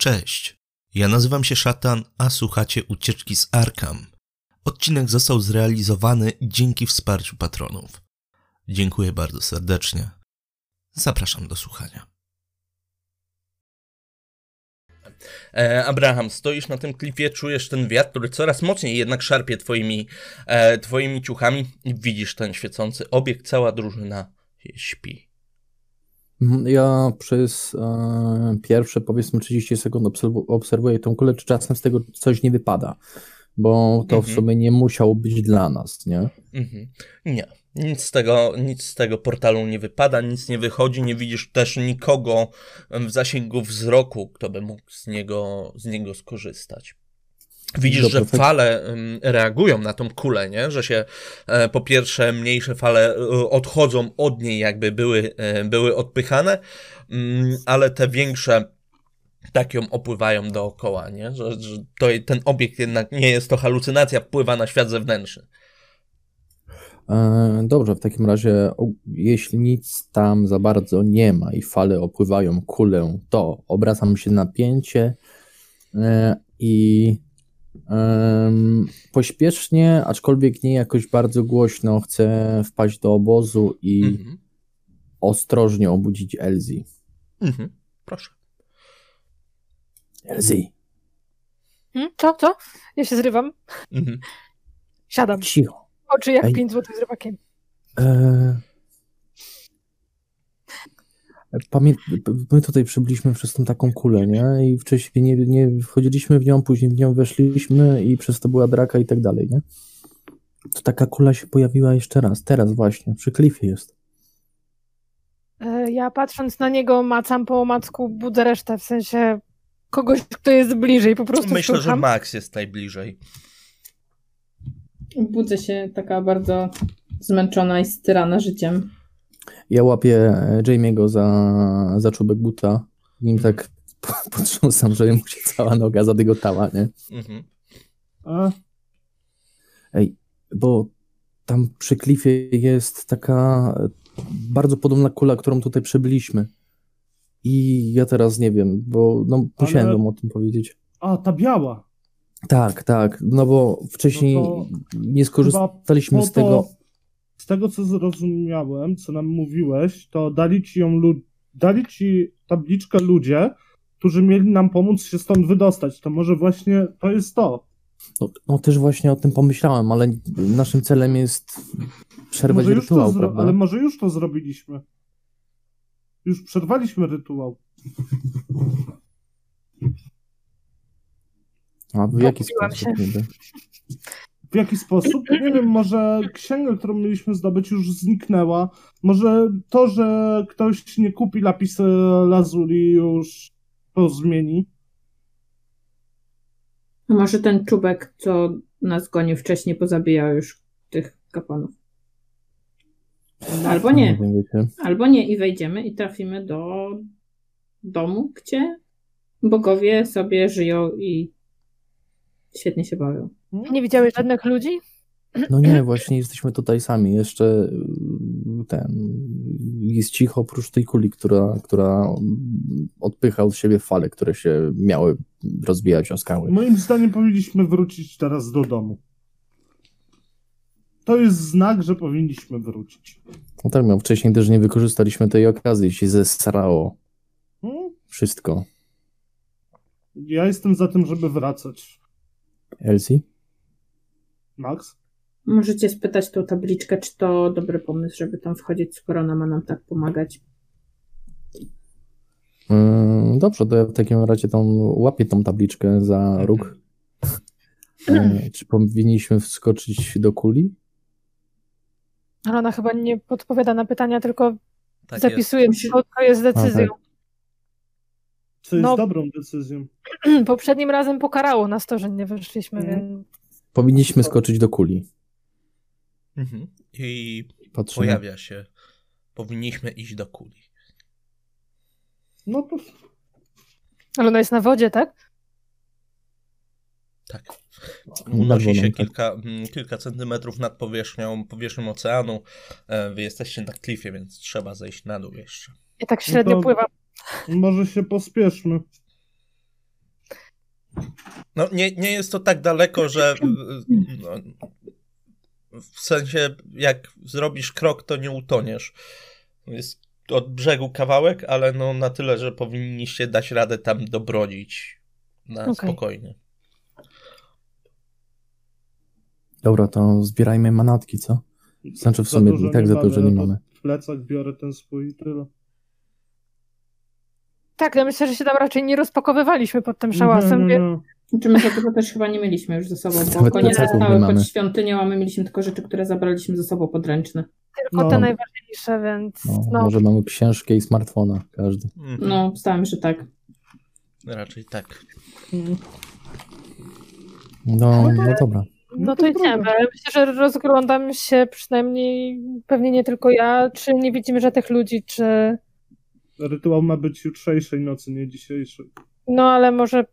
Cześć, ja nazywam się Szatan, a słuchacie Ucieczki z Arkham. Odcinek został zrealizowany dzięki wsparciu patronów. Dziękuję bardzo serdecznie. Zapraszam do słuchania. E, Abraham, stoisz na tym klifie, czujesz ten wiatr, który coraz mocniej jednak szarpie twoimi, e, twoimi ciuchami i widzisz ten świecący obiekt, cała drużyna śpi. Mhm, Ja przez e, pierwsze powiedzmy 30 sekund obserwu- obserwuję tą kulę, czy czasem z tego coś nie wypada, bo to w Mhm. sumie nie musiało być dla nas, nie? Mhm. Nie, nic z, tego, nic z tego portalu nie wypada, nic nie wychodzi, nie widzisz też nikogo w zasięgu wzroku, kto by mógł z niego, z niego skorzystać. Widzisz, że fak- fale reagują na tą kulę, nie? że się e, po pierwsze mniejsze fale e, odchodzą od niej, jakby były, e, były odpychane, mm, ale te większe tak ją opływają dookoła, nie? Że, że to, ten obiekt jednak nie jest to halucynacja, wpływa na świat zewnętrzny. Dobrze, w takim razie, jeśli nic tam za bardzo nie ma i fale opływają kulę, to obracam się na pięcie e, i pośpiesznie, aczkolwiek nie jakoś bardzo głośno, chcę wpaść do obozu i Mhm. ostrożnie obudzić Elzi. Mhm. Proszę. Elzi, Hmm? Co, co? Ja się zrywam. Mhm. Siadam. cicho. Oczy jak Ej. 5 złotych z rybakiem. E, Pamię... My tutaj przybyliśmy przez tą taką kulę, nie? I wcześniej nie, nie wchodziliśmy w nią, później w nią weszliśmy i przez to była draka i tak dalej, nie? To taka kula się pojawiła jeszcze raz, teraz właśnie, przy klifie jest. E, Ja patrząc na niego macam po omacku, budzę resztę, w sensie kogoś, kto jest bliżej, po prostu Myślę, że. Max jest najbliżej. Budzę się taka bardzo zmęczona i styrana życiem. Ja łapię e, Jamie'ego za, za czubek buta, nim tak potrząsam, żeby mu się cała noga zadygotała, nie? Mhm. A, Ej, bo tam przy klifie jest taka e, bardzo podobna kula, którą tutaj przebyliśmy. I ja teraz nie wiem, bo no, musiałem Ale- wam o tym powiedzieć. a, ta biała. Tak, tak, no bo wcześniej No nie skorzystaliśmy Po z tego. Z tego co zrozumiałem, co nam mówiłeś, to dali ci ją lu- dali ci tabliczkę ludzie, którzy mieli nam pomóc się stąd wydostać. To może właśnie to jest to. No, no też właśnie o tym pomyślałem, ale naszym celem jest przerwać Może rytuał, prawda? ale może już to zrobiliśmy. Już przerwaliśmy rytuał. A w jaki sposób się. niby? W jaki sposób? Nie wiem, może księga, którą mieliśmy zdobyć, już zniknęła. Może to, że ktoś nie kupi lapisy lazuli, już to zmieni. A może ten czubek, co nas gonił wcześniej, pozabijał już tych kapłanów. Albo nie. Albo nie i wejdziemy i trafimy do domu, gdzie bogowie sobie żyją i świetnie się bawią. Nie widziałeś żadnych ludzi? No nie, właśnie jesteśmy tutaj sami. Jeszcze y, ten jest cicho oprócz tej kuli, która, która odpycha od siebie fale, które się miały rozbijać o skały. Moim zdaniem powinniśmy wrócić teraz do domu. To jest znak, że powinniśmy wrócić. No tak, no wcześniej też nie wykorzystaliśmy tej okazji, się zesrało Hmm? wszystko. Ja jestem za tym, żeby wracać. Elsie? Max? Możecie spytać tą tabliczkę, czy to dobry pomysł, żeby tam wchodzić, skoro ona ma nam tak pomagać. Mm, Dobrze, to ja w takim razie tą łapię tą tabliczkę za róg. E, Czy powinniśmy wskoczyć do kuli? Ale ona chyba nie podpowiada na pytania, tylko Tak zapisuje, Musi- co to jest decyzją. Co jest No. dobrą decyzją. Poprzednim razem pokarało nas to, że nie wyszliśmy, Mhm. więc Powinniśmy skoczyć do kuli. Mhm. I Patrzymy. pojawia się. Powinniśmy iść do kuli. No to ale ona jest na wodzie, tak? Tak. Unosi się kilka, mm, kilka centymetrów nad powierzchnią, powierzchnią oceanu. E, Wy jesteście na klifie, więc trzeba zejść na dół jeszcze. Ja tak średnio to- pływam. Może się pospieszmy. No, nie, nie jest to tak daleko, że no, w sensie, jak zrobisz krok, to nie utoniesz. Jest od brzegu kawałek, ale no na tyle, że powinniście dać radę tam dobrodzić na Okej. spokojnie. Dobra, to zbierajmy manatki, co? Znaczy w sumie i tak za dużo nie to mamy. W plecak biorę ten swój i tyle. Tak, ja myślę, że się tam raczej nie rozpakowywaliśmy pod tym szałasem, więc nie. Czy my za dużo też chyba nie mieliśmy już ze sobą, bo Nawet konie zostały mamy. pod świątynią, a my mieliśmy tylko rzeczy, które zabraliśmy ze sobą podręczne. tylko No. te najważniejsze, więc No, no, Może mamy książkę i smartfona każdy. Mhm. No, stałem, że tak. Raczej tak. Mm. No, no dobra. no to idziemy. Ale Myślę, że rozglądam się przynajmniej, pewnie nie tylko ja, czy nie widzimy żadnych ludzi, czy... Rytuał ma być jutrzejszej nocy, nie dzisiejszej. No ale może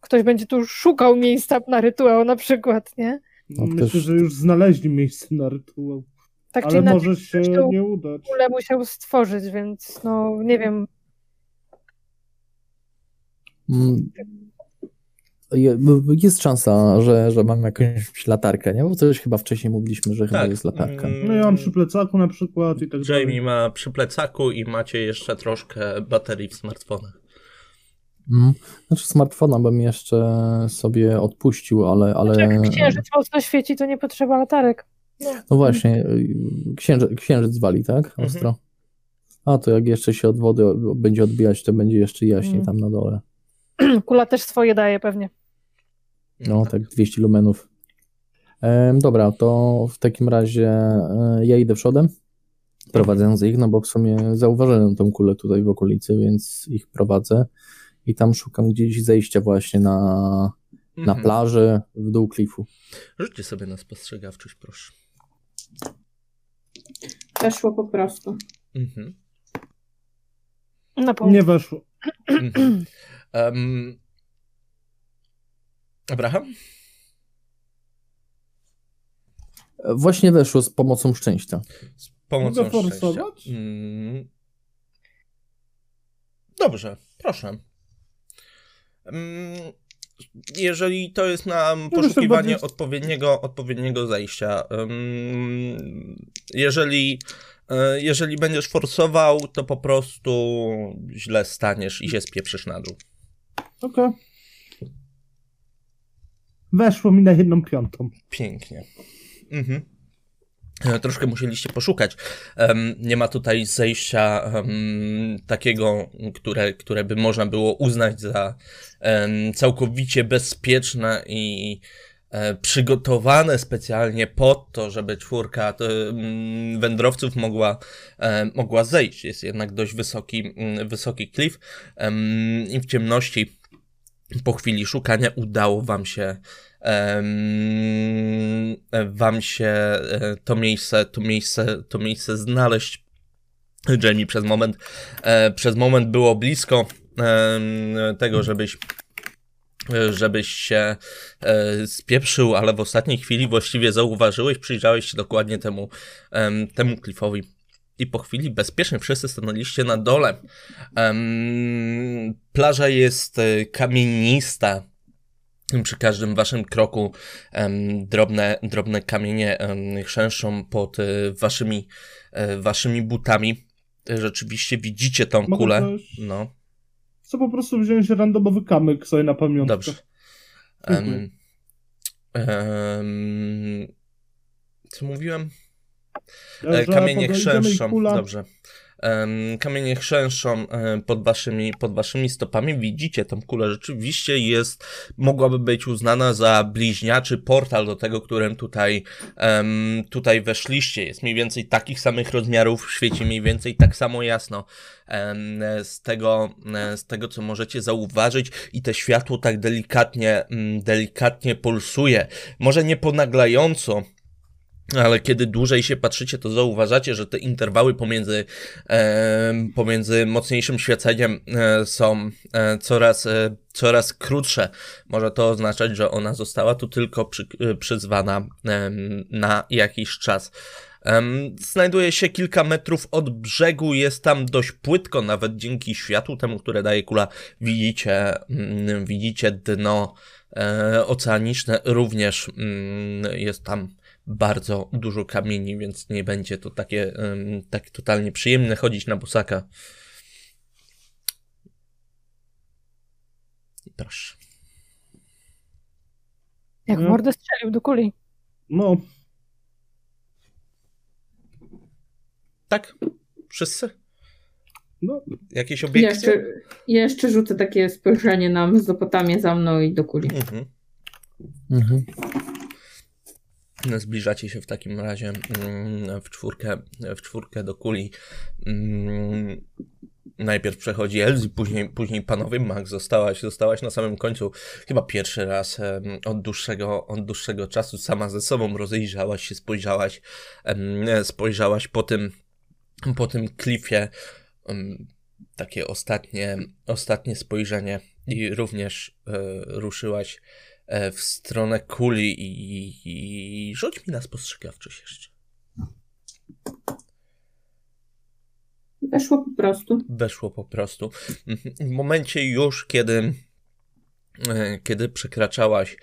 ktoś będzie tu szukał miejsca na rytuał na przykład, nie? No, Myślę, też- że już znaleźli miejsce na rytuał. Tak czy Ale inaczej może się nie udać. w ogóle musiał stworzyć, więc no nie wiem. Mm. Je- Jest szansa, że, że mam jakąś latarkę, nie? Bo coś chyba wcześniej mówiliśmy, że chyba Tak. jest latarka. Mm, No ja mam przy plecaku na przykład i tak Jamie dalej. ma przy plecaku i macie jeszcze troszkę baterii w smartfonach. Mm. Znaczy smartfona bym jeszcze sobie odpuścił, ale, ale Jak księżyc mocno świeci, to nie potrzeba latarek. no właśnie, y, księżyc, księżyc wali, tak? Ostro. A to jak jeszcze się od wody będzie odbijać, to będzie jeszcze jaśniej Mm. tam na dole. Kula też swoje daje pewnie. No tak, 200 lumenów. Em, dobra, to w takim razie e, ja idę przodem, prowadząc ich, no bo w sumie zauważyłem tą kulę tutaj w okolicy, więc ich prowadzę i tam szukam gdzieś zejścia właśnie na, na Mhm. plaży w dół klifu. Rzućcie sobie na spostrzegawczość, proszę. Weszło po prostu. Mhm. Na. Nie weszło. Mhm. Abraham? Właśnie weszło z pomocą szczęścia. Z pomocą Mogę szczęścia. Mm. Dobrze, proszę. Mm, Jeżeli to jest na poszukiwanie odpowiedniego, odpowiedniego zejścia, em, jeżeli, e, jeżeli będziesz forsował, to po prostu źle staniesz i się spieprzysz na dół. Okej. Weszło mi na jedną piątą. Pięknie. Mhm. E, Troszkę musieliście poszukać. Em, nie ma tutaj zejścia em, takiego, które, które by można było uznać za em, całkowicie bezpieczne i e, przygotowane specjalnie pod to, żeby czwórka mm, wędrowców mogła, e, mogła zejść. Jest jednak dość wysoki, wysoki klif i w ciemności po chwili szukania udało wam się wam się e, to miejsce, to miejsce, to miejsce znaleźć. Jamie przez moment, e, przez moment było blisko tego, żebyś e, żebyś się e, spieprzył, ale w ostatniej chwili właściwie zauważyłeś, przyjrzałeś się dokładnie temu, em, temu klifowi i po chwili bezpiecznie wszyscy stanęliście na dole. Plaża jest e, kamienista. Przy każdym waszym kroku em, drobne, drobne kamienie em, chrzęszczą pod e, waszymi, e, waszymi butami. Rzeczywiście widzicie tą Mogę kulę. No, Chcę po prostu wziąć randomowy kamyk sobie na pamiątkę. dobrze. Dziękuję. Em, em, co mówiłem? Ja, E, Kamienie chrzęszczą. Dobrze. Kamienie chrzęszczą pod waszymi, pod waszymi stopami. Widzicie, tą kulę rzeczywiście jest, mogłaby być uznana za bliźniaczy portal do tego, którym tutaj, tutaj weszliście. Jest mniej więcej takich samych rozmiarów, świeci mniej więcej tak samo jasno. Z tego, z tego, co możecie zauważyć, i te światło tak delikatnie, mm, delikatnie pulsuje. Może nie ponaglająco, ale kiedy dłużej się patrzycie, to zauważacie, że te interwały pomiędzy, em, pomiędzy mocniejszym świeceniem e, są e, coraz, e, coraz krótsze. Może to oznaczać, że ona została tu tylko przy, e, przyzwana na jakiś czas. Znajduje się kilka metrów od brzegu, jest tam dość płytko, nawet dzięki światłu temu, które daje kula, widzicie, mm, widzicie dno e, oceaniczne, również mm, jest tam bardzo dużo kamieni, więc nie będzie to takie em, tak totalnie przyjemne chodzić na bosaka. I proszę. Jak w No. mordę strzelił do kuli. No, Tak? Wszyscy? no, Jakieś obiekcje? Jeszcze, jeszcze rzucę takie spojrzenie na Mezopotamię za mną i do kuli. Mhm. Mhm. No, Zbliżacie się w takim razie mm, w czwórkę, w czwórkę do kuli. Mm, Najpierw przechodzi Elzy, później, później panowie. Max zostałaś, zostałaś na samym końcu. Chyba pierwszy raz od dłuższego, od dłuższego czasu sama ze sobą rozejrzałaś się, spojrzałaś, spojrzałaś po tym, po tym klifie, takie ostatnie, ostatnie spojrzenie i również e, ruszyłaś w stronę kuli i, i, i rzuć mi na spostrzegawczość jeszcze. Weszło po prostu. weszło po prostu. W momencie już, kiedy, e, kiedy przekraczałaś,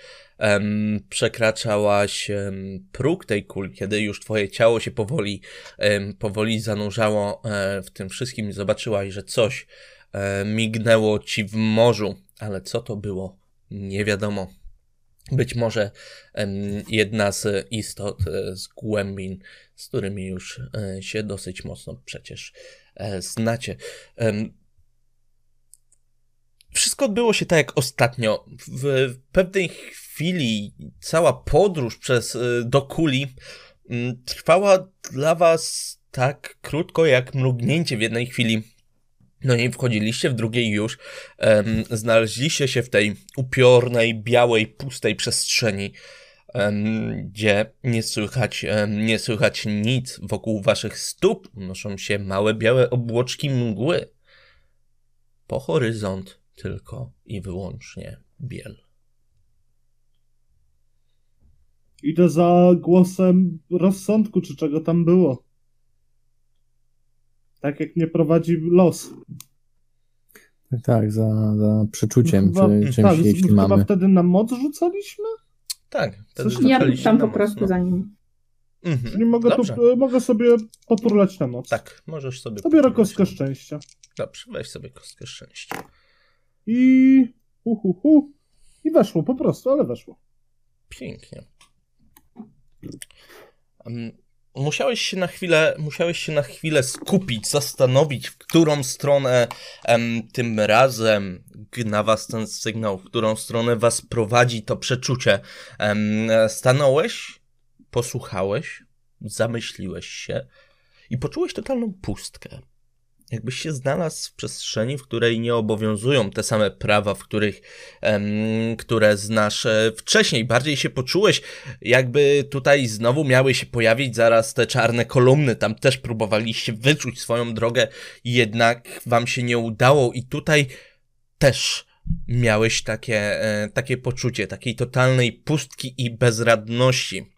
przekraczałaś em, próg tej kuli, kiedy już twoje ciało się powoli, powoli zanurzało e, w tym wszystkim i zobaczyłaś, że coś e, mignęło ci w morzu, ale co to było, nie wiadomo. Być może jedna z istot e, z głębin, z którymi już e, się dosyć mocno przecież e, znacie. Wszystko odbyło się tak jak ostatnio. W, pewnej chwili cała podróż przez do kuli trwała dla was tak krótko jak mrugnięcie w jednej chwili. No i wchodziliście, w drugiej już em, znaleźliście się w tej upiornej, białej, pustej przestrzeni, em, gdzie nie słychać, em, nie słychać nic. Wokół waszych stóp unoszą się małe, białe obłoczki mgły. Po horyzont tylko i wyłącznie biel. idę za głosem rozsądku, czy czego tam było. Tak jak nie prowadzi los. Tak, za, za przeczuciem, Chyba- czy czymś, tak, jeśli chyba mamy. wtedy na moc rzucaliśmy? Tak, wtedy Coś- Ja tam po prostu mocno. za nim. Mhm. Czyli mogę, Dobrze. tu, mogę sobie poturlać na moc. Tak, możesz sobie... To biorę popróbować. kostkę szczęścia. Dobrze, weź sobie kostkę szczęścia. I... Hu, hu, hu. I weszło po prostu, ale weszło. Pięknie. Musiałeś się na chwilę, musiałeś się na chwilę skupić, zastanowić, w którą stronę em, tym razem gna was ten sygnał, w którą stronę was prowadzi to przeczucie. Em, stanąłeś, posłuchałeś, zamyśliłeś się i poczułeś totalną pustkę. Jakbyś się znalazł w przestrzeni, w której nie obowiązują te same prawa, w których, em, które znasz e, wcześniej. Bardziej się poczułeś, jakby tutaj znowu miały się pojawić zaraz te czarne kolumny. Tam też próbowaliście wyczuć swoją drogę, jednak wam się nie udało i tutaj też miałeś takie, e, takie poczucie, takiej totalnej pustki i bezradności.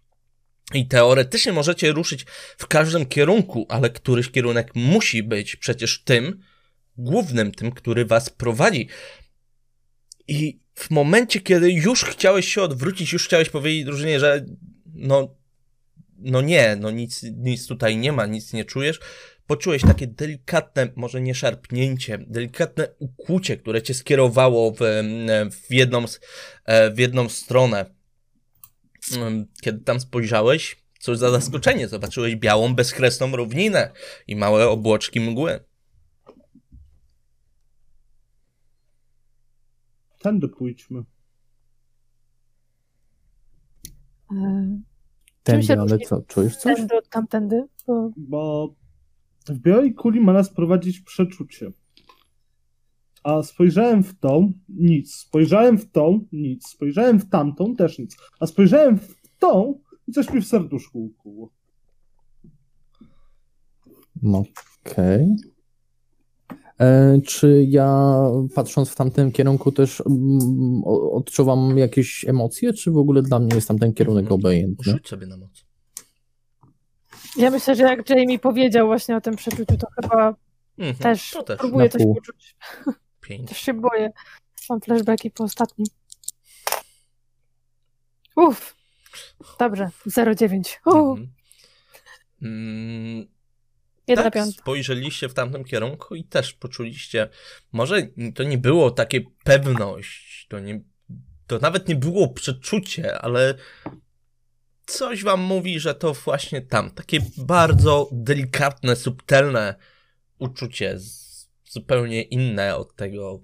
I teoretycznie możecie ruszyć w każdym kierunku, ale któryś kierunek musi być przecież tym, głównym tym, który was prowadzi. I w momencie, kiedy już chciałeś się odwrócić, już chciałeś powiedzieć drużynie, że no, no nie, no nic, nic tutaj nie ma, nic nie czujesz, poczułeś takie delikatne, może nie szarpnięcie, delikatne ukłucie, które cię skierowało w, w, jedną, e, w jedną stronę. Mm, Kiedy tam spojrzałeś, cóż za zaskoczenie, zobaczyłeś białą, bezkresną równinę i małe obłoczki mgły. Tędy pójdźmy. E, Tędy, się ale co, czujesz coś? Tędy od tamtędy, bo Bo w białej kuli ma nas prowadzić przeczucie. A spojrzałem w tą, nic. Spojrzałem w tą, nic. Spojrzałem w tamtą, też nic. A spojrzałem w tą i coś mi w serduszku ukuło. No, Okej. E, Czy ja patrząc w tamtym kierunku też mm, odczuwam jakieś emocje, czy w ogóle dla mnie jest tamten kierunek Mhm. obojętny? Rzuć sobie na moc. Ja myślę, że jak Jamie powiedział właśnie o tym przeczuciu, to chyba Mhm, też, To też. próbuję Na coś pół. poczuć. Pięć. Też się boję. Mam flashbacki po ostatnim. Uff. Dobrze, 0,9. Uff, Mhm. Mm, 1 na tak, 5. spojrzeliście w tamtym kierunku i też poczuliście, może to nie było takie pewność, to, nie, to nawet nie było przeczucie, ale coś wam mówi, że to właśnie tam, takie bardzo delikatne, subtelne uczucie, z, zupełnie inne od tego,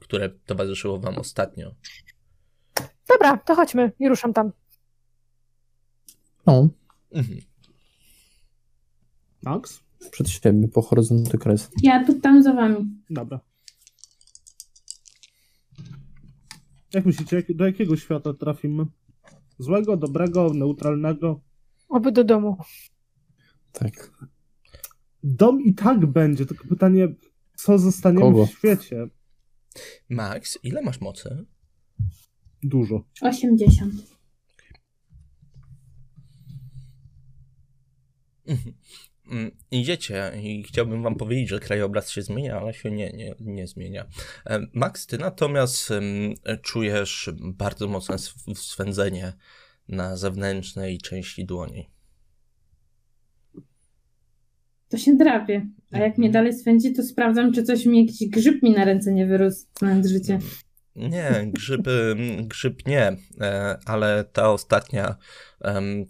które towarzyszyło wam ostatnio. Dobra, to chodźmy i ruszam tam. No, Mhm. Max? przed siebie, po horyzontu kres. Ja tu tam za wami. Dobra. Jak myślicie, jak, do jakiego świata trafimy? Złego, dobrego, neutralnego? Oby do domu. Tak. Dom i tak będzie, tylko pytanie, co zostaniemy Kogo? w świecie? Max, ile masz mocy? Dużo. 80. Mhm. Mm, Idziecie i chciałbym wam powiedzieć, że krajobraz się zmienia, ale się nie, nie, nie zmienia. Em, Max, ty natomiast czujesz bardzo mocne sw- swędzenie na zewnętrznej części dłoni. To się drapie. A jak mnie dalej swędzi, to sprawdzam, czy coś mi, jakiś grzyb mi na ręce nie wyrósł, znając życie. Nie, grzyb, em, grzyb nie, e, ale ta ostatnia,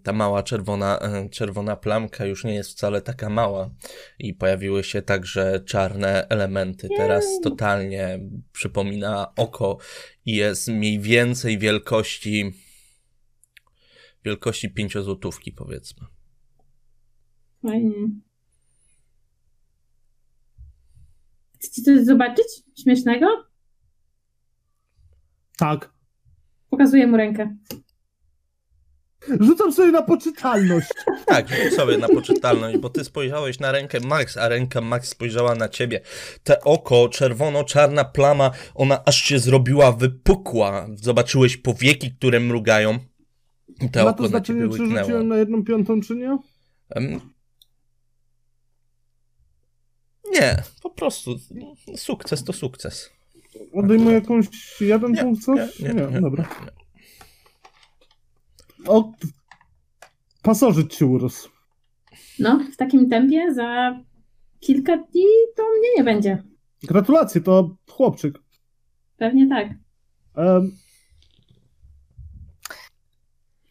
ta mała czerwona, e, czerwona plamka już nie jest wcale taka mała i pojawiły się także czarne elementy. Teraz totalnie przypomina oko i jest mniej więcej wielkości wielkości pięciozłotówki powiedzmy. Fajnie. Chcecie coś zobaczyć? Śmiesznego? Tak. Pokazuję mu rękę. Rzucam sobie na poczytalność. Tak, rzuć sobie na poczytalność, bo ty spojrzałeś na rękę Max, a ręka Max spojrzała na ciebie. Te oko, czerwono-czarna plama, ona aż się zrobiła wypukła. Zobaczyłeś powieki, które mrugają. I to Ma oko to na znaczenie, ciebie czy łyknęło. rzuciłem na jedną piątą, czy nie? Em, Nie, po prostu sukces to sukces. Odejmuję jakąś jeden Nie, punkt, coś? nie, nie, nie. dobra. O, pasożyt ci urósł. No, w takim tempie za kilka dni to mnie nie będzie. Gratulacje, to chłopczyk. Pewnie tak. Em,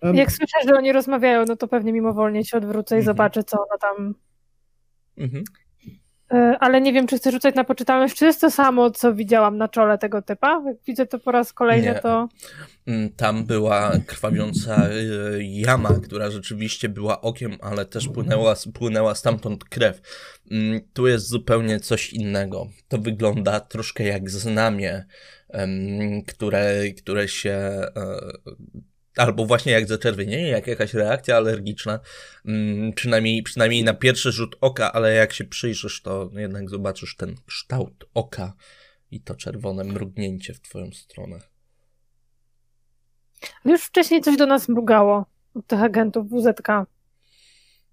em, Jak słyszę, że oni rozmawiają, no to pewnie mimowolnie się odwrócę i Mhm. zobaczę, co ona tam. Mhm. E, Ale nie wiem, czy chcę rzucać na poczytalność, czy jest to samo, co widziałam na czole tego typa. Jak widzę to po raz kolejny, Nie. to. Mm, Tam była krwawiąca y, jama, która rzeczywiście była okiem, ale też płynęła, płynęła stamtąd krew. Mm, Tu jest zupełnie coś innego. To wygląda troszkę jak znamie, które, które się. Albo właśnie jak zaczerwienienie, jak jakaś reakcja alergiczna, Mm, przynajmniej, przynajmniej na pierwszy rzut oka, ale jak się przyjrzysz, to jednak zobaczysz ten kształt oka i to czerwone mrugnięcie w twoją stronę. Już wcześniej coś do nas mrugało od tych agentów WZK.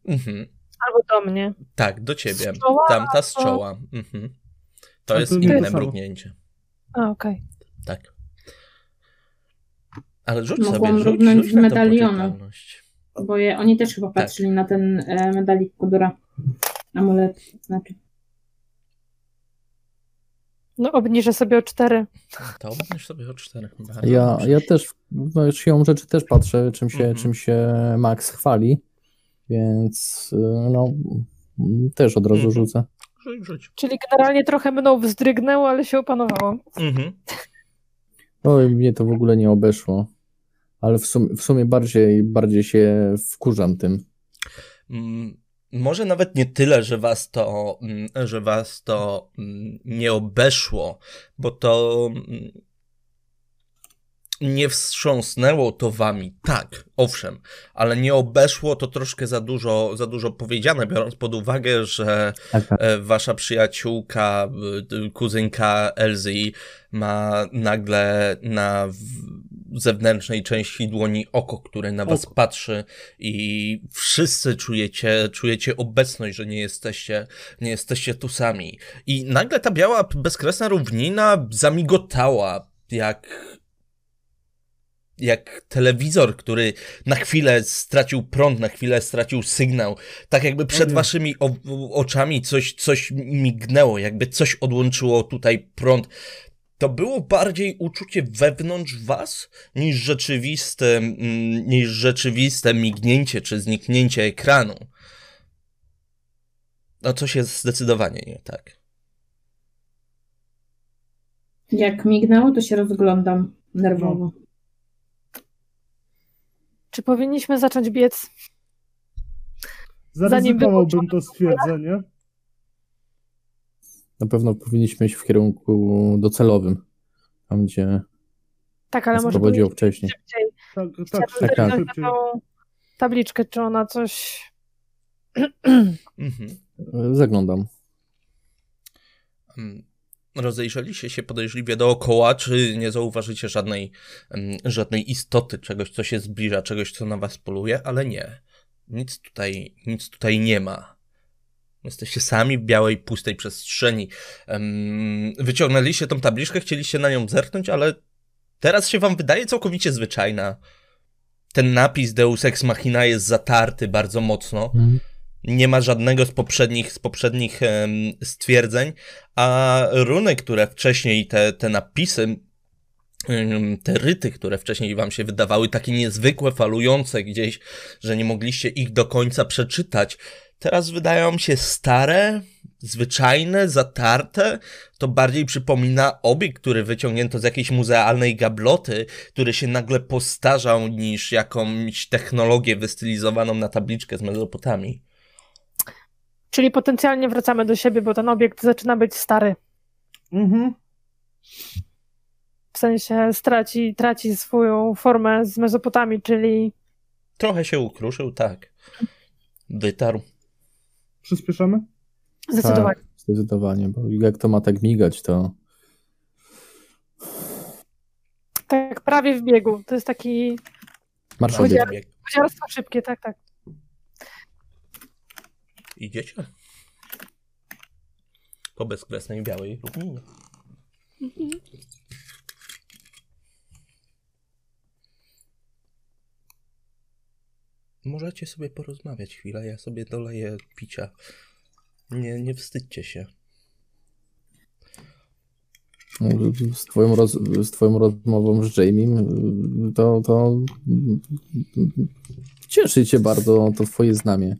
Mhm. Albo do mnie. Tak, do ciebie. Z czoła, Tamta z to- czoła. Mhm. To A jest to inne mrugnięcie. A, okej. Tak. Ale rzuć Mogłam sobie, rzuć, rzuć na medalionu. Bo je, oni też chyba Tak. patrzyli na ten e, medalik Kudura. Amulet, znaczy. No obniżę sobie o cztery. To obniż sobie o cztery. Bardzo Ja, ja też no, siłą rzeczy też patrzę, czym się, Mhm. czym się Max chwali, więc y, no mm, też od razu Mhm. rzucę. Rzuć, rzuć. Czyli generalnie trochę mną wzdrygnęło, ale się opanowało. Mhm. Oj, mnie to w ogóle nie obeszło. Ale w sumie, w sumie bardziej, bardziej się wkurzam tym. Mm, Może nawet nie tyle, że was to, mm, że was to mm, nie obeszło, bo to nie wstrząsnęło to wami. Tak, owszem, ale nie obeszło to troszkę za dużo, za dużo powiedziane, biorąc pod uwagę, że Tak, tak. e, wasza przyjaciółka, y, kuzynka Elzy ma nagle na zewnętrznej części dłoni oko, które na was Oko. patrzy i wszyscy czujecie, czujecie obecność, że nie jesteście, nie jesteście tu sami. I nagle ta biała, bezkresna równina zamigotała, jak jak telewizor, który na chwilę stracił prąd, na chwilę stracił sygnał. Tak jakby przed nie. waszymi o, oczami coś, coś mignęło, jakby coś odłączyło tutaj prąd. To było bardziej uczucie wewnątrz was niż rzeczywiste, mm, niż rzeczywiste mignięcie czy zniknięcie ekranu. No coś jest zdecydowanie nie tak. Jak mignęło, to się rozglądam nerwowo. Czy powinniśmy zacząć biec? Zaryzykowałbym to stwierdzenie. Na pewno powinniśmy iść w kierunku docelowym, tam gdzie Tak, ale może powinniśmy wcześniej. szybciej. Tak, tak, tak, tak. szybciej. tabliczkę, czy ona coś... Mhm. Zaglądam. Mm, Rozejrzeliście się podejrzliwie dookoła, czy nie zauważycie żadnej, mm, żadnej istoty, czegoś, co się zbliża, czegoś, co na was poluje, ale nie. Nic tutaj, nic tutaj nie ma. Jesteście sami w białej, pustej przestrzeni. Wyciągnęliście tą tabliczkę, chcieliście na nią zerknąć, ale teraz się wam wydaje całkowicie zwyczajna. Ten napis Deus Ex Machina jest zatarty bardzo mocno Mhm. nie ma żadnego z poprzednich, z poprzednich stwierdzeń, a runy, które wcześniej, te, te napisy, te ryty, które wcześniej wam się wydawały takie niezwykłe, falujące gdzieś, że nie mogliście ich do końca przeczytać, teraz wydają się stare, zwyczajne, zatarte. To bardziej przypomina obiekt, który wyciągnięto z jakiejś muzealnej gabloty, który się nagle postarzał niż jakąś technologię wystylizowaną na tabliczkę z Mezopotamii. Czyli potencjalnie wracamy do siebie, bo ten obiekt zaczyna być stary. Mhm. W sensie straci, traci swoją formę z Mezopotamii, czyli Trochę się ukruszył, tak. Wytarł. Przyspieszamy? zdecydowanie. Tak, zdecydowanie, bo jak to ma tak migać, to Tak, prawie w biegu. To jest taki marsz Chodzi- obieg. Bieg. koziarstwo szybkie, tak, tak. Idziecie? Po bezkresnej białej równinie. Możecie sobie porozmawiać chwilę, ja sobie doleję picia. Nie, nie wstydźcie się. Z twoją, roz, z twoją rozmową z Jamie, to, to cieszy cię bardzo to twoje znamie.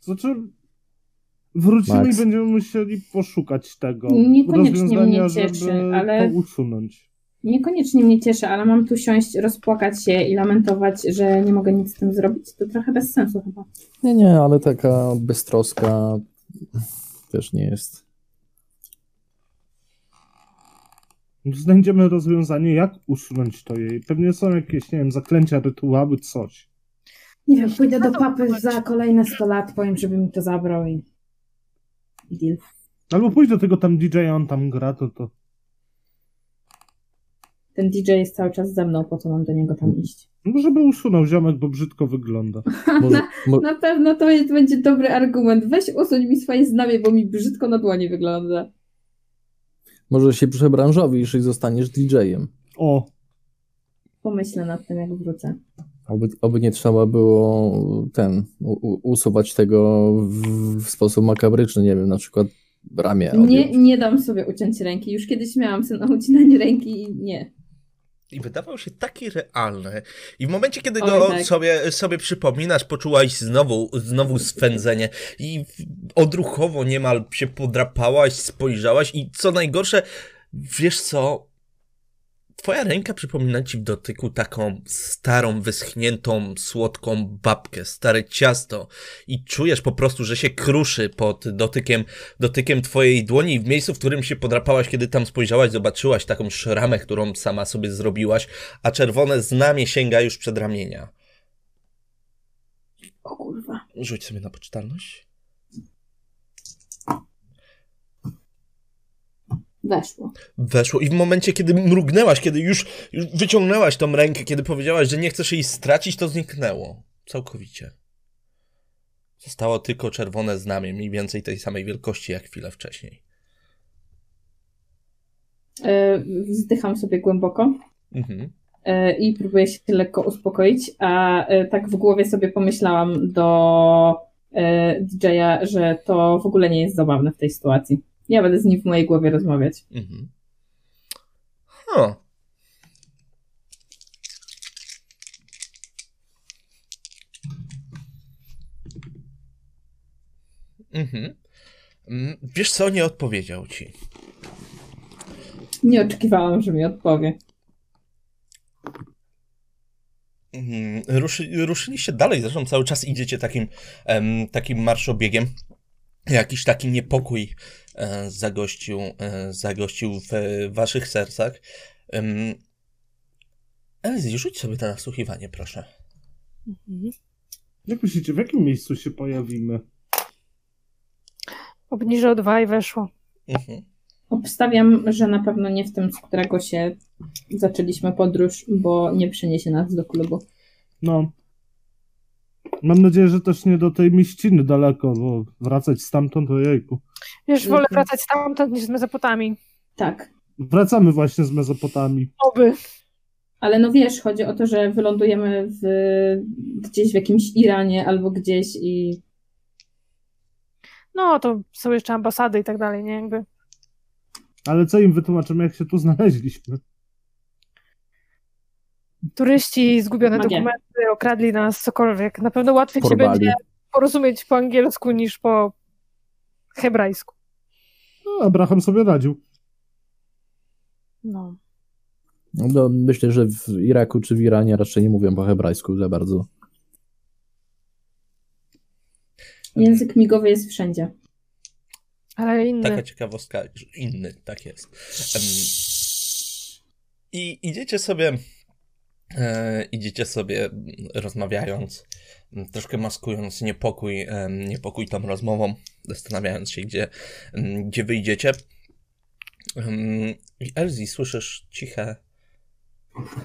Znaczy, wrócimy Max. i będziemy musieli poszukać tego Niekoniecznie rozwiązania, mnie cieszy, żeby ale- to usunąć. Niekoniecznie mnie cieszy, ale mam tu siąść, rozpłakać się i lamentować, że nie mogę nic z tym zrobić. To trochę bez sensu chyba. Nie, nie, ale taka beztroska też nie jest. Znajdziemy rozwiązanie, jak usunąć to jej. Pewnie są jakieś, nie wiem, zaklęcia, rytuały, coś. Nie wiem, pójdę do papy za kolejne 100 lat, powiem, żeby mi to zabrał i... i deal. Albo pójdź do tego tam DJ-a, on tam gra, to to. Ten DJ jest cały czas ze mną, po co mam do niego tam iść? No, żeby usunął ziomek, bo brzydko wygląda. Może, mo, Na pewno to jest, będzie dobry argument. Weź usuń mi swoje znamie, bo mi brzydko na dłoni wygląda. może się przebranżowisz i zostaniesz DJ-em. O, Pomyślę nad tym, jak wrócę. Oby, oby nie trzeba było ten u, u- usuwać tego w, w sposób makabryczny, nie wiem, na przykład ramię. Nie, odjąć. nie dam sobie uciąć ręki. Już kiedyś miałam sen o ucinaniu ręki i nie. I wydawał się taki realny. I w momencie, kiedy Oj, go tak. sobie, sobie przypominasz, poczułaś znowu, znowu swędzenie i odruchowo niemal się podrapałaś, spojrzałaś i co najgorsze, wiesz co, twoja ręka przypomina ci w dotyku taką starą, wyschniętą, słodką babkę, stare ciasto i czujesz po prostu, że się kruszy pod dotykiem, dotykiem twojej dłoni w miejscu, w którym się podrapałaś, kiedy tam spojrzałaś, zobaczyłaś taką szramę, którą sama sobie zrobiłaś, a czerwone znamie sięga już przed ramienia. O kurwa. Rzuć sobie na poczytalność. Weszło. Weszło i w momencie, kiedy mrugnęłaś, kiedy już, już wyciągnęłaś tą rękę, kiedy powiedziałaś, że nie chcesz jej stracić, to zniknęło. Całkowicie. Zostało tylko czerwone znamie, mniej więcej tej samej wielkości jak chwilę wcześniej. E, Wzdycham sobie głęboko Mhm. e, i próbuję się lekko uspokoić, a e, tak w głowie sobie pomyślałam do DJ-a, że to w ogóle nie jest zabawne w tej sytuacji. Ja będę z nim w mojej głowie rozmawiać. Mhm. Huh. Mhm. Mm, Wiesz co, nie odpowiedział ci. Nie oczekiwałam, że mi odpowie. Mhm. Ruszy, ruszyliście dalej, zresztą cały czas idziecie takim, takim marszobiegiem. Jakiś taki niepokój e, zagościł, e, zagościł w waszych sercach. Elzy, rzuć sobie to nasłuchiwanie, proszę. Mhm. Jak myślicie, w jakim miejscu się pojawimy? Obniżę o dwa i weszło. Mhm. Obstawiam, że na pewno nie w tym, z którego się zaczęliśmy podróż, bo nie przyniesie nas do klubu. No. Mam nadzieję, że też nie do tej mieściny daleko, bo wracać stamtąd, ojejku. Wiesz, wolę Mhm. wracać stamtąd niż z mezopotami. Tak. Wracamy właśnie z Mezopotami. Oby. Ale no wiesz, chodzi o to, że wylądujemy w, gdzieś w jakimś Iranie albo gdzieś i No, to są jeszcze ambasady i tak dalej, nie? Jakby. Ale co im wytłumaczymy, jak się tu znaleźliśmy? Turyści, zgubione Magia. dokumenty, okradli nas, cokolwiek. Na pewno łatwiej się Porwali. będzie porozumieć po angielsku niż po hebrajsku. No, Abraham sobie radził. No. No, to myślę, że w Iraku czy w Iranie raczej nie mówią po hebrajsku za bardzo. język migowy jest wszędzie. Ale inny. Taka ciekawostka, że inny, tak jest. I idziecie sobie, e, idziecie sobie mm, rozmawiając, m, troszkę maskując niepokój, em, niepokój tą rozmową, zastanawiając się, gdzie, em, gdzie wyjdziecie. I Elzi, słyszysz ciche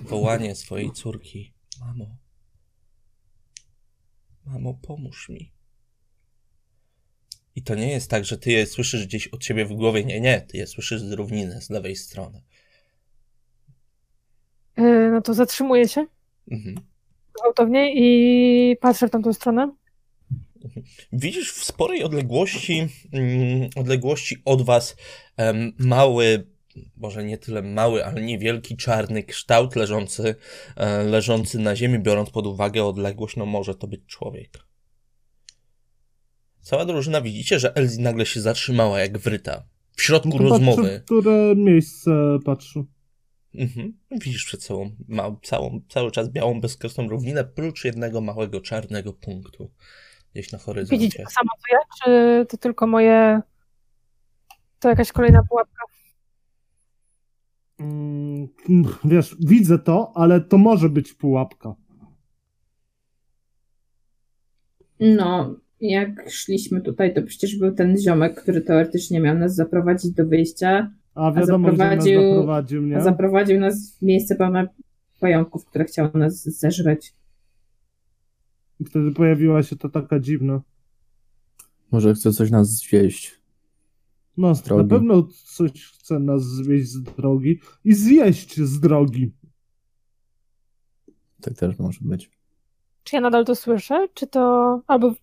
wołanie swojej córki. Mamo, mamo, pomóż mi. I to nie jest tak, że ty je słyszysz gdzieś od siebie w głowie. Nie, nie, ty je słyszysz z równiny, z lewej strony. Y, No to zatrzymuję się Mhm. gwałtownie i patrzę w tamtą stronę. Widzisz w sporej odległości, mm, odległości od was mały, może nie tyle mały, ale niewielki czarny kształt leżący, e, leżący na ziemi, biorąc pod uwagę odległość, no może to być człowiek. Cała drużyna widzicie, że Elzi nagle się zatrzymała jak wryta. W środku No rozmowy. Patrzę, w które miejsce patrzę. Mhm. Widzisz przed sobą ma, całą, cały czas białą, bezkresną równinę, prócz jednego małego czarnego punktu gdzieś na horyzoncie. Widzicie to samo co ja, czy to tylko moje... To jakaś kolejna pułapka? Mm, Wiesz, widzę to, ale to może być pułapka. No, jak szliśmy tutaj, to przecież był ten ziomek, który teoretycznie miał nas zaprowadzić do wyjścia, A wiadomo, gdzie nas zaprowadził- zaprowadził, nie? a zaprowadził nas w miejsce pełne pająków, które chciały nas zeżreć. I wtedy pojawiła się to taka dziwna. Może chce coś nas zwieść. No, Z drogi. na pewno coś chce nas zwieść z drogi i zjeść z drogi. Tak też może być. Czy ja nadal to słyszę? Czy to... Albo...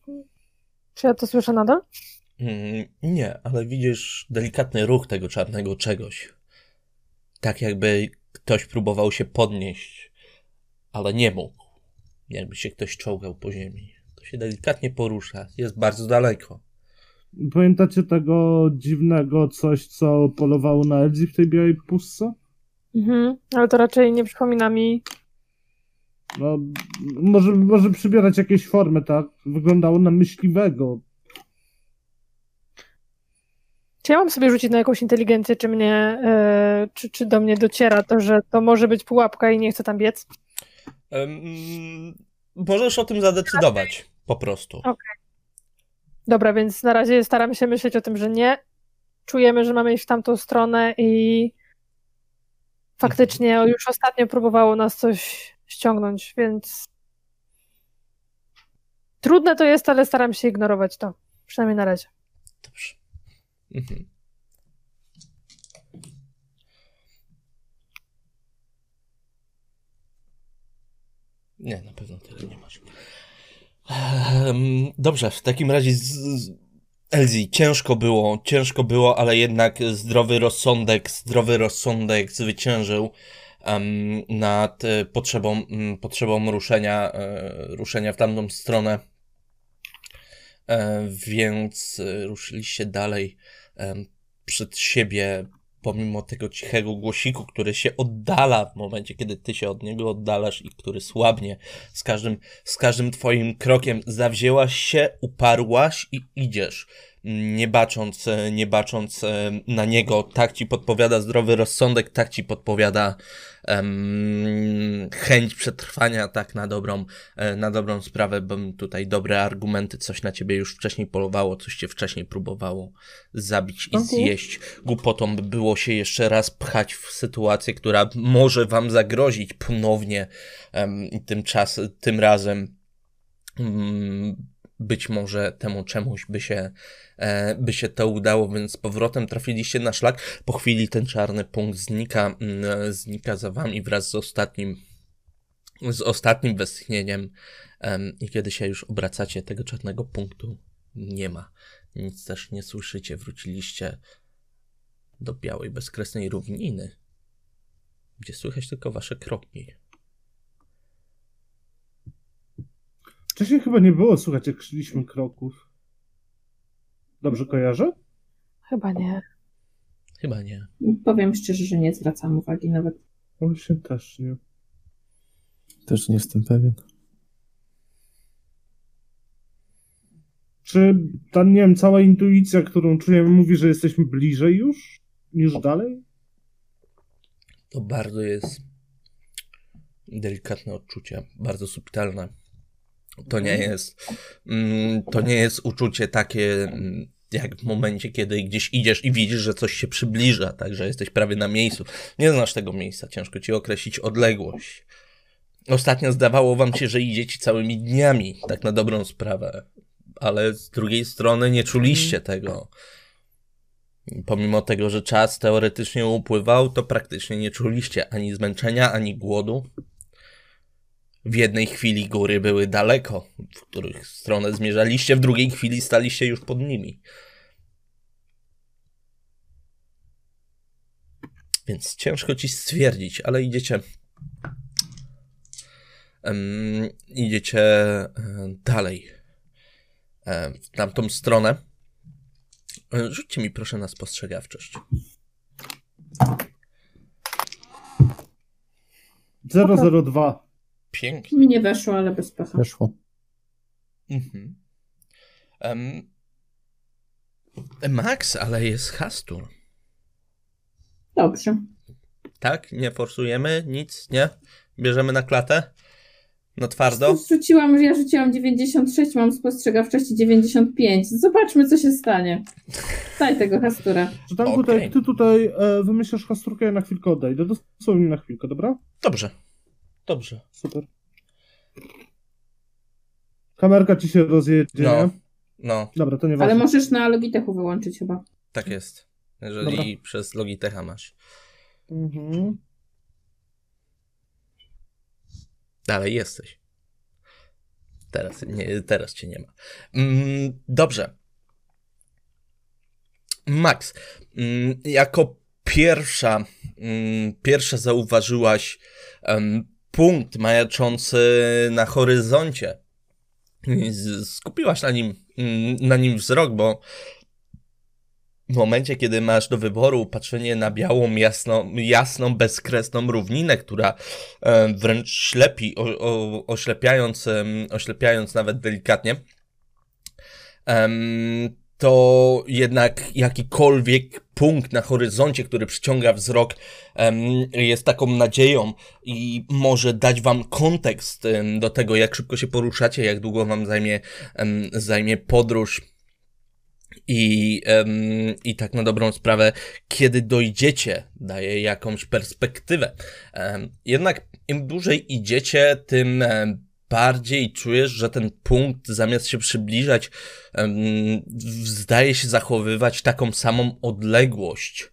Czy ja to słyszę nadal? Mm, nie, ale widzisz delikatny ruch tego czarnego czegoś. Tak jakby ktoś próbował się podnieść, ale nie mógł. Jakby się ktoś czołgał po ziemi. To się delikatnie porusza, jest bardzo daleko. Pamiętacie tego dziwnego coś, co polowało na Elzi w tej białej pustce? Mhm. Ale to raczej nie przypomina mi... No, może, może przybierać jakieś formy, tak? Wyglądało na myśliwego. Czy ja mam sobie rzucić na jakąś inteligencję, czy mnie... e, czy, czy do mnie dociera to, że to może być pułapka i nie chcę tam biec? Em, możesz o tym zadecydować, po prostu. Dobra, więc na razie staram się myśleć o tym, że nie. czujemy, że mamy iść w tamtą stronę i faktycznie już ostatnio próbowało nas coś ściągnąć, więc trudne to jest, ale staram się ignorować to, przynajmniej na razie. Dobrze. Mhm. Nie, na pewno tyle nie masz. Ehm, dobrze, w takim razie z, z Elzi, ciężko było, ciężko było, ale jednak zdrowy rozsądek, zdrowy rozsądek zwyciężył um, nad e, potrzebą, potrzebą ruszenia, e, ruszenia w tamtą stronę. E, więc e, ruszyliście dalej przed siebie, pomimo tego cichego głosiku, który się oddala w momencie, kiedy ty się od niego oddalasz i który słabnie z każdym, z każdym twoim krokiem. Zawzięłaś się, uparłaś i idziesz nie bacząc, e, nie bacząc e, na niego, tak ci podpowiada zdrowy rozsądek, tak ci podpowiada um, chęć przetrwania, tak na dobrą, e, na dobrą sprawę, bo tutaj dobre argumenty, coś na ciebie już wcześniej polowało, coś cię wcześniej próbowało zabić i okay. zjeść. Głupotą by było się jeszcze raz pchać w sytuację, która może wam zagrozić ponownie um, tym czas, tym razem. Um, być może temu czemuś by się, by się to udało, więc z powrotem trafiliście na szlak. Po chwili ten czarny punkt znika, mm, znika za wami wraz z ostatnim, z ostatnim westchnieniem i kiedy się już obracacie, tego czarnego punktu nie ma. Nic też nie słyszycie. Wróciliście do białej, bezkresnej równiny, gdzie słychać tylko wasze kroki. Wcześniej chyba nie było słychać, jak szliśmy kroków. Dobrze kojarzę? Chyba nie. Chyba nie. Powiem szczerze, że nie zwracam uwagi nawet. Właśnie też nie. Też nie jestem pewien. Czy ta, nie wiem, cała intuicja, którą czujemy, mówi, że jesteśmy bliżej już niż dalej? To bardzo jest delikatne odczucie, bardzo subtelne. To nie jest, mm, to nie jest uczucie takie mm, jak w momencie, kiedy gdzieś idziesz i widzisz, że coś się przybliża, tak, że jesteś prawie na miejscu. Nie znasz tego miejsca, ciężko ci określić odległość. Ostatnio zdawało wam się, że idziecie całymi dniami, tak na dobrą sprawę, ale z drugiej strony nie czuliście tego. Pomimo tego, że czas teoretycznie upływał, to praktycznie nie czuliście ani zmęczenia, ani głodu w jednej chwili góry były daleko, w których stronę zmierzaliście, w drugiej chwili staliście już pod nimi. Więc ciężko ci stwierdzić, ale idziecie. Um, idziecie dalej. W tamtą stronę. Rzućcie mi proszę na spostrzegawczość. 002. Pięknie. Mi nie weszło, ale bez pecha. Weszło. Mhm. Um, Max, ale jest Hastur. Dobrze. Tak? Nie forsujemy? Nic? Nie? Bierzemy na klatę? Na twardo? Rzuciłam, ja rzuciłam 96, mam spostrzegawczości 95. Zobaczmy, co się stanie. Daj tego Hastura. Czytanku, okay. jak ty tutaj e, wymyślasz Hasturkę, ja na chwilkę odejdę. Dosłownie na chwilkę, dobra? Dobrze. Dobrze. Super. Kamerka ci się rozjedzie, no. nie? No. Dobra, to nie Ale możesz na Logitechu wyłączyć chyba. Tak jest. Jeżeli Dobra. przez Logitecha masz. Mhm. Dalej jesteś. Teraz, nie, teraz cię nie ma. Mm, dobrze. Max, mm, jako pierwsza, mm, pierwsza zauważyłaś punkt majaczący na horyzoncie. Skupiłaś na nim, na nim wzrok, bo w momencie, kiedy masz do wyboru patrzenie na białą, jasną, jasną bezkresną równinę, która e, wręcz ślepi, oślepiając, oślepiając nawet delikatnie, to jednak jakikolwiek punkt na horyzoncie, który przyciąga wzrok, jest taką nadzieją i może dać wam kontekst do tego, jak szybko się poruszacie, jak długo wam zajmie, zajmie podróż I, I tak na dobrą sprawę, kiedy dojdziecie, daje jakąś perspektywę. Jednak im dłużej idziecie, tym bardziej czujesz, że ten punkt zamiast się przybliżać, zdaje się zachowywać taką samą odległość.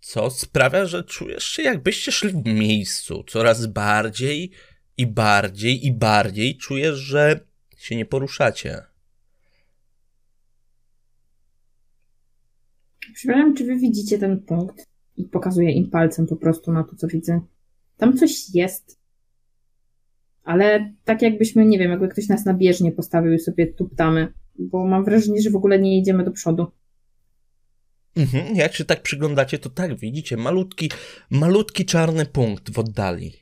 Co sprawia, że czujesz się jakbyście szli w miejscu. Coraz bardziej i bardziej i bardziej czujesz, że się nie poruszacie. Przepraszam, czy wy widzicie ten punkt? I pokazuję im palcem po prostu na to, co widzę. Tam coś jest. Ale tak jakbyśmy, nie wiem, jakby ktoś nas na bieżnie postawił i sobie tuptamy. Bo mam wrażenie, że w ogóle nie idziemy do przodu. Mhm, jak się tak przyglądacie, to tak, widzicie, malutki, malutki czarny punkt w oddali.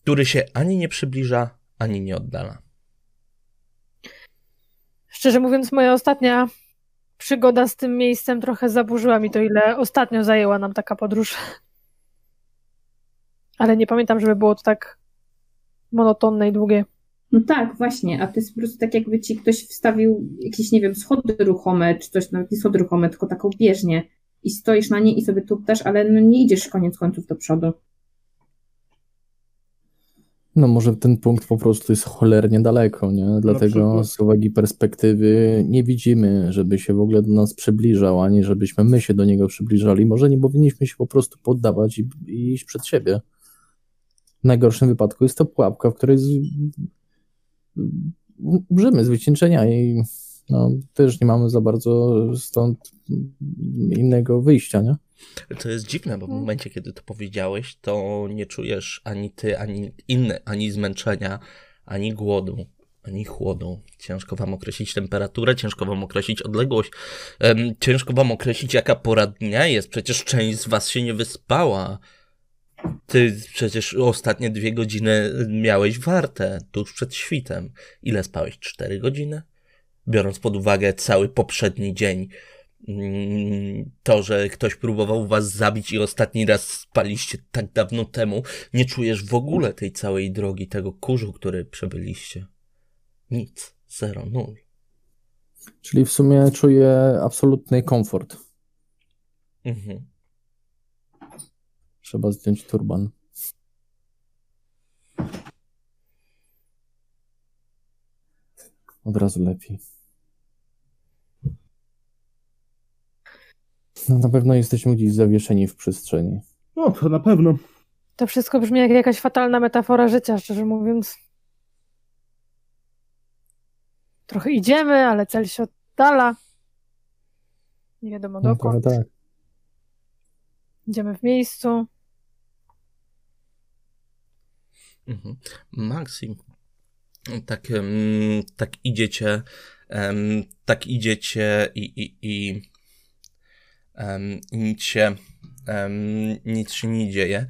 Który się ani nie przybliża, ani nie oddala. Szczerze mówiąc, moja ostatnia przygoda z tym miejscem trochę zaburzyła mi to, ile ostatnio zajęła nam taka podróż. Ale nie pamiętam, żeby było to tak monotonne i długie. No tak, właśnie, a to jest po prostu tak, jakby ci ktoś wstawił jakieś, nie wiem, schody ruchome, czy coś, nawet nie schody ruchome, tylko taką bieżnię i stoisz na niej i sobie tuptasz, ale no nie idziesz koniec końców do przodu. No może ten punkt po prostu jest cholernie daleko, nie? Dlatego z uwagi perspektywy nie widzimy, żeby się w ogóle do nas przybliżał, ani żebyśmy my się do niego przybliżali. Może nie powinniśmy się po prostu poddawać i, i iść przed siebie. W najgorszym wypadku jest to pułapka, w której z... umrzemy z wycieńczenia i no, też nie mamy za bardzo stąd innego wyjścia, nie? To jest dziwne, bo w momencie, kiedy to powiedziałeś, to nie czujesz ani ty, ani inny, ani zmęczenia, ani głodu, ani chłodu. Ciężko wam określić temperaturę, ciężko wam określić odległość, ciężko wam określić, jaka pora dnia jest. Przecież część z was się nie wyspała. Ty przecież ostatnie dwie godziny miałeś warte, tuż przed świtem. Ile spałeś? Cztery godziny? Biorąc pod uwagę cały poprzedni dzień, mm, to, że ktoś próbował was zabić i ostatni raz spaliście tak dawno temu, nie czujesz w ogóle tej całej drogi, tego kurzu, który przebyliście. Nic. Zero, nul. Czyli w sumie czuję absolutny komfort. Mhm. Trzeba zdjąć turban. Od razu lepiej. No na pewno jesteśmy gdzieś zawieszeni w przestrzeni. No to na pewno. To wszystko brzmi jak jakaś fatalna metafora życia, szczerze mówiąc. Trochę idziemy, ale cel się oddala. Nie wiadomo No, dokąd. trochę tak. Idziemy w miejscu. Mhm. Maxim, tak, tak idziecie, tak idziecie i, i, i, nic się, nic się nie dzieje.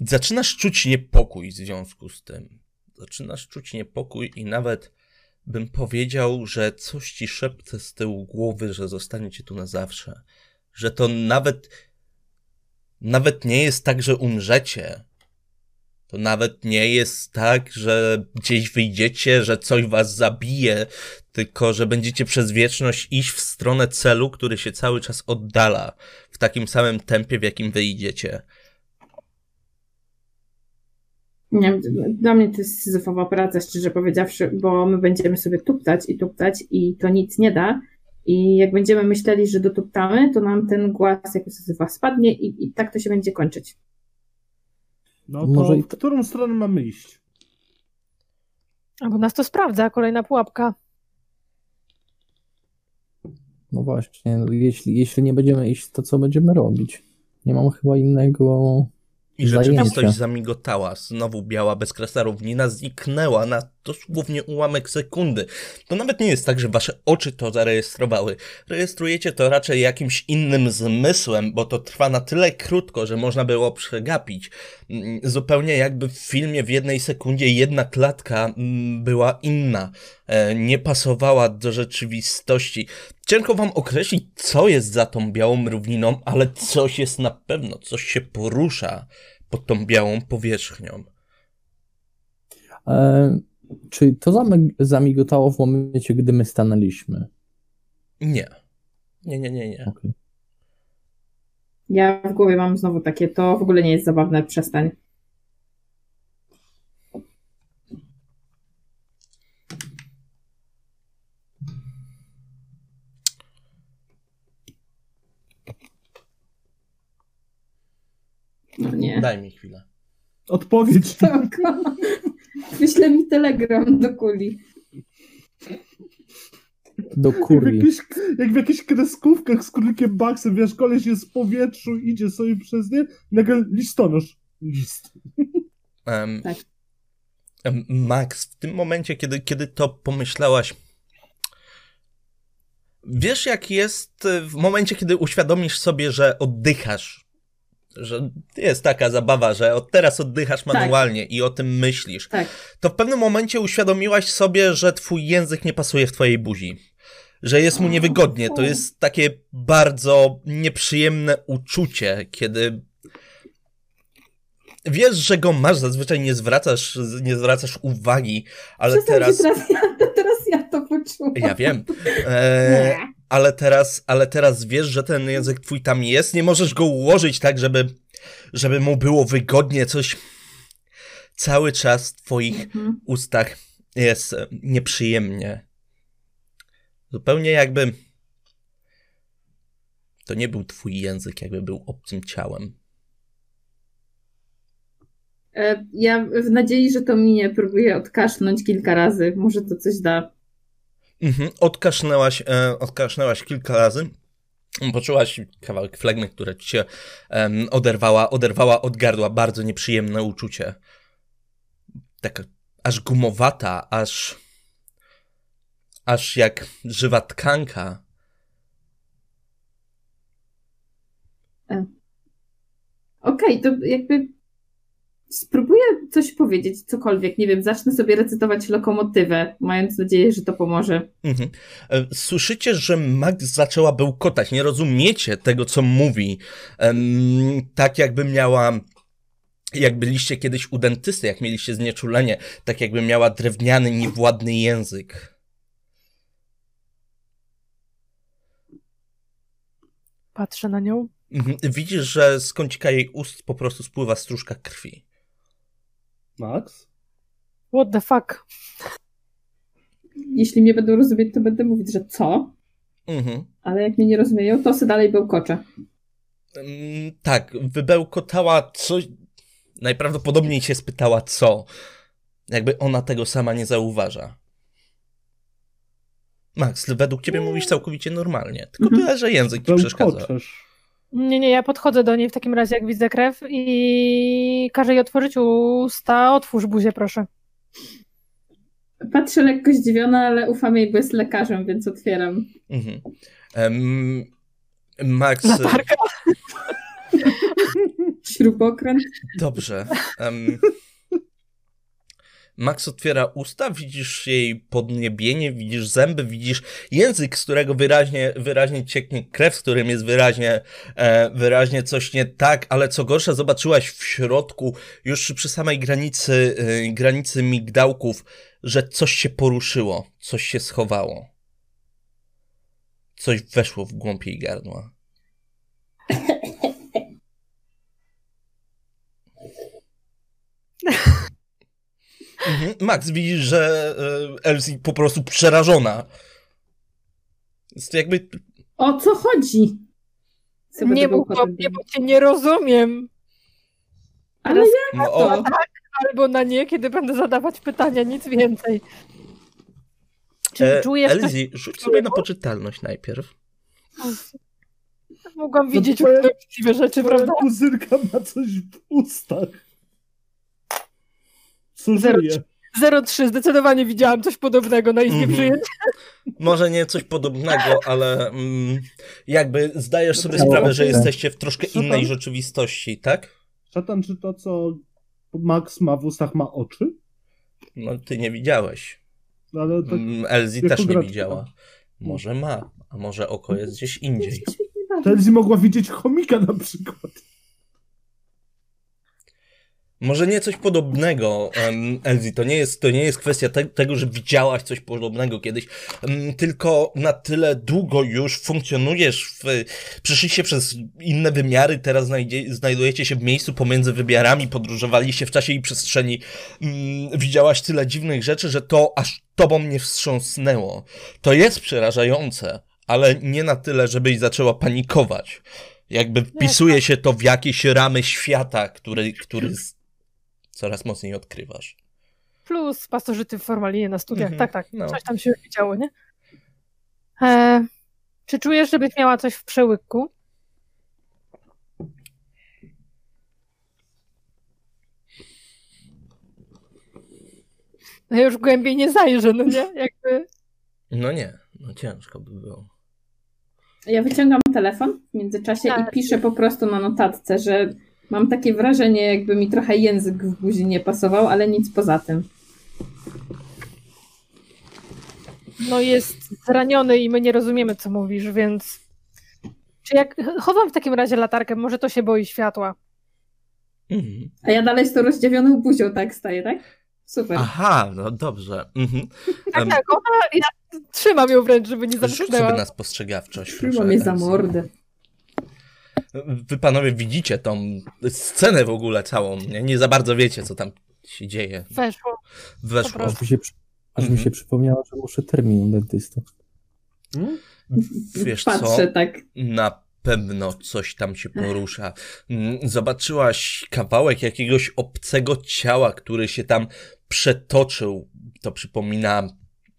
Zaczynasz czuć niepokój w związku z tym. Zaczynasz czuć niepokój i nawet bym powiedział, że coś ci szepce z tyłu głowy, że zostaniecie tu na zawsze. Że to nawet, nawet nie jest tak, że umrzecie. To nawet nie jest tak, że gdzieś wyjdziecie, że coś was zabije, tylko że będziecie przez wieczność iść w stronę celu, który się cały czas oddala w takim samym tempie, w jakim wyjdziecie. Nie dla mnie to jest syzyfowa praca, szczerze powiedziawszy, bo my będziemy sobie tuptać i tuptać i to nic nie da. I jak będziemy myśleli, że dotuptamy, to nam ten głaz jako syzyfa spadnie i, i tak to się będzie kończyć. No to Może i w którą stronę mamy iść? Albo nas to sprawdza, kolejna pułapka. No właśnie, no jeśli, jeśli nie będziemy iść, to co będziemy robić? Nie mam chyba innego I rzeczywistość zamigotała. Znowu biała bezkresna równina zniknęła na dosłownie ułamek sekundy. To nawet nie jest tak, że wasze oczy to zarejestrowały. Rejestrujecie to raczej jakimś innym zmysłem, bo to trwa na tyle krótko, że można było przegapić. Mm, Zupełnie jakby w filmie w jednej sekundzie jedna klatka mm, była inna. E, Nie pasowała do rzeczywistości. Ciężko wam określić, co jest za tą białą równiną, ale coś jest na pewno, coś się porusza pod tą białą powierzchnią. E, Czy to zami- zamigotało w momencie, gdy my stanęliśmy? Nie. Nie, nie, nie, nie. Okej. Ja w głowie mam znowu takie, to w ogóle nie jest zabawne, przestań. No nie. Daj mi chwilę. Odpowiedź. Spoko. Wyślę mi telegram do kuli. Do Jak w, kurii. jakichś, jak w jakichś kreskówkach z królikiem Baxem, wiesz, koleś jest w powietrzu, idzie sobie przez nie, nagle listonosz. List. Em, Tak. Max, w tym momencie, kiedy, kiedy to pomyślałaś, wiesz jak jest e, w momencie, kiedy uświadomisz sobie, że oddychasz, że jest taka zabawa, że od teraz oddychasz manualnie i o tym myślisz, Tak. to w pewnym momencie uświadomiłaś sobie, że twój język nie pasuje w twojej buzi. Że jest mu niewygodnie. To jest takie bardzo nieprzyjemne uczucie, kiedy wiesz, że go masz, zazwyczaj nie zwracasz, nie zwracasz uwagi, ale Przestań, teraz... teraz, ja, teraz ja to poczułam. Ja wiem. E, ale teraz, ale teraz wiesz, że ten język twój tam jest, nie możesz go ułożyć tak, żeby, żeby mu było wygodnie, coś cały czas w twoich Mhm. ustach jest e, nieprzyjemnie. Zupełnie jakby to nie był twój język, jakby był obcym ciałem. E, Ja w nadziei, że to minie, próbuję odkasznąć kilka razy. Może to coś da. Mhm. Odkasznęłaś, e, odkasznęłaś kilka razy. Poczułaś kawałek flegmy, które ci się oderwała, oderwała od gardła. Bardzo nieprzyjemne uczucie. Taka aż gumowata, aż aż jak żywa tkanka. Okej, to jakby spróbuję coś powiedzieć, cokolwiek. Nie wiem, zacznę sobie recytować lokomotywę, mając nadzieję, że to pomoże. Mhm. E, Słyszycie, że Max zaczęła bełkotać. Nie rozumiecie tego, co mówi. Tak jakby miała. Jak byliście kiedyś u dentysty, jak mieliście znieczulenie, tak jakby miała drewniany, niewładny język. Patrzę na nią. Mhm. Widzisz, że z kącika jej ust po prostu spływa stróżka krwi. Max? What the fuck? Jeśli mnie będą rozumieć, to będę mówić, że co? Mhm. Ale jak mnie nie rozumieją, to se dalej bełkoczę. Mm, tak, wybełkotała coś. Najprawdopodobniej się spytała, co. Jakby ona tego sama nie zauważa. Max, według ciebie mówisz całkowicie normalnie. Tylko Mhm. tyle, że język ci przeszkadza. Bełkoczesz. Nie, nie, ja podchodzę do niej w takim razie, jak widzę krew i każę jej otworzyć usta. Otwórz buzię, proszę. Patrzę lekko zdziwiona, ale ufam jej, bo jest lekarzem, więc otwieram. Mhm. Em, Max, Latarka. Śrubokręt. dobrze. Em, Max otwiera usta, widzisz jej podniebienie, widzisz zęby, widzisz język, z którego wyraźnie, wyraźnie cieknie krew, z którym jest wyraźnie, e, wyraźnie coś nie tak, ale co gorsza, zobaczyłaś w środku, już przy samej granicy, e, granicy migdałków, że coś się poruszyło, coś się schowało. Coś weszło w głąb jej gardła. Mhm. Max, widzisz, że e, Elsie po prostu przerażona. Jest jakby. O co chodzi? Sobie Nie mów do mnie, bo cię nie rozumiem. Ale jak No, to? o, Albo na nie, kiedy będę zadawać pytania, nic więcej. Czy e, czujesz coś? Elsie, rzuć sobie na poczytalność najpierw. Mogłam widzieć twoje- prawdziwe rzeczy, Twoja prawda? kuzynka ma coś w ustach. Żyje? 03, zdecydowanie widziałam coś podobnego na izbie Mhm. przyjęć. Może nie coś podobnego, ale mm, jakby zdajesz sobie sprawę, że jesteście w troszkę tam? innej rzeczywistości, tak? Szatan, czy to, co Max ma w ustach, ma oczy? No, ty nie widziałeś. Ale tak, Mm, jako też nie widziała. Może ma, a może oko jest gdzieś indziej. Bawi. Telzi mogła widzieć chomika na przykład. Może nie coś podobnego, um, Elzi, to nie jest, to nie jest kwestia te, tego, że widziałaś coś podobnego kiedyś, um, tylko na tyle długo już funkcjonujesz, w, przeszliście przez inne wymiary, teraz znajdzie, znajdujecie się w miejscu pomiędzy wymiarami, podróżowaliście w czasie i przestrzeni, um, widziałaś tyle dziwnych rzeczy, że to aż tobą nie wstrząsnęło. To jest przerażające, ale nie na tyle, żebyś zaczęła panikować. Jakby wpisuje się to w jakieś ramy świata, który, który coraz mocniej odkrywasz. Plus pasożyty w formalinie na studiach. Mhm, Tak, tak. no. Coś tam się widziało, nie? E, czy czujesz, żebyś miała coś w przełyku? No ja już głębiej nie zajrzę, no nie? Jakby... No nie, no ciężko by było. Ja wyciągam telefon w międzyczasie Tak. i piszę po prostu na notatce, że mam takie wrażenie, jakby mi trochę język w buzi nie pasował, ale nic poza tym. No jest zraniony i my nie rozumiemy, co mówisz, więc... Czy jak... Chowam w takim razie latarkę, może to się boi światła. Mhm. A ja dalej z tą rozdziawioną buzią tak staję, tak? Super. Aha, no dobrze. Mhm. Tak, tak, ona... Ja trzymam ją wręcz, żeby nie Rzuć zamknęła. sobie na spostrzegawczość. Trzyma proszę, mnie za mordę. Wy panowie widzicie tą scenę w ogóle całą, nie? nie za bardzo wiecie, co tam się dzieje. Weszło. Weszło. Aż mi się, aż mi Mhm. się przypomniało, że muszę termin u dentysty. Hmm? Wiesz co? Patrzę tak. Na pewno coś tam się porusza. Mm, Zobaczyłaś kawałek jakiegoś obcego ciała, który się tam przetoczył. To przypomina,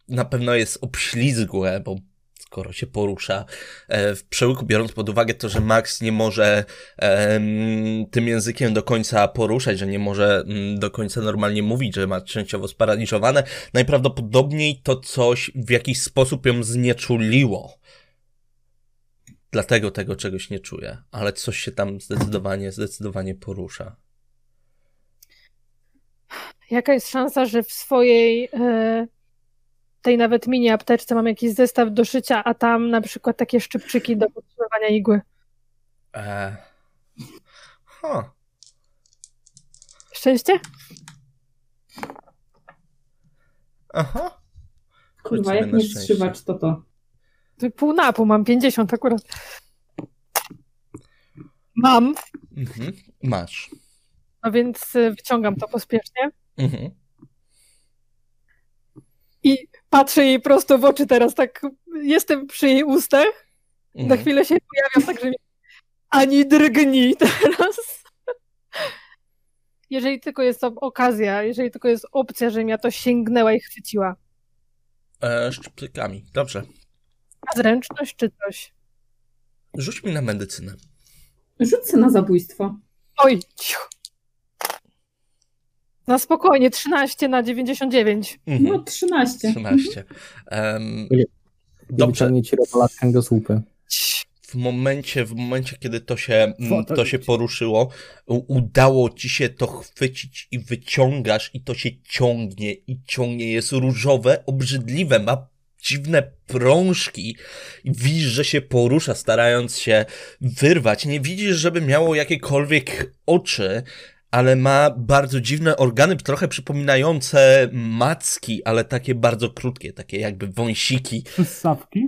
na pewno jest obślizgłe, bo skoro się porusza. E, W przełyku, biorąc pod uwagę to, że Max nie może tym językiem do końca poruszać, że nie może mm, do końca normalnie mówić, że ma częściowo sparaliżowane, najprawdopodobniej to coś w jakiś sposób ją znieczuliło. Dlatego tego czegoś nie czuję, ale coś się tam zdecydowanie, zdecydowanie porusza. Jaka jest szansa, że w swojej e, tej nawet mini apteczce mam jakiś zestaw do szycia, a tam na przykład takie szczypczyki do podtrzymywania igły? Eee. Huh. Szczęście? Aha. Kurwa, jak nie wstrzywacz, to to. To Pół na pół, mam 50 akurat. Mam, Mhm. Masz. no więc e, wyciągam to pospiesznie Mhm. i patrzę jej prosto w oczy teraz, tak jestem przy jej ustach, na Mhm. chwilę się pojawiam, także mi... ani drgnij teraz. Jeżeli tylko jest to okazja, jeżeli tylko jest opcja, żebym ja to sięgnęła i chwyciła. E, szczypcykami. Dobrze. A zręczność czy coś? Rzuć mi na medycynę. Rzuć na zabójstwo. Oj, ciu. Na spokojnie, 13 na 99. Mhm. No, 13. 13. Em, Nie dobrze. ci robolatkę do słupy. W momencie, w momencie, kiedy to się, mm, to się poruszyło, udało ci się to chwycić i wyciągasz i to się ciągnie i ciągnie. Jest różowe, obrzydliwe, ma dziwne prążki i widzisz, że się porusza, starając się wyrwać. Nie widzisz, żeby miało jakiekolwiek oczy, ale ma bardzo dziwne organy, trochę przypominające macki, ale takie bardzo krótkie, takie jakby wąsiki. Przystawki?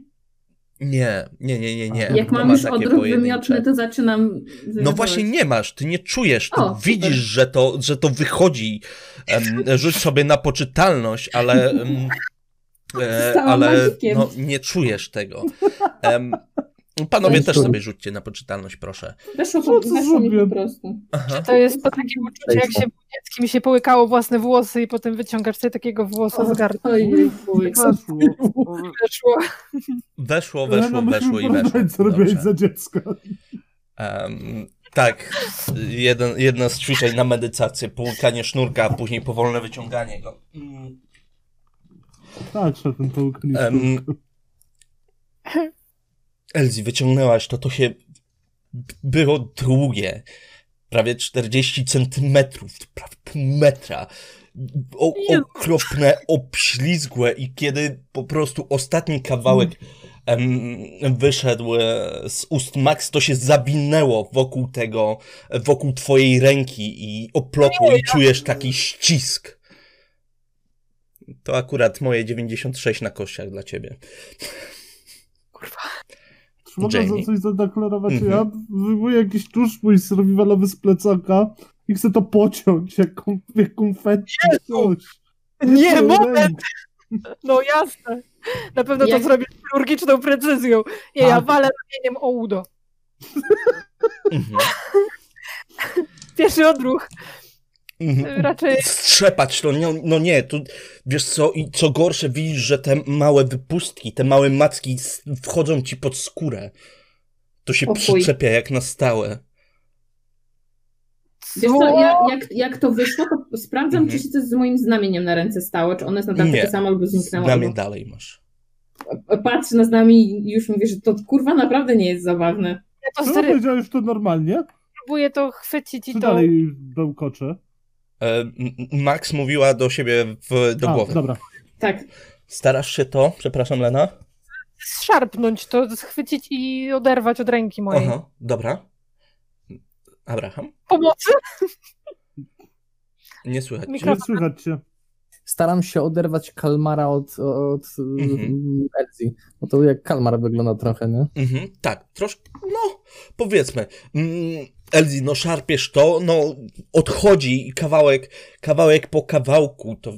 Nie, nie, nie, nie, nie. Jak mam ma już odruch wymiotny, to zaczynam. No wymiotować. właśnie nie masz, ty nie czujesz, ty O, super. widzisz, że to, że to wychodzi. Rzuć sobie na poczytalność, ale, e, ale magikiem. no, nie czujesz tego. Panowie też sobie rzućcie na poczytalność, proszę. Weszło, po, to weszło mi po prostu. Aha. To jest to takie uczucie, jak się dzieckiem się połykało własne włosy i potem wyciągasz sobie takiego włosa z gardła. Weszło. Weszło. Weszło, weszło, musimy weszło i weszło. co robiłeś za dziecko. Tak, jeden, jedno z ćwiczeń na medytację, połykanie sznurka, a później powolne wyciąganie go. Tak, że ten połyknięty. Em, Elzi, wyciągnęłaś to, to się było długie. prawie 40 centymetrów, prawie pół metra. O, okropne, obślizgłe i kiedy po prostu ostatni kawałek em, wyszedł e, z ust Max, to się zawinęło wokół tego, wokół twojej ręki i oplotło i czujesz taki ścisk. To akurat moje 96 na kościach dla ciebie. Czy mogę Jamie. za coś zadeklarować? Mhm. Ja wyjmuję jakiś tusz mój survivalowy z plecaka i chcę to pociąć, jak, jak konfetti. Coś. Nie, moment! No jasne. Na pewno Jak- to zrobię z chirurgiczną precyzją. Nie, ja Tak. walę ramieniem o udo. Mhm. Pierwszy odruch. Mhm. Raczej strzepać to, no, no nie, tu wiesz co, i co gorsze widzisz, że te małe wypustki, te małe macki wchodzą ci pod skórę. To się O chuj. przyczepia jak na stałe. Wiesz co, ja, jak, jak to wyszło, to sprawdzam, Mhm. czy się coś z moim znamieniem na ręce stało, czy ono jest nadal takie samo albo zniknęło. Znamie albo... dalej masz. Patrzę na znamie i już mówię, że to kurwa naprawdę nie jest zabawne. ja to Co stary, powiedziałeś to normalnie? próbuję to chwycić i Czy to... dalej bełkocze? E, Max mówiła do siebie w, do A, głowy. dobra. Tak, Starasz się to, przepraszam Lena? Szarpnąć to, schwycić i oderwać od ręki mojej. Aha, dobra. Abraham? Pomocy? Nie słychać cię. Nie słychać cię. Staram się oderwać kalmara od, od Mhm. mhm. Elzi. Bo to jak kalmar wygląda trochę, nie? Mhm, tak, troszkę, no, powiedzmy. Mm, Elzi, no szarpiesz to, no, odchodzi kawałek, kawałek po kawałku, to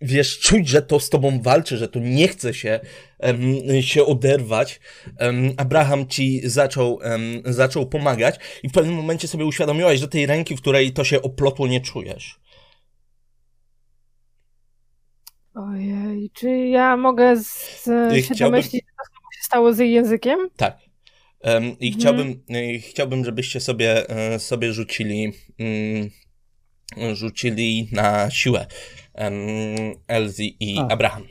wiesz, czuć, że to z tobą walczy, że to nie chce się, em, się oderwać. Em, Abraham ci zaczął, em, zaczął pomagać i w pewnym momencie sobie uświadomiłaś, że tej ręki, w której to się oplotło, nie czujesz. Ojej, czy ja mogę z, się chciałbym- domyślić, co się stało z jej językiem? Tak. Em, I Mhm. chciałbym, chciałbym, żebyście sobie, e, sobie rzucili, mm, rzucili na siłę em, Elzi i A. Abraham.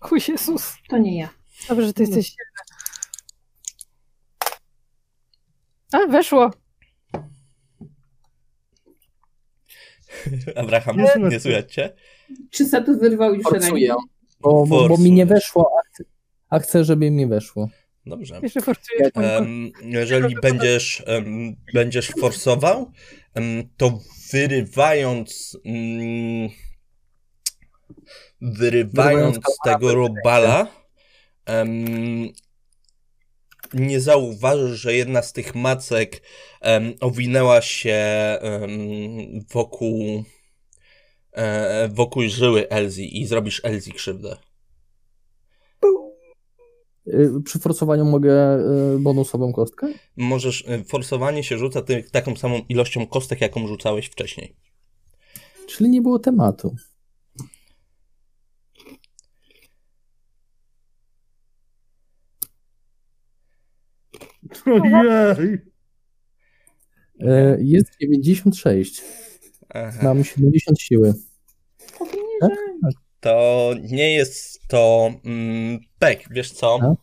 Chuj Jezus. to nie ja. Dobrze, że ty jesteś silny. A, weszło. Abraham, Nie słychać cię? Czy Satu wyrwał już Forcuję. rękę? Bo, bo, bo mi nie weszło, a chcę, a chcę, żeby mi weszło. Dobrze. Em, jeżeli będziesz, em, będziesz forsował, em, to wyrywając, mm, wyrywając Wyrywając tego robala, nie zauważysz, że jedna z tych macek owinęła się wokół, e, wokół żyły Elzi i zrobisz Elzi krzywdę. Y, Przy forsowaniu mogę y, bonusową kostkę? możesz, y, forsowanie się rzuca ty, taką samą ilością kostek, jaką rzucałeś wcześniej. Czyli nie było tematu. Ojej. Y, Jest 96. Aha. Mam 70 siły. To nie jest to mm, pek, wiesz co? A?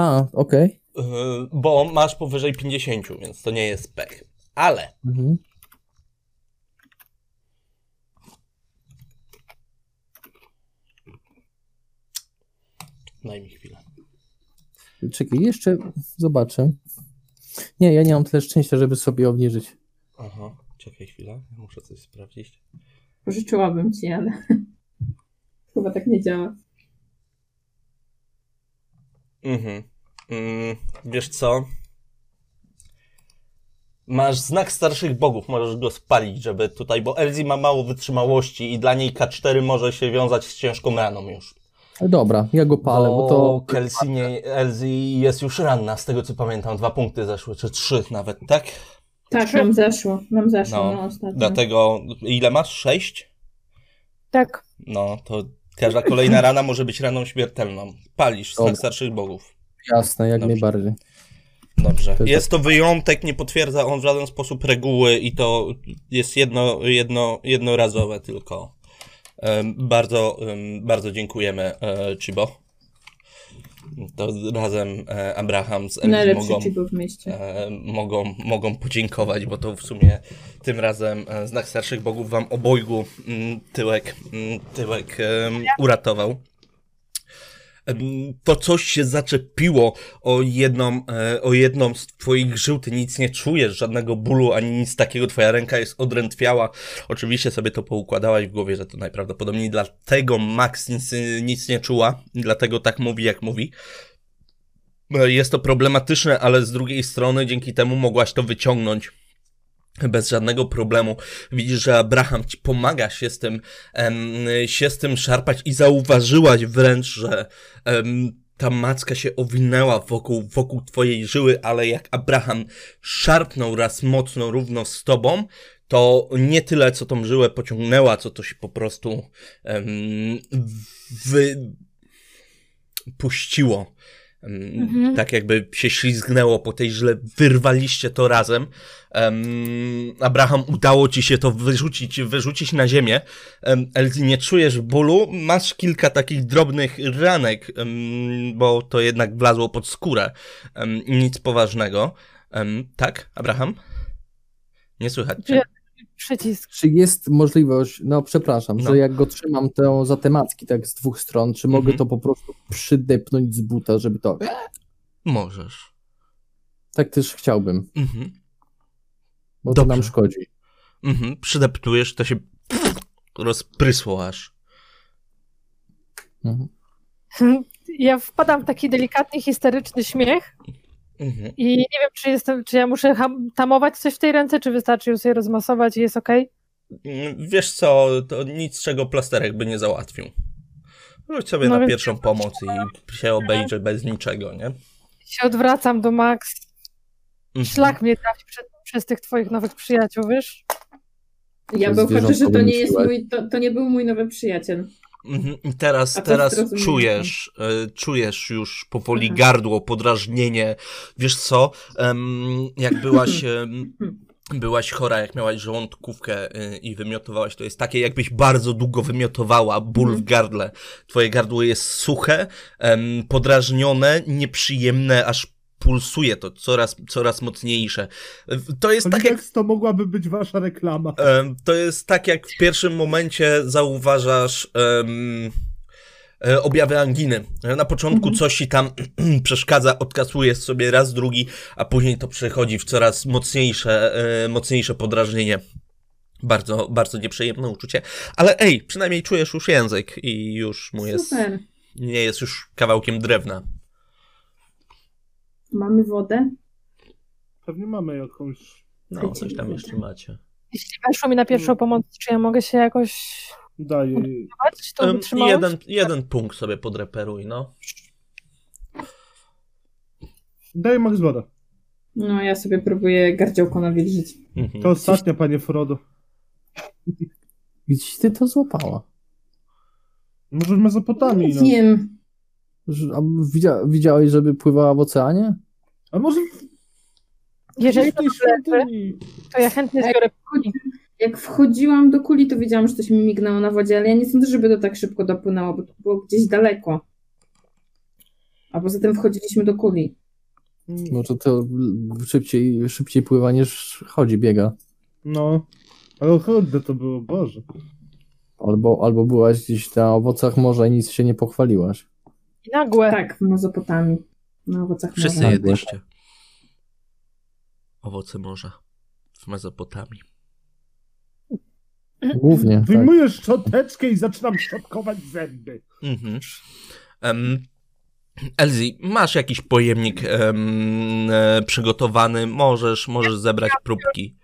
A, okej. Y, bo masz powyżej 50, więc to nie jest pek. Ale Mhm. daj mi chwilę. Czekaj, jeszcze zobaczę. Nie, ja nie mam tyle szczęścia, żeby sobie obniżyć. Aha, czekaj chwilę, muszę coś sprawdzić. Pożyczyłabym ci, ale chyba tak nie działa. Mhm. Mm, wiesz co? Masz znak starszych bogów, możesz go spalić, żeby tutaj, bo Elzi ma mało wytrzymałości i dla niej K4 może się wiązać z ciężką raną już. Dobra, ja go palę, bo to Kelsey nie, Elzi jest już ranna, z tego co pamiętam. Dwa punkty zeszły, czy trzy nawet, tak? Tak, nam zeszło, nam zeszło, No, no, ostatnio. Dlatego, ile masz? Sześć? Tak. No, to każda kolejna rana może być raną śmiertelną. Palisz Dobra. starszych bogów. jasne, jak Dobrze. najbardziej. Dobrze. Jest- to wyjątek, nie potwierdza on w żaden sposób reguły i to jest jedno, jedno, jednorazowe tylko. Bardzo, bardzo dziękujemy, e, Chibo. To razem e, Abraham z Elvis mogą, e, mogą, mogą podziękować, bo to w sumie tym razem e, znak starszych bogów wam obojgu mm, tyłek, mm, tyłek uratował. To coś się zaczepiło o jedną, e, o jedną z twoich żył, ty nic nie czujesz, żadnego bólu, ani nic takiego, twoja ręka jest odrętwiała. Oczywiście sobie to poukładałaś w głowie, że to najprawdopodobniej dlatego Max nic, nic nie czuła, dlatego tak mówi, jak mówi. E, Jest to problematyczne, ale z drugiej strony dzięki temu mogłaś to wyciągnąć bez żadnego problemu. Widzisz, że Abraham ci pomaga się z tym, em, się z tym szarpać i zauważyłaś wręcz, że em, ta macka się owinęła wokół, wokół twojej żyły, ale jak Abraham szarpnął raz mocno równo z tobą, to nie tyle, co tą żyłę pociągnęła, co to się po prostu em, wy... Mhm. Tak jakby się ślizgnęło po tej źle, wyrwaliście to razem. Em, Abraham, udało ci się to wyrzucić, wyrzucić na ziemię. Um, Elzy, nie czujesz bólu, masz kilka takich drobnych ranek, em, bo to jednak wlazło pod skórę. Em, nic poważnego. Tak, Abraham? Nie słychać cię. Przycisk. Czy jest możliwość, no przepraszam, No. że jak go trzymam tę za te macki tak z dwóch stron, czy mogę Mhm. to po prostu przydepnąć z buta, żeby to... Możesz. Tak też chciałbym, Mhm. bo to Dobrze. nam szkodzi. Mhm. Przydeptujesz, to się rozprysło aż. Mhm. Ja wpadam w taki delikatny, histeryczny śmiech Mhm. i nie wiem, czy, jestem, czy ja muszę tamować coś w tej ręce, czy wystarczy ją sobie rozmasować i jest okej. Mm, Wiesz co, to nic czego plasterek by nie załatwił. Rzuć sobie No na więc- pierwszą pomoc i się obejdzie bez niczego, nie? Się odwracam do Max. Mhm. Szlak mnie trafi przed, przez tych twoich nowych przyjaciół, wiesz? Ja zwierzątko że to nie jest mój, to, to nie był mój nowy przyjaciel. Mhm. I teraz, teraz czujesz, e, czujesz już powoli Aha. gardło, podrażnienie. Wiesz co, jak byłaś, byłaś chora, jak miałaś żołądkówkę y, i wymiotowałaś, to jest takie, jakbyś bardzo długo wymiotowała, ból w Mhm. gardle. Twoje gardło jest suche, podrażnione, nieprzyjemne, aż pulsuje to coraz, coraz mocniejsze. To jest tak jak to mogłaby być wasza reklama. To jest tak, jak w pierwszym momencie zauważasz e, objawy anginy. Na początku Mhm. coś ci tam przeszkadza, odkasujesz sobie raz, drugi, a później to przechodzi w coraz mocniejsze, e, mocniejsze podrażnienie. Bardzo, bardzo nieprzyjemne uczucie. Ale ej, przynajmniej czujesz już język i już mu jest, Super. nie jest już kawałkiem drewna. Mamy wodę? Pewnie mamy jakąś. No, coś tam jeszcze macie. Jeśli weszło mi na pierwszą pomoc, czy ja mogę się jakoś Daję Em, wytrzymałość? jeden, jeden punkt sobie podreperuj, no. Daję Max wodę. No, ja sobie próbuję gardziołko nawilżyć. Mhm. To ostatnia, panie Frodo. Gdzieś ty to złapała. Może w Mezopotamii, no. Wiem. A widzia, widziałeś, żeby pływała w oceanie? A może Jeżeli to świątyni. to ja chętnie zbiorę póki. Jak wchodziłam do kuli, to wiedziałam, że coś mi mignęło na wodzie, ale ja nie sądzę, żeby to tak szybko dopłynęło, bo to było gdzieś daleko. A poza tym wchodziliśmy do kuli. Może to szybciej, szybciej pływa niż chodzi, biega. No. Ale chudne to było, Boże. Albo, albo byłaś gdzieś na owocach morza i nic się nie pochwaliłaś. Nagłe. Tak, w Mezopotamii. Na owocach Wszyscy morza. jedliście. Owoce morza w Mezopotamii. Głównie, tak. Wyjmuję szczoteczkę i zaczynam szczotkować zęby. Mhm. Um, Elzi, masz jakiś pojemnik em, e, przygotowany? Możesz, możesz zebrać próbki.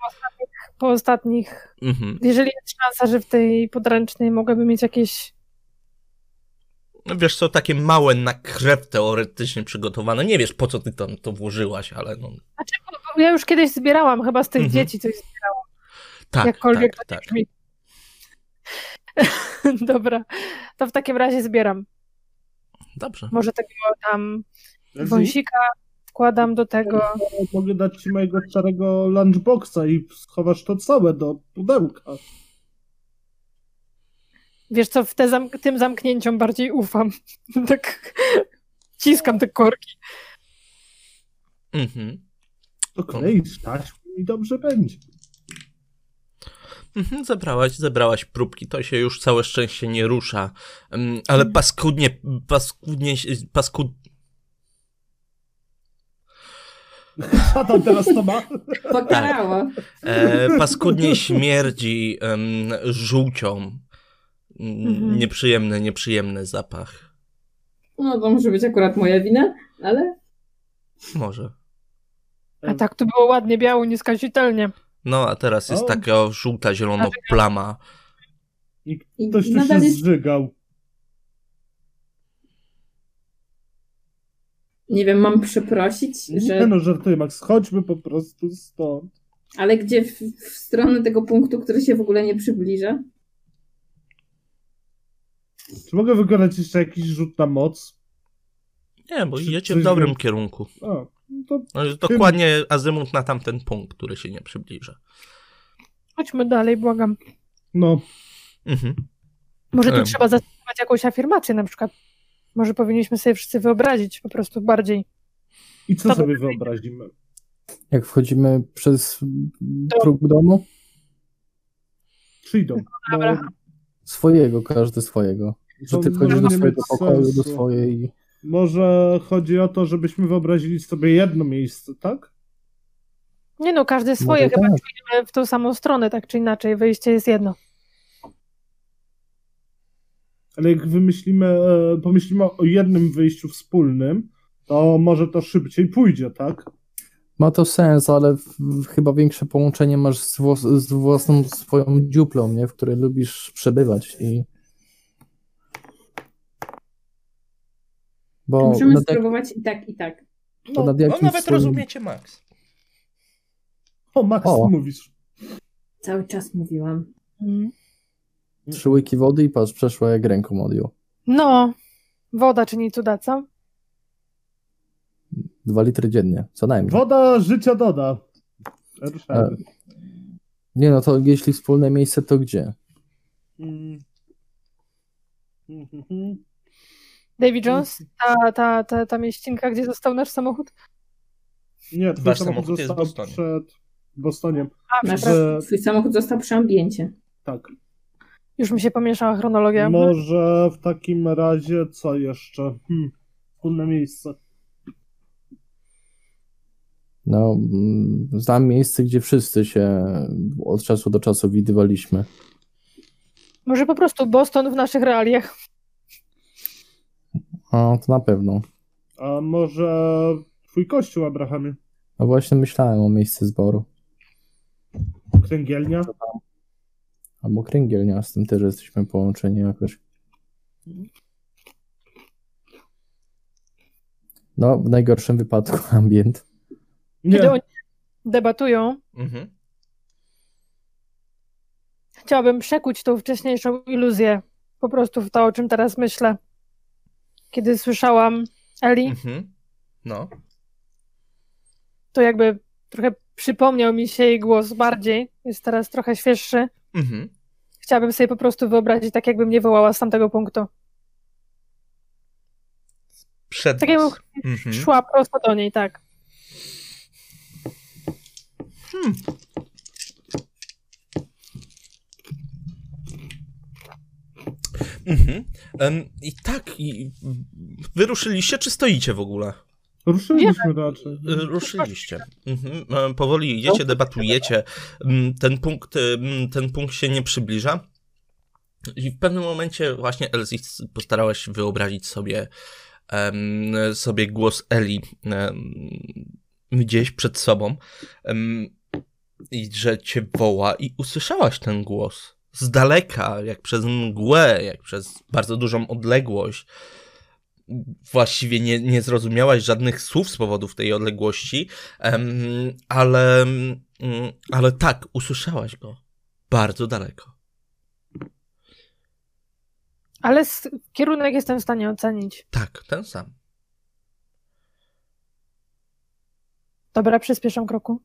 Po ostatnich, Mhm. jeżeli jest szansa, że w tej podręcznej mogłaby mieć jakieś No Wiesz co, takie małe na krew teoretycznie przygotowane. Nie wiesz, po co ty tam to włożyłaś, ale no. Znaczy, bo ja już kiedyś zbierałam chyba z tych Mhm. dzieci coś zbierałam. Tak, Jakkolwiek tak, to tak. brzmi. Dobra, to w takim razie zbieram. Dobrze. Może tego tam wąsika wkładam do tego. Mogę dać ci mojego starego lunchboxa i schowasz to całe do pudełka. Wiesz co, w te zam tym zamknięciom bardziej ufam. tak Ciskam te korki. Mhm. Okleisz taśmą i dobrze będzie. Mhm, zebrałaś, zebrałaś próbki, to się już całe szczęście nie rusza, Mm, ale paskudnie, paskudnie, paskud... Co tam teraz to ma? Pokarało. E, paskudnie śmierdzi em, żółcią. Mhm. Nieprzyjemny, nieprzyjemny zapach. No to może być akurat moja wina, ale Może. A tak to było ładnie, biało, nieskazitelnie. No, a teraz jest O. taka żółta, zielono plama. I ktoś tu się jest, zżygał. nie wiem, mam przeprosić, Nie że... no, żartuję, Max. Chodźmy po prostu stąd. Ale gdzie w, w stronę tego punktu, który się w ogóle nie przybliża? Czy mogę wykonać jeszcze jakiś rzut na moc? Nie, bo Czy idziecie w dobrym kierunku. A, no to No, dokładnie azymut na tamten punkt, który się nie przybliża. Chodźmy dalej, błagam. no. Mhm. Może tu Em. trzeba zastosować jakąś afirmację na przykład. Może powinniśmy sobie wszyscy wyobrazić po prostu bardziej. I co To- sobie wyobrazimy? Jak wchodzimy przez próg domu? Przyjdą. Bo Dobra. Swojego, każdy swojego. Że ty wchodzisz do swojego pokoju, do swojej... może chodzi o to, żebyśmy wyobrazili sobie jedno miejsce, tak? Nie no, każdy swoje, Może chyba tak. pójdziemy w tą samą stronę, tak czy inaczej. Wyjście jest jedno. Ale jak wymyślimy, e, pomyślimy o jednym wyjściu wspólnym, to może to szybciej pójdzie, tak? Ma to sens, ale chyba większe połączenie masz z, włos- z własną swoją dziuplą, nie? w której lubisz przebywać i bo Możemy nad, spróbować i tak, i tak. No jakimś nawet swoim, rozumiecie Max. O, Max, O. mówisz. Cały czas mówiłam. Mm. trzy łyki wody i patrz, przeszła jak ręką odjął. No, woda czyni cuda, co? Dwa litry dziennie, co najmniej. Woda życia doda. Ruszajmy. Nie no, to jeśli wspólne miejsce, to gdzie? Mm. Mhm. Davy Jones, ta, ta, ta, ta mieścinka, gdzie został nasz samochód? Nie, twój Wasz samochód samochód został Bostonie. przed Bostoniem. A, Nasz, Że- twój samochód został przy ambiencie. Tak. już mi się pomieszała chronologia. Może w takim razie co jeszcze? Hmm. Wspólne miejsce. No, mm, znam miejsce, gdzie wszyscy się od czasu do czasu widywaliśmy. Może po prostu Boston w naszych realiach. A, to na pewno. A może twój kościół, Abrahamie? No właśnie myślałem o miejscu zboru. Kręgielnia? Albo kręgielnia, z tym też jesteśmy połączeni jakoś. No, w najgorszym wypadku ambient. Kiedy Nie. oni debatują, Mhm. chciałabym przekuć tą wcześniejszą iluzję po prostu w to, o czym teraz myślę. Kiedy słyszałam Eli, Mhm. No. to jakby trochę przypomniał mi się jej głos bardziej. Jest teraz trochę świeższy. Mhm. Chciałabym sobie po prostu wyobrazić, tak jakby mnie wołała z tamtego punktu. Przed Tak jakbym. Mhm. szła prosto do niej, tak. Hmm. Mhm. Em, I tak, i wyruszyliście, czy stoicie w ogóle? Ruszyliśmy raczej. Y, Ruszyliście. Mhm. Powoli idziecie, debatujecie. Ten punkt, ten punkt się nie przybliża. I w pewnym momencie właśnie Elsie postarałaś wyobrazić sobie, em, sobie głos Eli em, gdzieś przed sobą. Em, I że cię woła i usłyszałaś ten głos. Z daleka, jak przez mgłę, jak przez bardzo dużą odległość właściwie nie, nie zrozumiałaś żadnych słów z powodów tej odległości, ale, mm, ale tak, usłyszałaś go bardzo daleko. Ale kierunek jestem w stanie ocenić. Tak, ten sam. Dobra, przyspieszam kroku.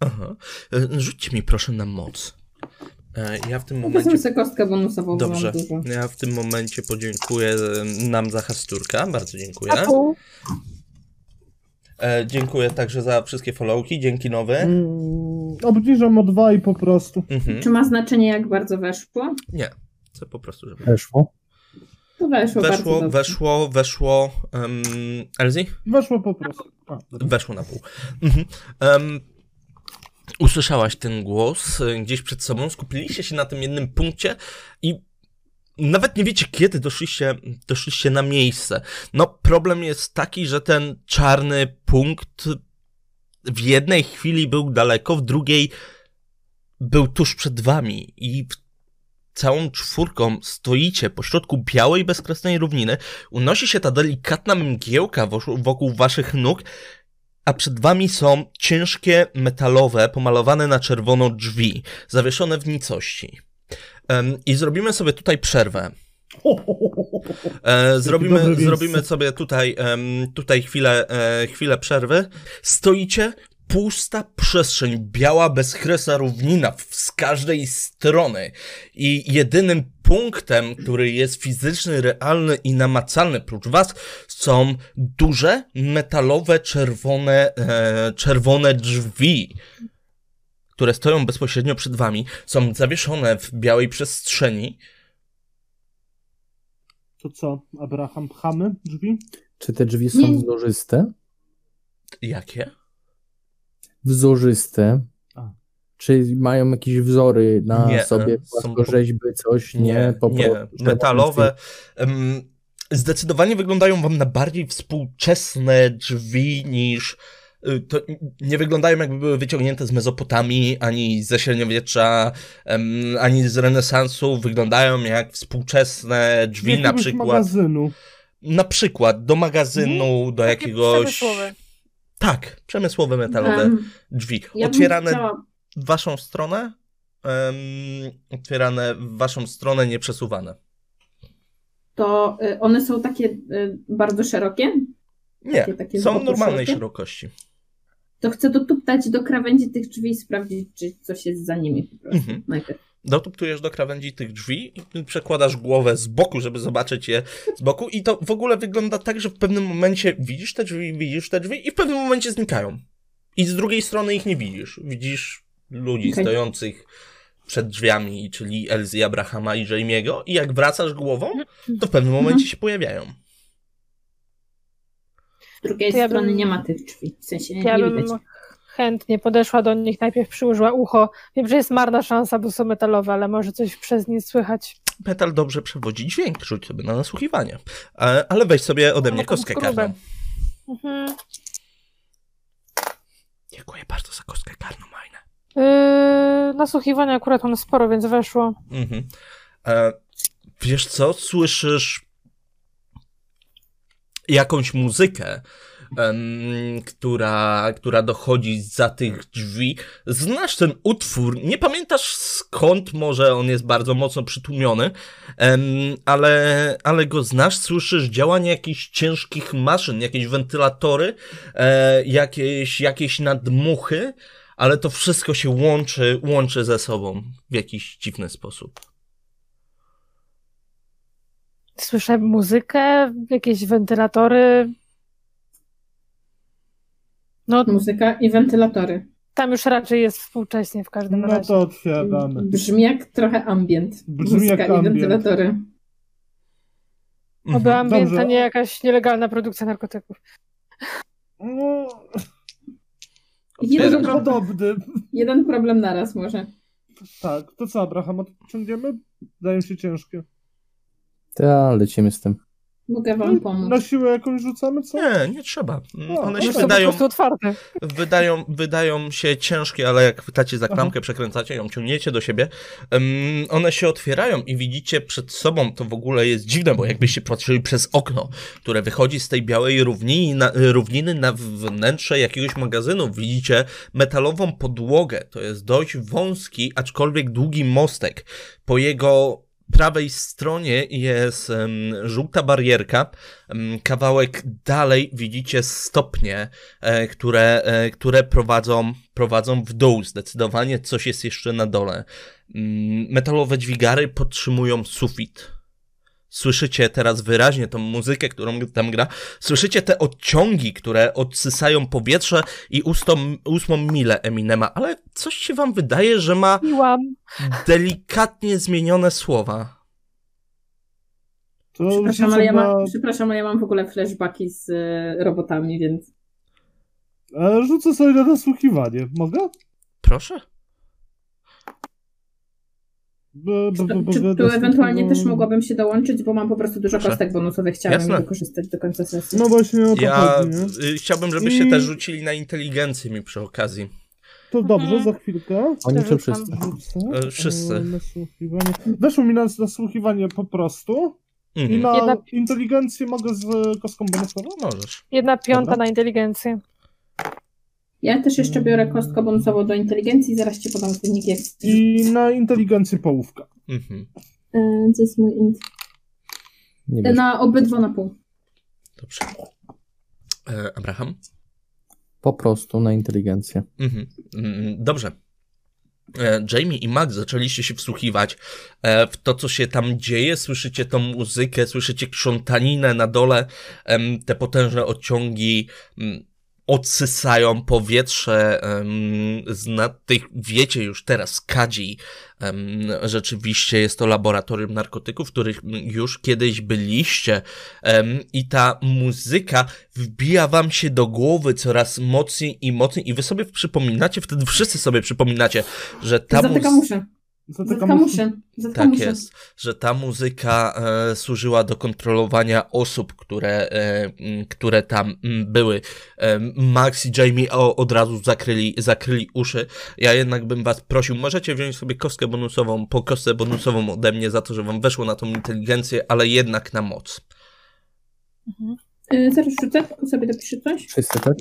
Aha. E, Rzućcie mi proszę na moc. E, Ja w tym Wezmę momencie... sobie kostkę bonusową, bo Dobrze, ja w tym momencie podziękuję e, nam za hasturka, bardzo dziękuję. A pół? E, dziękuję także za wszystkie followki, dzięki nowe. Mm, obniżam o dwa i po prostu. Mhm. Czy ma znaczenie, jak bardzo weszło? Nie, chcę po prostu, żeby... Weszło. To weszło, Weszło, weszło, weszło... Um, Elzi? Weszło po prostu. A. Weszło na pół. Mhm. Em, usłyszałaś ten głos e, gdzieś przed sobą, skupiliście się na tym jednym punkcie i nawet nie wiecie, kiedy doszliście, doszliście na miejsce. No, problem jest taki, że ten czarny punkt w jednej chwili był daleko, w drugiej był tuż przed wami i całą czwórką stoicie pośrodku białej, bezkresnej równiny. Unosi się ta delikatna mgiełka wokół waszych nóg, a przed wami są ciężkie, metalowe, pomalowane na czerwono drzwi, zawieszone w nicości. I zrobimy sobie tutaj przerwę. E, zrobimy, zrobimy sobie tutaj, tutaj chwilę, e, chwilę przerwy. Stoicie, pusta przestrzeń, biała, bezkresna równina z każdej strony. I jedynym punktem, który jest fizyczny, realny i namacalny prócz was, są duże, metalowe, czerwone, e, czerwone drzwi które stoją bezpośrednio przed wami, są zawieszone w białej przestrzeni. To co, Abraham, pchamy drzwi? Czy te drzwi są Nie. wzorzyste? Jakie? Wzorzyste. A. Czy mają jakieś wzory na Nie, sobie, e, po- płaskorzeźby, coś? Nie, Nie, po nie. prostu Metalowe. zdecydowanie wyglądają wam na bardziej współczesne drzwi niż. y, To nie wyglądają jakby były wyciągnięte z Mezopotamii, ani ze średniowiecza, em, ani z renesansu. Wyglądają jak współczesne drzwi, na przykład. magazynu. Na przykład do magazynu, do Takie jakiegoś. przemysłowe. Tak, przemysłowe metalowe Em, drzwi. ja Otwierane chciała- w waszą stronę, em, otwierane w waszą stronę, nieprzesuwane. To y, one są takie y, bardzo szerokie? Nie, Takie- takie są normalnej szerokie? szerokości. To chcę dotuptać do krawędzi tych drzwi i sprawdzić, czy coś jest za nimi po prostu. Mhm. Najpierw. Dotuptujesz do krawędzi tych drzwi i przekładasz głowę z boku, żeby zobaczyć je z boku i to w ogóle wygląda tak, że w pewnym momencie widzisz te drzwi, widzisz te drzwi i w pewnym momencie znikają. I z drugiej strony ich nie widzisz. Widzisz ludzi Okej. stojących przed drzwiami, czyli Elzy, Abrahama i Jamie'ego i jak wracasz głową, to w pewnym Mhm. momencie się pojawiają. Z drugiej To ja strony bym- nie ma tych drzwi. W sensie nie, Ja nie bym widać. Chętnie podeszła do nich, najpierw przyłożyła ucho. Wiem, że jest marna szansa, bo są metalowe, ale może coś przez nie słychać. Petal dobrze przewodzi dźwięk, rzuć sobie na nasłuchiwanie. E, Ale weź sobie ode mnie kostkę karną. Mhm. Dziękuję bardzo za kostkę karną, Majne. Yy, nasłuchiwania akurat mam sporo, więc weszło. Mhm. E, wiesz co? Słyszysz jakąś muzykę, która, która dochodzi za tych drzwi. Znasz ten utwór, nie pamiętasz skąd, może on jest bardzo mocno przytłumiony, ale, ale go znasz, słyszysz działanie jakichś ciężkich maszyn, jakieś wentylatory, e, jakieś, jakieś nadmuchy, ale to wszystko się łączy, łączy ze sobą w jakiś dziwny sposób. Słyszę muzykę, jakieś wentylatory. No, Muzyka i wentylatory. tam już raczej jest współcześnie w każdym No razie. to otwieramy. Brzmi jak trochę ambient. Brzmi Muzyka jak i ambient. wentylatory. Oby Mhm. ambient to Dobrze. nie jakaś nielegalna produkcja narkotyków. No, Jeden, problem, podobny. jeden problem naraz może. Tak, to co, Abraham, odciągniemy? Dają się ciężkie. Tak, lecimy z tym. Mogę No wam i pomóc. Na siłę jakąś rzucamy, co? Nie, nie trzeba. O, One no się to Są po wydają, prostu otwarte. wydają, wydają się ciężkie, ale jak chwytacie za Aha. klamkę, przekręcacie ją, ciągniecie do siebie, em, one się otwierają i widzicie przed sobą, to w ogóle jest dziwne, bo jakbyście patrzyli przez okno, które wychodzi z tej białej równiny na, równiny na wnętrze jakiegoś magazynu, widzicie metalową podłogę. To jest dość wąski, aczkolwiek długi mostek. Po jego prawej stronie jest żółta barierka. Kawałek dalej widzicie stopnie, e, które, e, które prowadzą, prowadzą w dół. Zdecydowanie coś jest jeszcze na dole. Metalowe dźwigary podtrzymują sufit. Słyszycie teraz wyraźnie tą muzykę, którą tam gra. Słyszycie te odciągi, które odsysają powietrze i ustą, ósmą milę Eminema, ale coś się wam wydaje, że ma Miłam. delikatnie zmienione słowa. To Przepraszam, ale ja mam, przepraszam, ale ja mam w ogóle flashbacki z e, robotami, więc E, Rzucę sobie na nasłuchiwanie. Mogę? Proszę? Czy tu ewentualnie też mogłabym się dołączyć, bo mam po prostu dużo Proszę. kostek bonusowych, chciałam Jasne. wykorzystać do końca sesji. No właśnie o to Ja chodzi, nie? y, chciałbym, żebyście I- też rzucili na inteligencję mi przy okazji. To dobrze, Mhm. za chwilkę. Oni czy wszyscy? E, wszyscy. E, Nasłuchiwanie. Weszło mi na nasłuchiwanie po prostu. I Mhm. na Jedna- inteligencję mogę z kostką bonusową? Możesz. Jedna piąta Dobra. na inteligencję. Ja też jeszcze biorę kostkę bonusową do inteligencji, zaraz ci podam wyniki. Jak... I na inteligencję połówka. Mhm. E, Gdzie jest mój int? Nie E, wiem. Na obydwa na pół. Dobrze. E, Abraham? Po prostu na inteligencję. Mhm. Mm, Dobrze. E, Jamie i Max zaczęliście się wsłuchiwać e, w to, co się tam dzieje. Słyszycie tą muzykę, słyszycie krzątaninę na dole, em, te potężne odciągi mm, odsysają powietrze z nad tych, wiecie już teraz, kadzi. Rzeczywiście jest to laboratorium narkotyków, w których już kiedyś byliście. I ta muzyka wbija wam się do głowy coraz mocniej i mocniej. I wy sobie przypominacie, wtedy wszyscy sobie przypominacie, że ta muzyka... uszy. Zatykam Zatykam uszy. uszy. Zatykam Tak jest, że ta muzyka e, służyła do kontrolowania osób, które, e, które tam m, były. E, Max i Jamie o, od razu zakryli, zakryli uszy. Ja jednak bym was prosił, możecie wziąć sobie kostkę bonusową, po kostkę bonusową ode mnie za to, że wam weszło na tą inteligencję, ale jednak na moc. E, Zaraz rzucę, sobie dopiszę coś. Wszyscy, tak?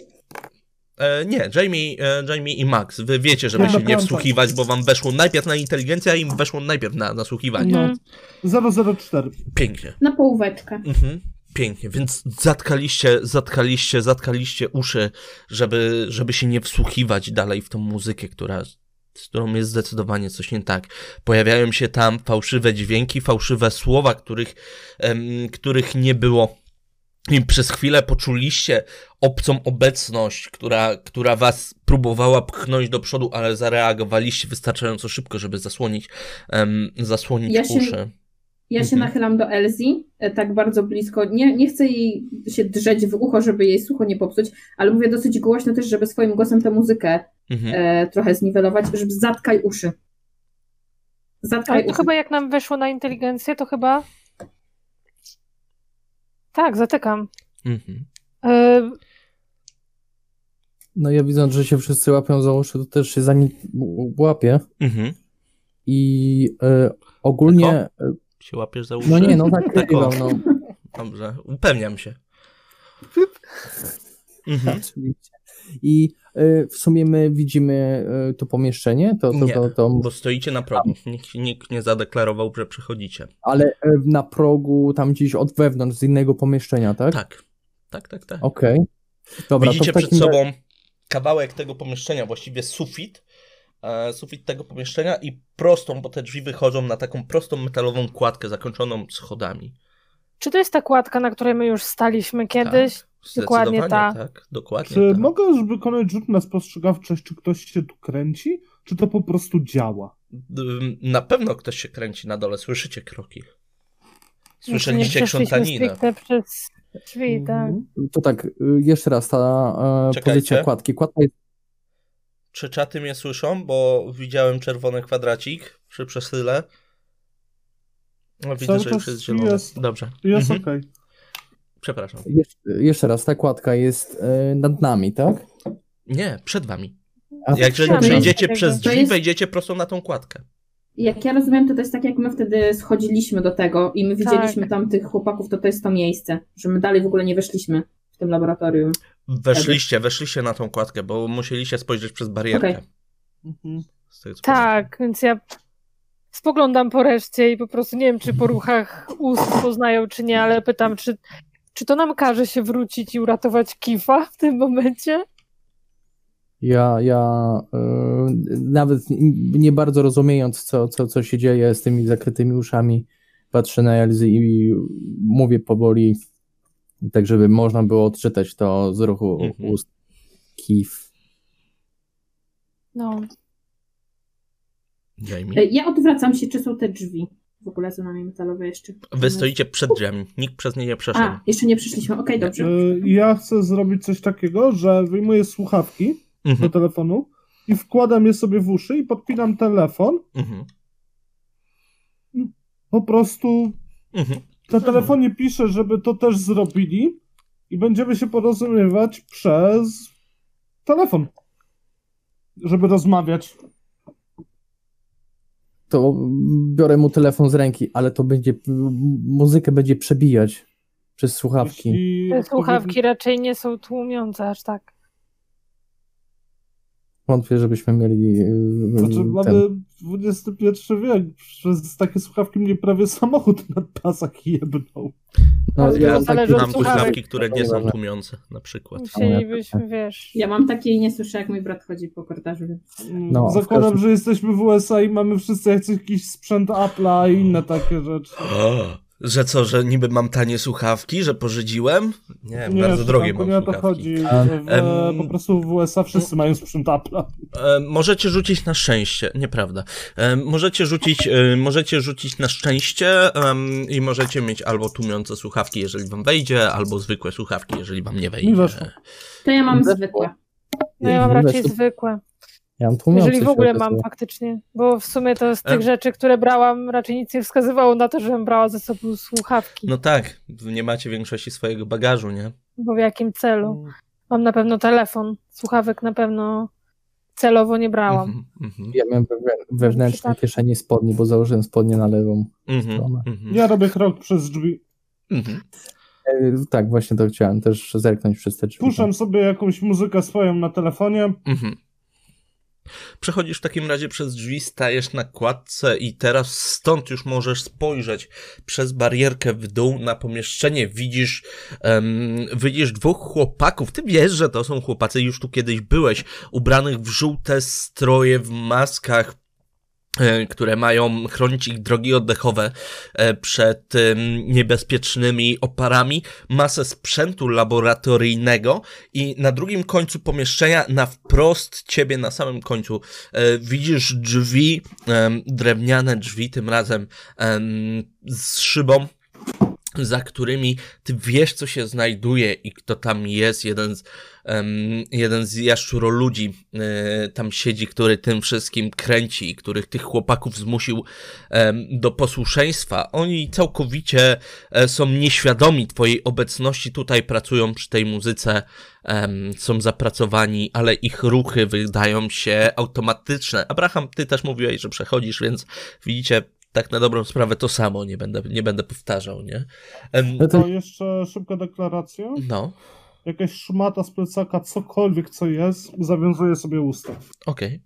E, nie, Jamie, e, Jamie i Max, wy wiecie, żeby Ja się do nie końca. wsłuchiwać, bo wam weszło najpierw na inteligencję, a im weszło najpierw na nasłuchiwanie. No. 004. Pięknie. Na połóweczkę. Mhm. Pięknie, więc zatkaliście, zatkaliście, zatkaliście uszy, żeby, żeby się nie wsłuchiwać dalej w tą muzykę, która, z którą jest zdecydowanie coś nie tak. Pojawiają się tam fałszywe dźwięki, fałszywe słowa, których, em, których nie było. I przez chwilę poczuliście obcą obecność, która, która was próbowała pchnąć do przodu, ale zareagowaliście wystarczająco szybko, żeby zasłonić, em, zasłonić Ja się- uszy. Ja się Mhm. nachylam do Elzi, e, tak bardzo blisko. Nie, nie chcę jej się drzeć w ucho, żeby jej słucho nie popsuć, ale mówię dosyć głośno też, żeby swoim głosem tę muzykę Mhm. e, trochę zniwelować, żeby zatkaj uszy. Zatkaj Ale to uszy. chyba jak nam weszło na inteligencję, to chyba... Tak, zatykam. Mhm. E, No ja widząc, że się wszyscy łapią za uszy, to też się za nim łapię. Mhm. I e, ogólnie. e, Się łapiesz za uszy? No nie, no tak Tak, o. kiwam, no. Dobrze, upewniam się. Mhm. Oczywiście. I e, w sumie my widzimy e, to pomieszczenie, to, to, Nie, to, to, bo stoicie na progu. Nikt, nikt nie zadeklarował, że przechodzicie. ale e, na progu tam gdzieś od wewnątrz, z innego pomieszczenia, tak? Tak. Tak, tak, tak. Okej. Dobra, Widzicie przed takim sobą kawałek tego pomieszczenia, właściwie sufit. E, sufit tego pomieszczenia i prostą, bo te drzwi wychodzą na taką prostą metalową kładkę zakończoną schodami. Czy to jest ta kładka, na której my już staliśmy kiedyś? Dokładnie Zdecydowanie ta. tak. Dokładnie Czy tak. mogę już wykonać rzut na spostrzegawczość, czy ktoś się tu kręci, czy to po prostu działa? Na pewno ktoś się kręci na dole, słyszycie kroki. Słyszeliście krzątaninę. przez drzwi, tak. Mhm. To tak, y, jeszcze raz ta e, Czekajcie. pozycja kładki. Kładka jest Czy czaty mnie słyszą? Bo widziałem czerwony kwadracik przy przesyle. No, widzę, Cały że już jest zielony. jest. Dobrze. Jest Mhm. okej. Przepraszam. jeszcze, jeszcze raz, ta kładka jest e, nad nami, tak? Nie, przed wami. A, Jak jeżeli ściany. przejdziecie przez jest- drzwi, wejdziecie prosto na tą kładkę. Jak ja rozumiem, to to jest tak, jak my wtedy schodziliśmy do tego i my widzieliśmy Tak. tam tych chłopaków, to to jest to miejsce, że my dalej w ogóle nie weszliśmy w tym laboratorium. Weszliście, weszliście na tą kładkę, bo musieliście spojrzeć przez barierkę. Okej. Mhm. Tak, więc ja spoglądam po reszcie i po prostu nie wiem, czy po ruchach ust poznają, czy nie, ale pytam, czy, czy to nam każe się wrócić i uratować Kifa w tym momencie? Ja, ja yy, nawet nie bardzo rozumiejąc, co, co, co się dzieje z tymi zakrytymi uszami, patrzę na Elzy i mówię powoli, tak żeby można było odczytać to z ruchu Mhm. ust Kif. No, Jamie. E, Ja odwracam się, czy są te drzwi w ogóle za nami metalowe jeszcze. Wy stoicie przed drzwiami. Nikt przez nie nie przeszedł. A, jeszcze nie przyszliśmy. Okej, dobrze. Y, Ja chcę zrobić coś takiego, że wyjmuję słuchawki do Mhm, telefonu i wkładam je sobie w uszy i podpinam telefon. mhm, Po prostu mhm. na telefonie piszę, żeby to też zrobili i będziemy się porozumiewać przez telefon, żeby rozmawiać. To biorę mu telefon z ręki, ale to będzie, muzykę będzie przebijać przez słuchawki. Jeśli słuchawki raczej nie są tłumiące aż tak. Wątpię, żebyśmy mieli yy, Znaczy, ten... mamy XXI wiek, przez takie słuchawki mnie prawie samochód na pasach jebnął. No, ja od Mam słuchawki, które nie są tłumiące, na przykład. Musielibyśmy, wiesz... Ja mam takie i nie słyszę, jak mój brat chodzi po korytarzu, więc... No, Zakładam, każdym- że jesteśmy w USA i mamy wszyscy jakiś sprzęt Apple'a i inne takie rzeczy. Że co, że niby mam tanie słuchawki, że pożydziłem? Nie, bardzo drogie to mam nie o to słuchawki. chodzi. W, Em, po prostu w USA wszyscy mają sprzęt Apple'a. E, możecie rzucić na szczęście, nieprawda. E, możecie rzucić, e, możecie rzucić na szczęście em, i możecie mieć albo tłumiące słuchawki, jeżeli wam wejdzie, albo zwykłe słuchawki, jeżeli wam nie wejdzie. To ja mam zwykłe. No ja mam Weź raczej zwykłe. Ja mam tłumiące Jeżeli w ogóle mam okazało. faktycznie. Bo w sumie to z tych Em. rzeczy, które brałam, raczej nic nie wskazywało na to, żebym brała ze sobą słuchawki. No tak, nie macie większości swojego bagażu, nie? Bo w jakim celu? Mam na pewno telefon. Słuchawek na pewno celowo nie brałam. Mhm, mhm, Ja miałem we, wewnętrznej Przypadek. kieszeni spodni, bo założyłem spodnie na lewą. mhm, Stronę. mhm, Ja robię krok przez drzwi. E, Tak, właśnie to chciałem też zerknąć przez te drzwi. Puszczam sobie jakąś muzykę swoją na telefonie. Mhm. Przechodzisz w takim razie przez drzwi, stajesz na kładce i teraz stąd już możesz spojrzeć przez barierkę w dół na pomieszczenie. Widzisz, em, widzisz dwóch chłopaków. Ty wiesz, że to są chłopacy, już tu kiedyś byłeś, ubranych w żółte stroje, w maskach, które mają chronić ich drogi oddechowe e, przed niebezpiecznymi oparami, masę sprzętu laboratoryjnego i na drugim końcu pomieszczenia, na wprost ciebie, na samym końcu, e, widzisz drzwi, drewniane drzwi, tym razem em, z szybą, za którymi ty wiesz, co się znajduje i kto tam jest. Jeden z, em, jeden z jaszczuroludzi e, tam siedzi, który tym wszystkim kręci i których tych chłopaków zmusił em, do posłuszeństwa. Oni całkowicie e, są nieświadomi twojej obecności tutaj, pracują przy tej muzyce, em, są zapracowani, ale ich ruchy wydają się automatyczne. Abraham, ty też mówiłeś, że przechodzisz, więc widzicie tak na dobrą sprawę to samo, nie będę, nie będę powtarzał, nie? No to- jeszcze szybka deklaracja. no, Jakaś szmata z plecaka, cokolwiek co jest, zawiązuje sobie usta. okej.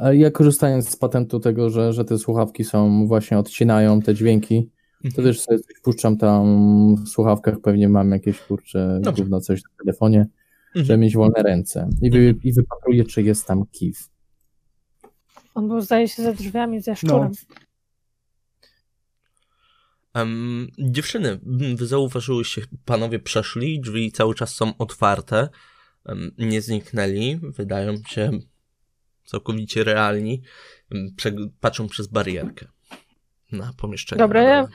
A Ja korzystając z patentu tego, że, że te słuchawki są, właśnie odcinają te dźwięki, to Mhm. też sobie coś puszczam tam w słuchawkach, pewnie mam jakieś kurcze, gówno coś na telefonie, żeby Mhm. mieć wolne ręce. I, wy, i wypatruję, czy jest tam kif. On był, zdaje się, za drzwiami z jaszczurem. Em, dziewczyny, m, wy zauważyłyście, panowie przeszli, drzwi cały czas są otwarte, em, nie zniknęli, wydają się całkowicie realni, prze- patrzą przez barierkę na pomieszczenie. Dobra, ja-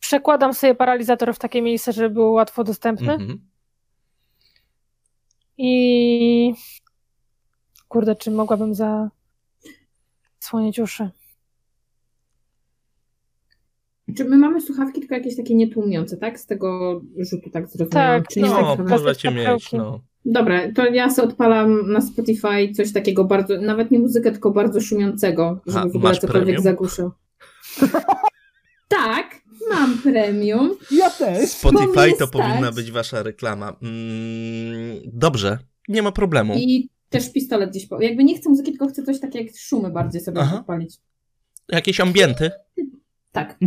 Przekładam sobie paralizator w takie miejsce, żeby było łatwo dostępne. Mhm. I kurde, czy mogłabym zasłonić uszy? Czy my mamy słuchawki tylko jakieś takie nietłumiące, tak? Z tego rzutu tak zrozumiałam. Tak, Czy nie no, tak No, możecie mieć, no. Dobra, to ja sobie odpalam na Spotify coś takiego bardzo, nawet nie muzykę, tylko bardzo szumiącego, żeby A, w ogóle cokolwiek premium? zagłuszył. tak, mam premium. Ja też! Spotify mnie to stać. powinna być wasza reklama. Mm, dobrze, nie ma problemu. I też pistolet gdzieś po... Jakby nie chcę muzyki, tylko chcę coś takie jak szumy bardziej sobie Aha. odpalić. Jakieś ambienty? Tak.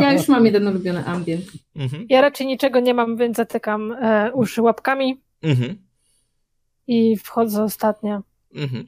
Ja już mam jeden ulubiony ambient. Mhm. Ja raczej niczego nie mam, więc zatykam e, uszy łapkami Mhm. i wchodzę ostatnia. Mhm.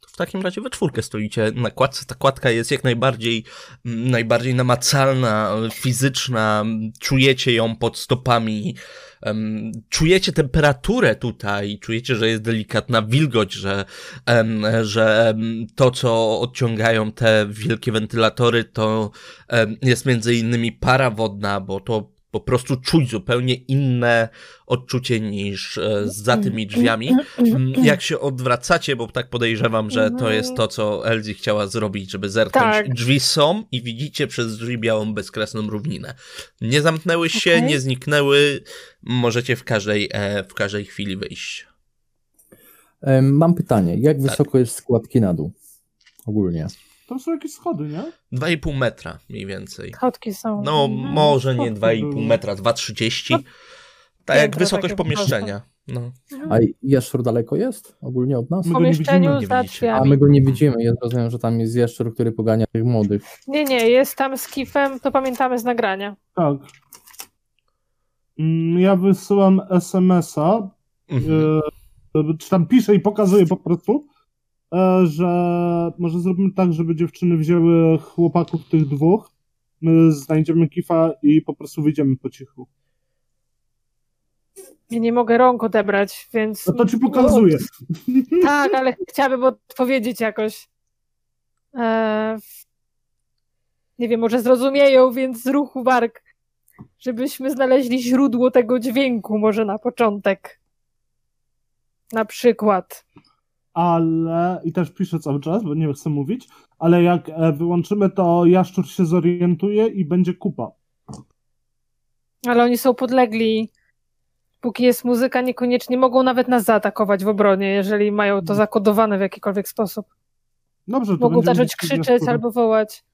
To w takim razie we czwórkę stoicie na kładce. Ta kładka jest jak najbardziej, najbardziej namacalna, fizyczna. Czujecie ją pod stopami. Em, czujecie temperaturę tutaj, czujecie, że jest delikatna wilgoć, że, em, że to, co odciągają te wielkie wentylatory, to em, jest między innymi para wodna, bo to po prostu czuć zupełnie inne odczucie niż e, za tymi drzwiami. Mm, Jak się odwracacie, bo tak podejrzewam, że to jest to, co Elzi chciała zrobić, żeby zerknąć. Tak. Drzwi są i widzicie przez drzwi białą, bezkresną równinę. Nie zamknęły się, Okej. nie zniknęły. Możecie w każdej, e, w każdej chwili wyjść. Mam pytanie, jak Tak. wysoko jest składki na dół? Ogólnie. Tam są jakieś schody, nie? 2,5 metra mniej więcej. Schodki są. No, może nie spoko 2,5 było. metra, 2,30. No, Tak jak wysokość pomieszczenia. No. Mhm. A jaszczur daleko jest ogólnie od nas? W My go nie pomieszczeniu widzimy. za widzicie. A drzwiami. my go nie widzimy. Ja rozumiem, że tam jest jaszczur, który pogania tych młodych. Nie, nie, jest tam z kifem, to pamiętamy z nagrania. Tak. Mm, Ja wysyłam SMS-a, Mhm. e, czy tam piszę i pokazuję po prostu, że może zrobimy tak, żeby dziewczyny wzięły chłopaków tych dwóch, my znajdziemy kifa i po prostu wyjdziemy po cichu. Ja nie mogę rąk odebrać, więc... No to ci pokazuję. Tak, ale chciałabym odpowiedzieć jakoś. E, nie wiem, może zrozumieją, więc z ruchu warg, żebyśmy znaleźli źródło tego dźwięku, może na początek. Na przykład. Ale, i też piszę cały czas, bo nie chcę mówić, ale jak e, wyłączymy, to jaszczur się zorientuje i będzie kupa. Ale oni są podlegli. Póki jest muzyka, niekoniecznie mogą nawet nas zaatakować w obronie, jeżeli mają to zakodowane w jakikolwiek sposób. Dobrze, to Mogą zacząć krzyczeć albo wołać.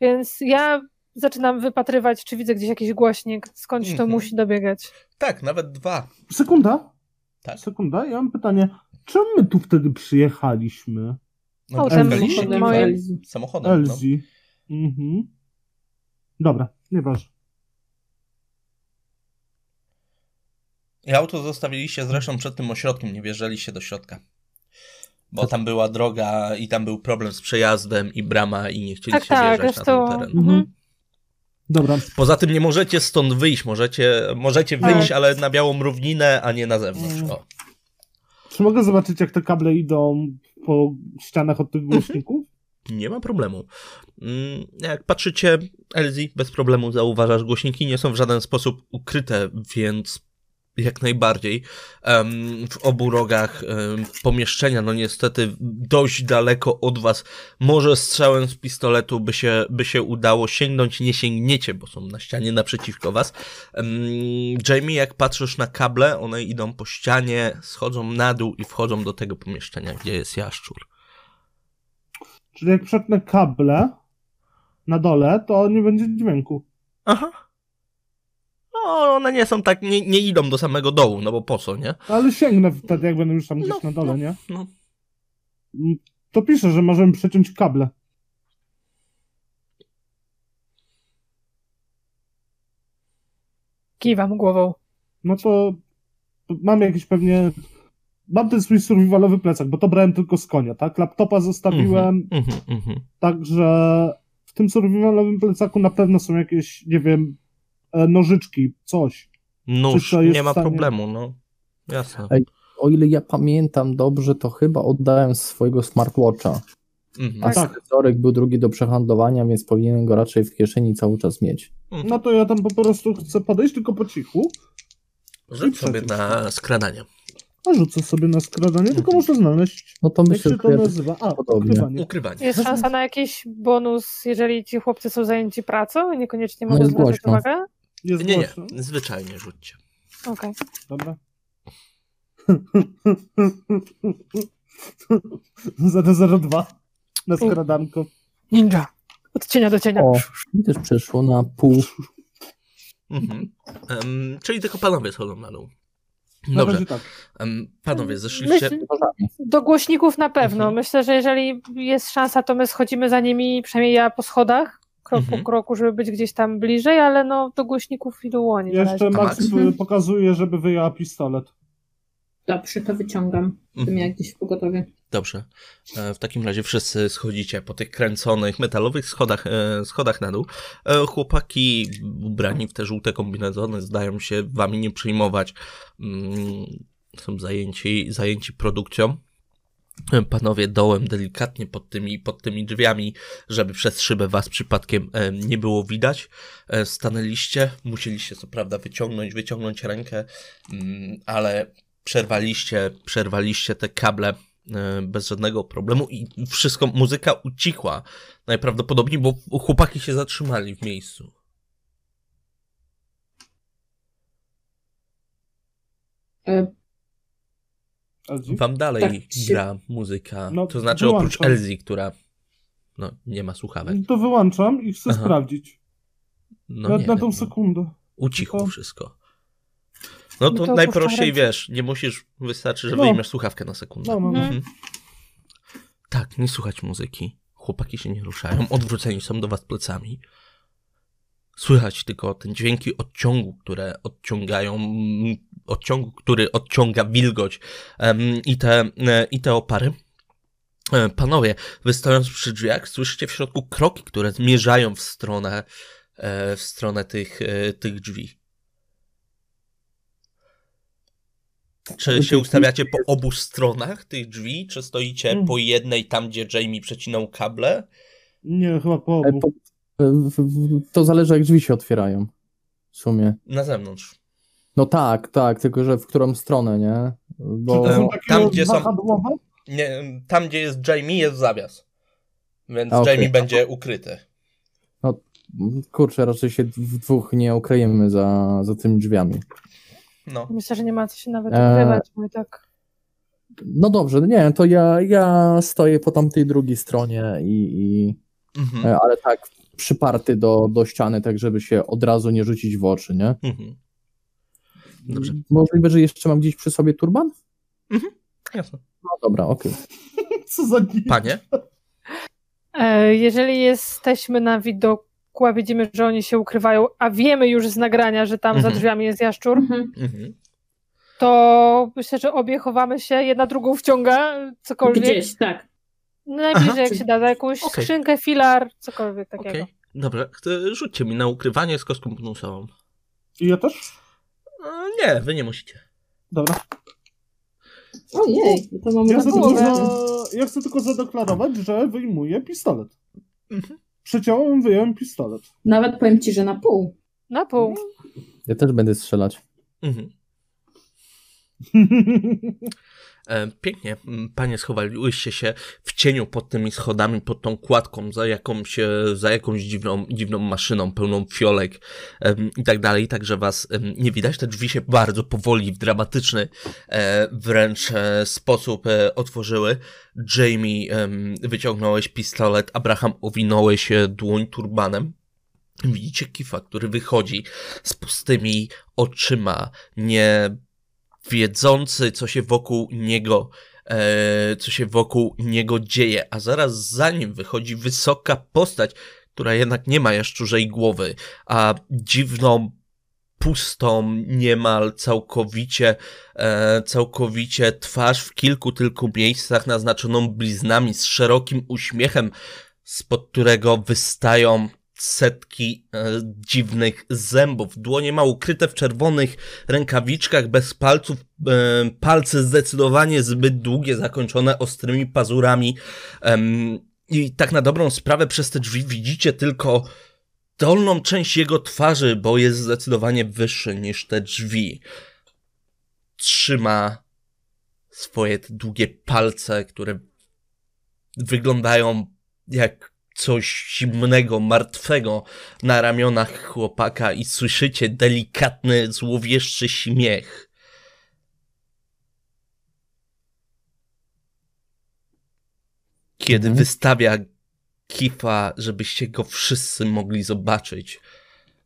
Więc ja zaczynam wypatrywać, czy widzę gdzieś jakiś głośnik, skądś to Mhm. musi dobiegać. Tak, nawet dwa. Sekunda. Tak. Sekunda, ja mam pytanie. Czemu my tu wtedy przyjechaliśmy? No, Autem Samochodem na- moim. Elzi. Samochodem. No. Elzi. Mhm. Dobra, nieważne. I auto zostawiliście zresztą przed tym ośrodkiem, nie wjeżdżaliście do środka. Bo tam była droga i tam był problem z przejazdem i brama i nie chcieliście Tak, tak, wjeżdżać na ten teren. Mhm. Dobra. Poza tym nie możecie stąd wyjść, możecie, możecie Tak. wyjść, ale na białą równinę, a nie na zewnątrz. O. Czy mogę zobaczyć, jak te kable idą po ścianach od tych głośników? Nie ma problemu. Mm, Jak patrzycie, Elzi, bez problemu zauważasz, głośniki nie są w żaden sposób ukryte, więc jak najbardziej. W obu rogach pomieszczenia, no niestety dość daleko od was, może strzałem z pistoletu by się, by się udało sięgnąć, nie sięgniecie, bo są na ścianie naprzeciwko was. Jamie, jak patrzysz na kable, one idą po ścianie, schodzą na dół i wchodzą do tego pomieszczenia, gdzie jest jaszczur. Czyli jak przetnę kable na dole, to nie będzie dźwięku. Aha. No, one nie są tak, nie, nie idą do samego dołu, no bo po co, nie? Ale sięgnę wtedy, jak będę już tam gdzieś No, na dole, no. nie? No. Mm, To piszę, że możemy przeciąć kable. Kiwam głową. No to mam jakiś pewnie... Mam ten swój survivalowy plecak, bo to brałem tylko z konia, tak? Laptopa zostawiłem, Mhm, mhm. także w tym survivalowym plecaku na pewno są jakieś, nie wiem, nożyczki, coś. Nóż, nie ma stanie- problemu, no. Jasne. Ej. O ile ja pamiętam dobrze, to chyba oddałem swojego smartwatcha. Mhm. A Tak. scyzoryk był drugi do przehandlowania, więc powinienem go raczej w kieszeni cały czas mieć. Mhm. No to ja tam po prostu chcę podejść tylko po cichu, Rzuć sobie na skradanie. a rzucę sobie na skradanie, tylko muszę znaleźć. No to Jak myślę, się to że nazywa? A, podobnie. ukrywanie. Ukrywanie. Jest szansa na jakiś bonus, jeżeli ci chłopcy są zajęci pracą i niekoniecznie No mogą jest zwracać uwagę? Jest Nie, nie, zwyczajnie rzućcie. Okej. Dobra. Zero 02 na skradanko. Ninja. Od cienia do cienia. O, mi też przeszło na pół. Mhm. Em, czyli tylko panowie schodzą na dół. Dobrze. tak. Em, Panowie, zeszliście... Myśl, do głośników na pewno. Mhm. Myślę, że jeżeli jest szansa, to my schodzimy za nimi, przynajmniej ja po schodach, krok Mhm. po kroku, żeby być gdzieś tam bliżej, ale no do głośników i do łoni. Jeszcze Max Max? y, pokazuje, żeby wyjęła pistolet. Dobrze, to wyciągam. Mhm. jak gdzieś w pogotowie. Dobrze. E, W takim razie wszyscy schodzicie po tych kręconych metalowych schodach, e, schodach na dół. E, Chłopaki ubrani w te żółte kombinezony zdają się wami nie przyjmować. Mm, Są zajęci, zajęci produkcją. Panowie dołem delikatnie pod tymi, pod tymi drzwiami, żeby przez szybę was przypadkiem e, nie było widać. E, Stanęliście, musieliście co prawda wyciągnąć, wyciągnąć rękę, mm, ale przerwaliście, przerwaliście te kable e, bez żadnego problemu i wszystko, muzyka ucichła najprawdopodobniej, bo chłopaki się zatrzymali w miejscu. Wam dalej Tak się- gra muzyka, No, to znaczy oprócz wyłączam. Elzi, która no, nie ma słuchawek. To wyłączam i chcę Aha. sprawdzić. No na, nie, na tą no, sekundę. ucichło tylko- wszystko. No to, No to najprościej opuszczam wiesz, nie musisz, wystarczy, że No. wyjmiesz słuchawkę na sekundę. No, no, no. Mhm. Tak, nie słuchać muzyki. Chłopaki się nie ruszają, odwróceni są do was plecami. Słychać tylko ten dźwięki odciągu, które odciągają, mm, odciągu, który odciąga wilgoć i, te, e, i te opary. E, Panowie, wy stojąc przy drzwiach, słyszycie w środku kroki, które zmierzają w stronę, e, w stronę tych, tych drzwi. Czy się ustawiacie po obu stronach tych drzwi, czy stoicie Mm. po jednej, tam gdzie Jamie przecinał kable? Nie, chyba po obu. To zależy, jak drzwi się otwierają. W sumie. Na zewnątrz. No tak, tak, tylko że w którą stronę, nie? Czy Bo to są Em, takie tam, gdzie są-? Nie, tam, gdzie jest Jamie, jest zawias. Więc A, okej. Jamie będzie ukryty. kurczę, raczej się w dwóch nie ukryjemy za, za tymi drzwiami. No. Myślę, że nie ma co się nawet Eee, ukrywać, bo i tak. No dobrze, nie, to ja, ja stoję po tamtej drugiej stronie i, i Mhm. e, ale tak przyparty do, do ściany, tak żeby się od razu nie rzucić w oczy, nie? Mhm. Dobrze. Możliwe, że jeszcze mam gdzieś przy sobie turban? Jasne. No dobra, okej. Co za nie... Panie? E, Jeżeli jesteśmy na widoku, a widzimy, że oni się ukrywają, a wiemy już z nagrania, że tam Mhm. za drzwiami jest jaszczur, mhm. Mhm. to myślę, że obie chowamy się, jedna drugą wciąga, cokolwiek. Gdzieś, tak. Najbliżej Aha, jak czyli- się da, za jakąś Okej. skrzynkę, filar, cokolwiek takiego. Okej. Dobrze. Chcę- Rzućcie mi na ukrywanie z kostką bonusową. I ja też? E, Nie, wy nie musicie. Dobra. Ojej, to mamy Ja na chcę, tylko za... ja chcę tylko zadeklarować, że wyjmuję pistolet. Mhm. Przeciąłem, wyjąłem pistolet. Nawet powiem ci, że na pół. Na pół. Ja też będę strzelać. Mhm. E, Pięknie. Panie, schowaliłyście się w cieniu pod tymi schodami, pod tą kładką, za jakąś, za jakąś dziwną, dziwną maszyną pełną fiolek i tak dalej, tak że was nie widać. Te drzwi się bardzo powoli, w dramatyczny e, wręcz e, sposób otworzyły. Jamie, wyciągnąłeś pistolet, Abraham owinąłeś dłoń turbanem. Widzicie Kifa, który wychodzi z pustymi oczyma, nie wiedzący, co się wokół niego, e, co się wokół niego dzieje, a zaraz za nim wychodzi wysoka postać, która jednak nie ma jaszczurzej głowy, a dziwną, pustą, niemal całkowicie, e, całkowicie twarz w kilku tylko miejscach naznaczoną bliznami z szerokim uśmiechem, spod którego wystają setki e, dziwnych zębów. Dłonie ma ukryte w czerwonych rękawiczkach bez palców, e, palce zdecydowanie zbyt długie, zakończone ostrymi pazurami. Em, I tak na dobrą sprawę przez te drzwi widzicie tylko dolną część jego twarzy, bo jest zdecydowanie wyższy niż te drzwi. Trzyma swoje długie palce, które wyglądają jak coś zimnego, martwego na ramionach chłopaka i słyszycie delikatny, złowieszczy śmiech. Kiedy Mhm. wystawia kifa, żebyście go wszyscy mogli zobaczyć.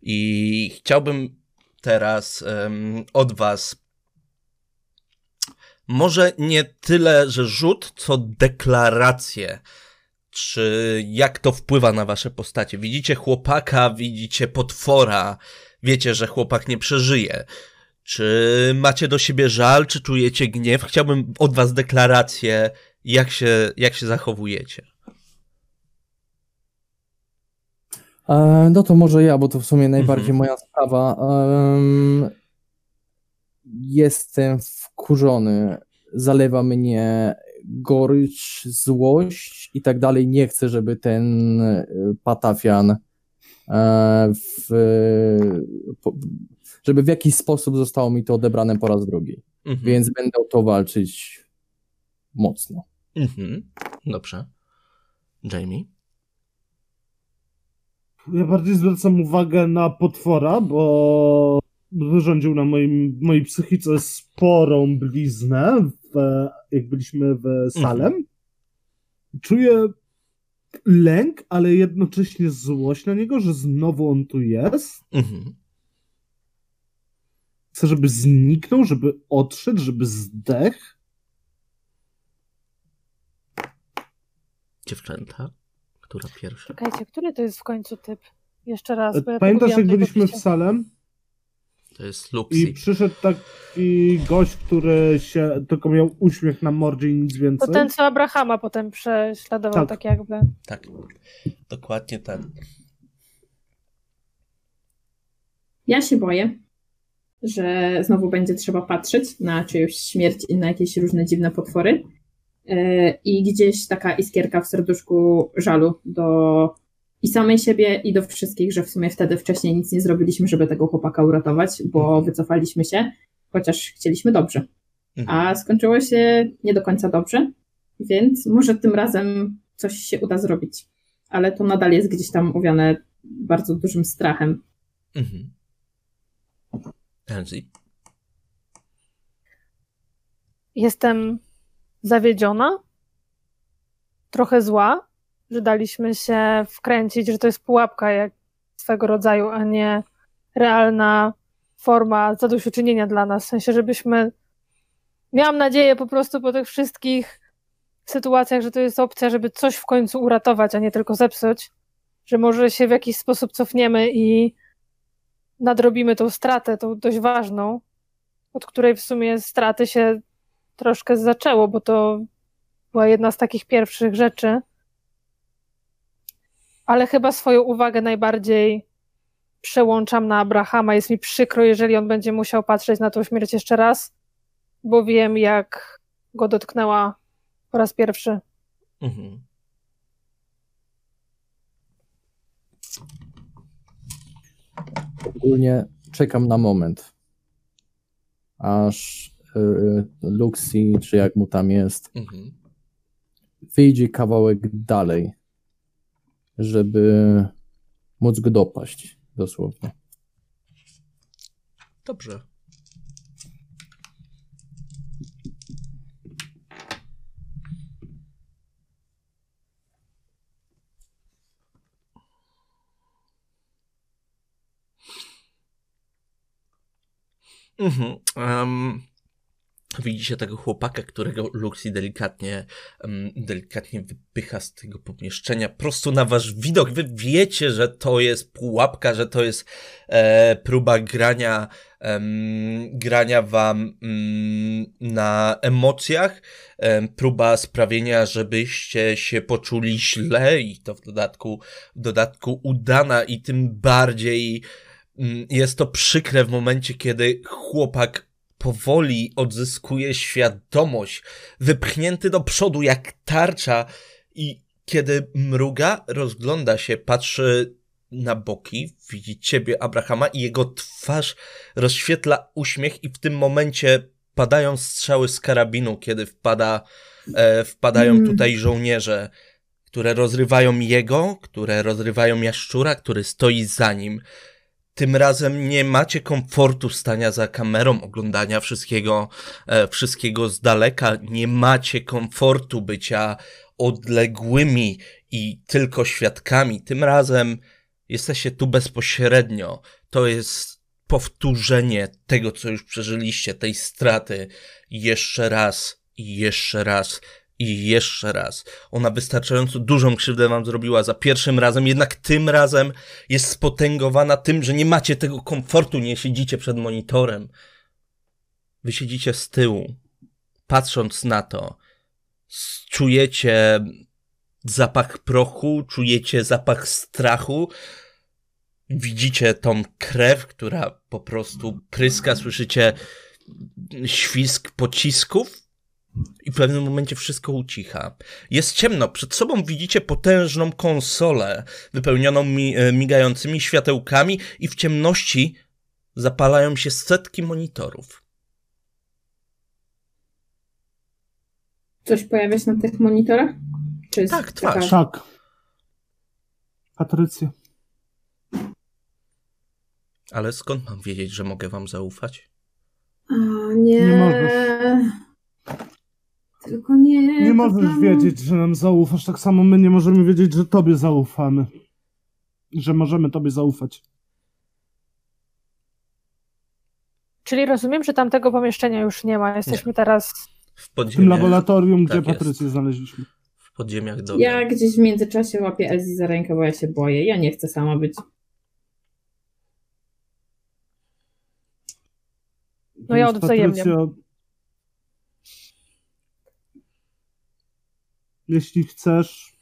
I chciałbym teraz em, od was może nie tyle, że rzut, co deklarację. Czy jak to wpływa na wasze postacie? Widzicie chłopaka, widzicie potwora, wiecie, że chłopak nie przeżyje. Czy macie do siebie żal, czy czujecie gniew? Chciałbym od was deklarację, jak się, jak się zachowujecie. E, no to może ja, bo to w sumie najbardziej Mhm. moja sprawa. Em, jestem wkurzony. Zalewa mnie gorycz, złość i tak dalej. Nie chcę, żeby ten e, patafian e, w, żeby w jakiś sposób zostało mi to odebrane po raz drugi. Mhm. Więc będę o to walczyć mocno. Mhm. Dobrze. Jamie? Ja bardziej zwracam uwagę na potwora, bo wyrządził na moim, mojej psychice sporą bliznę, w, jak byliśmy w Salem. Czuję lęk, ale jednocześnie złość na niego, że znowu on tu jest. Mhm. Chcę, żeby zniknął, żeby odszedł, żeby zdech. Dziewczęta? Która pierwsza? Czekajcie, który to jest w końcu typ? Jeszcze raz, bo ja Pamiętasz, jak byliśmy w. Salem To jest i Luxi. przyszedł taki gość, który się tylko miał uśmiech na mordzie i nic To więcej? ten, co Abrahama potem prześladował, Tak. tak, jakby. Tak. Dokładnie ten. Ja się boję, że znowu będzie trzeba patrzeć na czyjąś śmierć i na jakieś różne dziwne potwory. Yy, I gdzieś taka iskierka w serduszku żalu do i samej siebie, i do wszystkich, że w sumie wtedy wcześniej nic nie zrobiliśmy, żeby tego chłopaka uratować, bo wycofaliśmy się, chociaż chcieliśmy dobrze. Mhm. A skończyło się nie do końca dobrze, więc może tym razem coś się uda zrobić. Ale to nadal jest gdzieś tam owiane bardzo dużym strachem. Mhm. Jestem zawiedziona, trochę zła, że daliśmy się wkręcić, że to jest pułapka jak swego rodzaju, a nie realna forma zadośćuczynienia dla nas. W sensie, żebyśmy. Miałam nadzieję po prostu po tych wszystkich sytuacjach, że to jest opcja, żeby coś w końcu uratować, a nie tylko zepsuć, że może się w jakiś sposób cofniemy i nadrobimy tą stratę, tą dość ważną, od której w sumie straty się troszkę zaczęło, bo to była jedna z takich pierwszych rzeczy. Ale chyba swoją uwagę najbardziej przełączam na Abrahama. Jest mi przykro, jeżeli on będzie musiał patrzeć na tą śmierć jeszcze raz, bo wiem, jak go dotknęła po raz pierwszy. Mhm. Ogólnie czekam na moment, aż y, Luxi, czy jak mu tam jest, Mhm. wyjdzie kawałek dalej, żeby móc go dopaść, dosłownie. Dobrze. Mhm. em, widzicie tego chłopaka, którego Luxi delikatnie, delikatnie wypycha z tego pomieszczenia prosto na wasz widok. Wy wiecie, że to jest pułapka, że to jest e, próba grania, grania wam mm, na emocjach, em, próba sprawienia, żebyście się poczuli źle i to w dodatku, w dodatku udana i tym bardziej mm, jest to przykre w momencie, kiedy chłopak powoli odzyskuje świadomość, wypchnięty do przodu jak tarcza i kiedy mruga, rozgląda się, patrzy na boki, widzi ciebie, Abrahama i jego twarz rozświetla uśmiech i w tym momencie padają strzały z karabinu, kiedy wpada, e, wpadają Mm. tutaj żołnierze, które rozrywają jego, które rozrywają jaszczura, który stoi za nim. Tym razem nie macie komfortu stania za kamerą, oglądania wszystkiego, e, wszystkiego z daleka. Nie macie komfortu bycia odległymi i tylko świadkami. Tym razem jesteście tu bezpośrednio. To jest powtórzenie tego, co już przeżyliście, tej straty jeszcze raz i jeszcze raz i jeszcze raz. Ona wystarczająco dużą krzywdę wam zrobiła za pierwszym razem, jednak tym razem jest spotęgowana tym, że nie macie tego komfortu, nie siedzicie przed monitorem. Wy siedzicie z tyłu, patrząc na to, czujecie zapach prochu, czujecie zapach strachu, widzicie tą krew, która po prostu pryska, słyszycie świsk pocisków i w pewnym momencie wszystko ucicha. Jest ciemno, przed sobą widzicie potężną konsolę wypełnioną mi e, migającymi światełkami i w ciemności zapalają się setki monitorów. Coś pojawia się na tych monitorach? Czy jest Tak, taka- twarz. Tak. Patrycja. Ale skąd mam wiedzieć, że mogę wam zaufać? A, nie. Nie możesz. Tylko nie. Nie możesz samo. wiedzieć, że nam zaufasz, tak samo my nie możemy wiedzieć, że tobie zaufamy. Że możemy tobie zaufać. Czyli rozumiem, że tamtego pomieszczenia już nie ma. Jesteśmy teraz. W W tym laboratorium, gdzie Tak jest. Patrycję znaleźliśmy. w podziemiach domu. Ja gdzieś w międzyczasie łapię Elzi za rękę, bo ja się boję. Ja nie chcę sama być. No ja Więc odwzajemniam. Patrycja, Jeśli chcesz,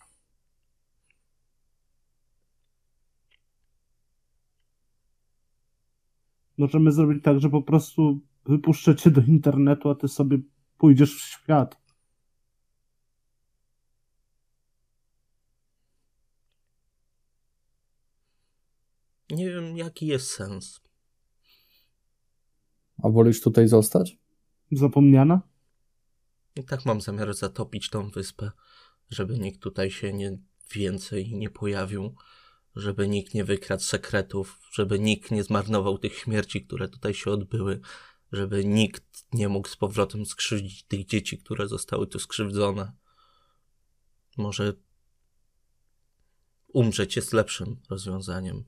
możemy zrobić tak, że po prostu wypuszczę cię do internetu, a ty sobie pójdziesz w świat. Nie wiem, jaki jest sens. A wolisz tutaj zostać? Zapomniana? I tak mam zamiar zatopić tą wyspę, żeby nikt tutaj się nie więcej nie pojawił, żeby nikt nie wykradł sekretów, żeby nikt nie zmarnował tych śmierci, które tutaj się odbyły, żeby nikt nie mógł z powrotem skrzywdzić tych dzieci, które zostały tu skrzywdzone. Może umrzeć jest lepszym rozwiązaniem.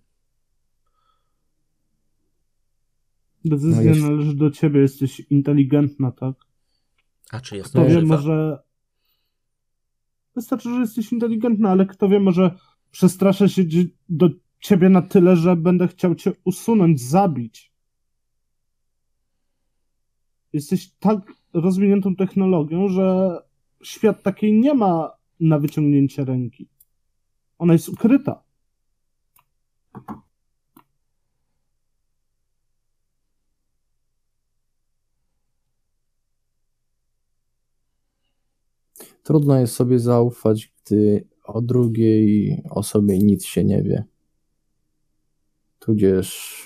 Decyzja No jeśli- należy do ciebie, jesteś inteligentna, tak? A czy jest Kto wie, może. Wystarczy, że jesteś inteligentna, ale kto wie, może przestraszę się do ciebie na tyle, że będę chciał cię usunąć, zabić. Jesteś tak rozwiniętą technologią, że świat takiej nie ma na wyciągnięcie ręki. Ona jest ukryta. Trudno jest sobie zaufać, gdy o drugiej osobie nic się nie wie. Tudzież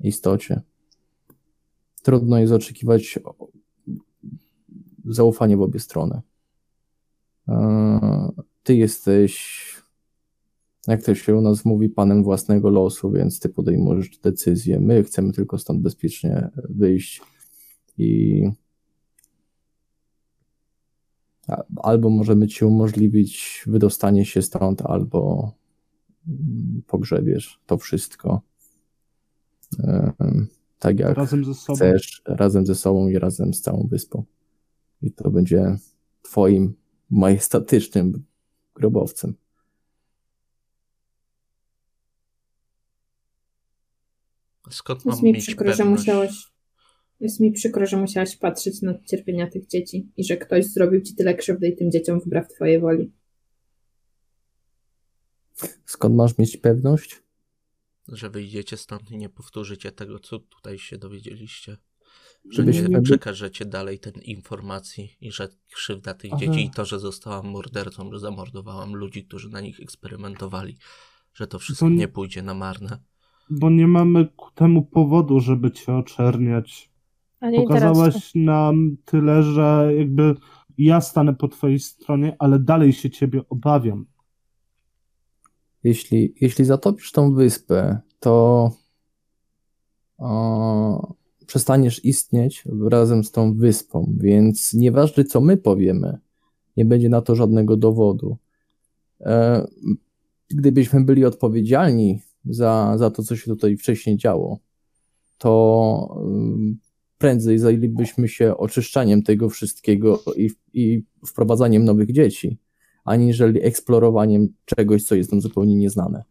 istocie. Trudno jest oczekiwać zaufania w obie strony. Eee, Ty jesteś, jak to się u nas mówi, panem własnego losu, więc ty podejmujesz decyzję. My chcemy tylko stąd bezpiecznie wyjść i albo możemy ci umożliwić wydostanie się stąd, albo mm, pogrzebiesz to wszystko. Tak jak Razem ze sobą. chcesz, razem ze sobą i razem z całą wyspą. I to będzie twoim majestatycznym grobowcem. Skąd mam Jest mi mieć przykro, że pewność? musiałeś. Jest mi przykro, że musiałaś patrzeć na cierpienia tych dzieci i że ktoś zrobił ci tyle krzywdy i tym dzieciom wbrew twojej woli. Skąd masz mieć pewność? Że wyjdziecie stąd i nie powtórzycie tego, co tutaj się dowiedzieliście. Że Żebyśmy nie przekażecie dalej tej informacji i że krzywda tych Ale- dzieci i to, że zostałam mordercą, że zamordowałam ludzi, którzy na nich eksperymentowali, że to wszystko nie- nie pójdzie na marne. Bo nie mamy ku temu powodu, żeby cię oczerniać. Pokazałaś nam tyle, że jakby ja stanę po twojej stronie, ale dalej się ciebie obawiam. Jeśli, jeśli zatopisz tą wyspę, to o, przestaniesz istnieć razem z tą wyspą, więc nieważne co my powiemy, nie będzie na to żadnego dowodu. E, gdybyśmy byli odpowiedzialni za, za to, co się tutaj wcześniej działo, to ym, prędzej zajęlibyśmy się oczyszczaniem tego wszystkiego i, i wprowadzaniem nowych dzieci, aniżeli eksplorowaniem czegoś, co jest nam zupełnie nieznane.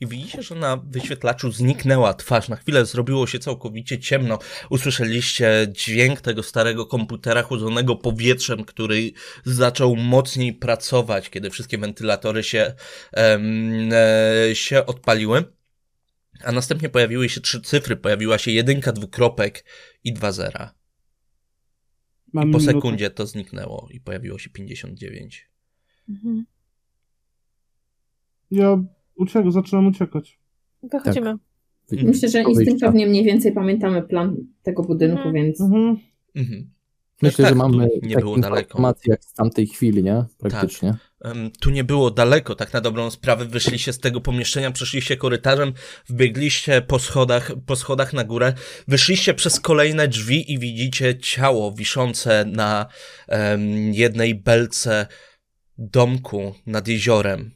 I widzicie, że na wyświetlaczu zniknęła twarz. Na chwilę zrobiło się całkowicie ciemno. Usłyszeliście dźwięk tego starego komputera chłodzonego powietrzem, który zaczął mocniej pracować, kiedy wszystkie wentylatory się, em, e, się odpaliły. A następnie pojawiły się trzy cyfry. Pojawiła się jedynka, dwukropek i dwa zera. Mam I po minutę. sekundzie to zniknęło i pojawiło się 59. Mhm. Ja uciek, zaczynam uciekać. Wychodzimy. Wy- Myślę, że instynktownie mniej więcej pamiętamy plan tego budynku, Mhm. więc Mhm. Mhm. Myślę, tak, że mamy nie takie było daleko. informacje jak z tamtej chwili, nie? Praktycznie. Em, Tu nie było daleko, tak na dobrą sprawę. Wyszliście z tego pomieszczenia, przeszliście korytarzem, wbiegliście po schodach, po schodach na górę, wyszliście przez kolejne drzwi i widzicie ciało wiszące na em, jednej belce domku nad jeziorem.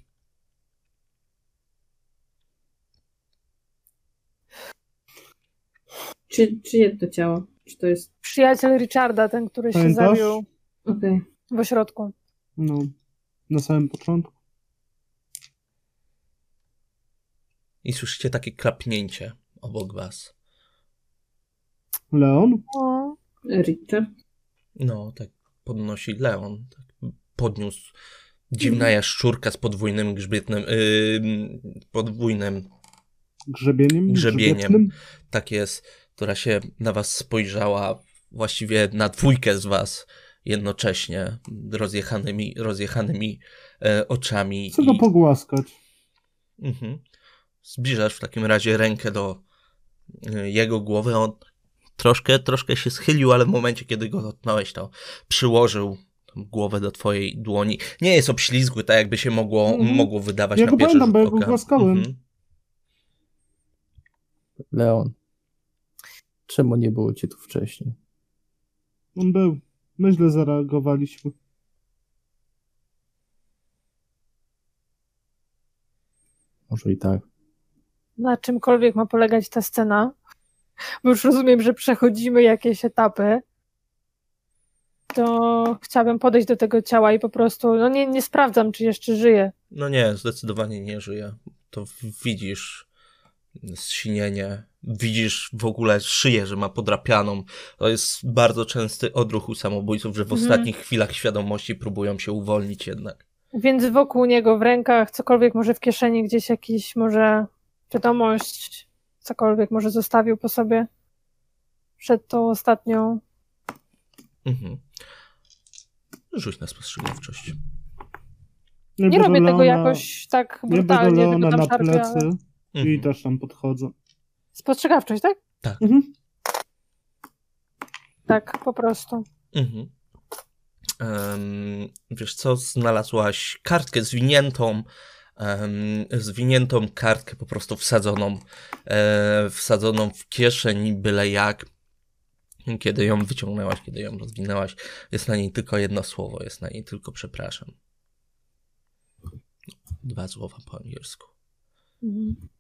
Czy, czyje to ciało? Czy to jest... Przyjaciel Richarda, ten, który się Pamiętasz? zabił Okej. w ośrodku. No, na samym początku. I słyszycie takie klapnięcie obok was. Leon? O, Richard? No, tak podnosi Leon. Tak podniósł dziwna jaszczurka z podwójnym grzbietnym, yy, podwójnym Grzebieniem? Grzebieniem. Grzebietnym? tak jest, która się na was spojrzała, właściwie na dwójkę z was jednocześnie, rozjechanymi, rozjechanymi e, oczami. Chcę go i- pogłaskać. Mhm. Zbliżasz w takim razie rękę do e, jego głowy, on troszkę, troszkę się schylił, ale w momencie, kiedy go dotknąłeś, to przyłożył głowę do twojej dłoni. Nie jest obślizgły, tak jakby się mogło, Mhm. mogło wydawać Ja na go pierwszy pamiętam, bo rzut ja go oka. głaskałem. Mhm. Leon, czemu nie było cię tu wcześniej? On był. My źle zareagowaliśmy. Może i tak. na czymkolwiek ma polegać ta scena, bo już rozumiem, że przechodzimy jakieś etapy, to chciałabym podejść do tego ciała i po prostu, no nie, nie sprawdzam, czy jeszcze żyje. No nie, zdecydowanie nie żyje. To widzisz zsinienie, widzisz w ogóle szyję, że ma podrapianą. To jest bardzo częsty odruch u samobójców, że w Mhm. ostatnich chwilach świadomości próbują się uwolnić jednak. Więc wokół niego w rękach, cokolwiek może w kieszeni, gdzieś jakiś może wiadomość, cokolwiek może zostawił po sobie przed tą ostatnią. Mhm. Rzuć na spostrzegawczość. Nie biorę robię tego jakoś tak brutalnie, tylko tam na plecy ale- i Mhm. też tam podchodzę. Spostrzegawczość, tak? Mhm. Tak, po prostu. Mhm. Em, wiesz co, znalazłaś kartkę zwiniętą, em, zwiniętą kartkę po prostu wsadzoną, e, wsadzoną w kieszeń byle jak. Kiedy ją wyciągnęłaś, kiedy ją rozwinęłaś, jest na niej tylko jedno słowo, jest na niej tylko przepraszam. Dwa słowa po angielsku. Mhm.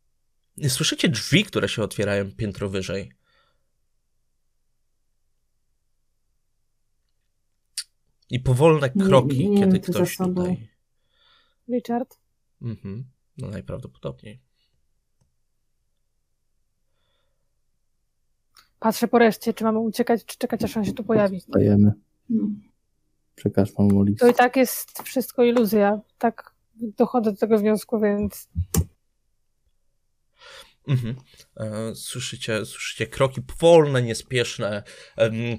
Słyszycie drzwi, które się otwierają piętro wyżej. I powolne Nie- kroki, nie kiedy wiem, co za ktoś tutaj. Richard? Mhm. No najprawdopodobniej. Patrzę po reszcie, czy mamy uciekać, czy czekać, aż on się tu pojawi. Stajemy. No. Przekaż mam list. To i tak jest wszystko iluzja. Tak dochodzę do tego wniosku, więc Mhm. E, Słyszycie, słyszycie kroki powolne, niespieszne,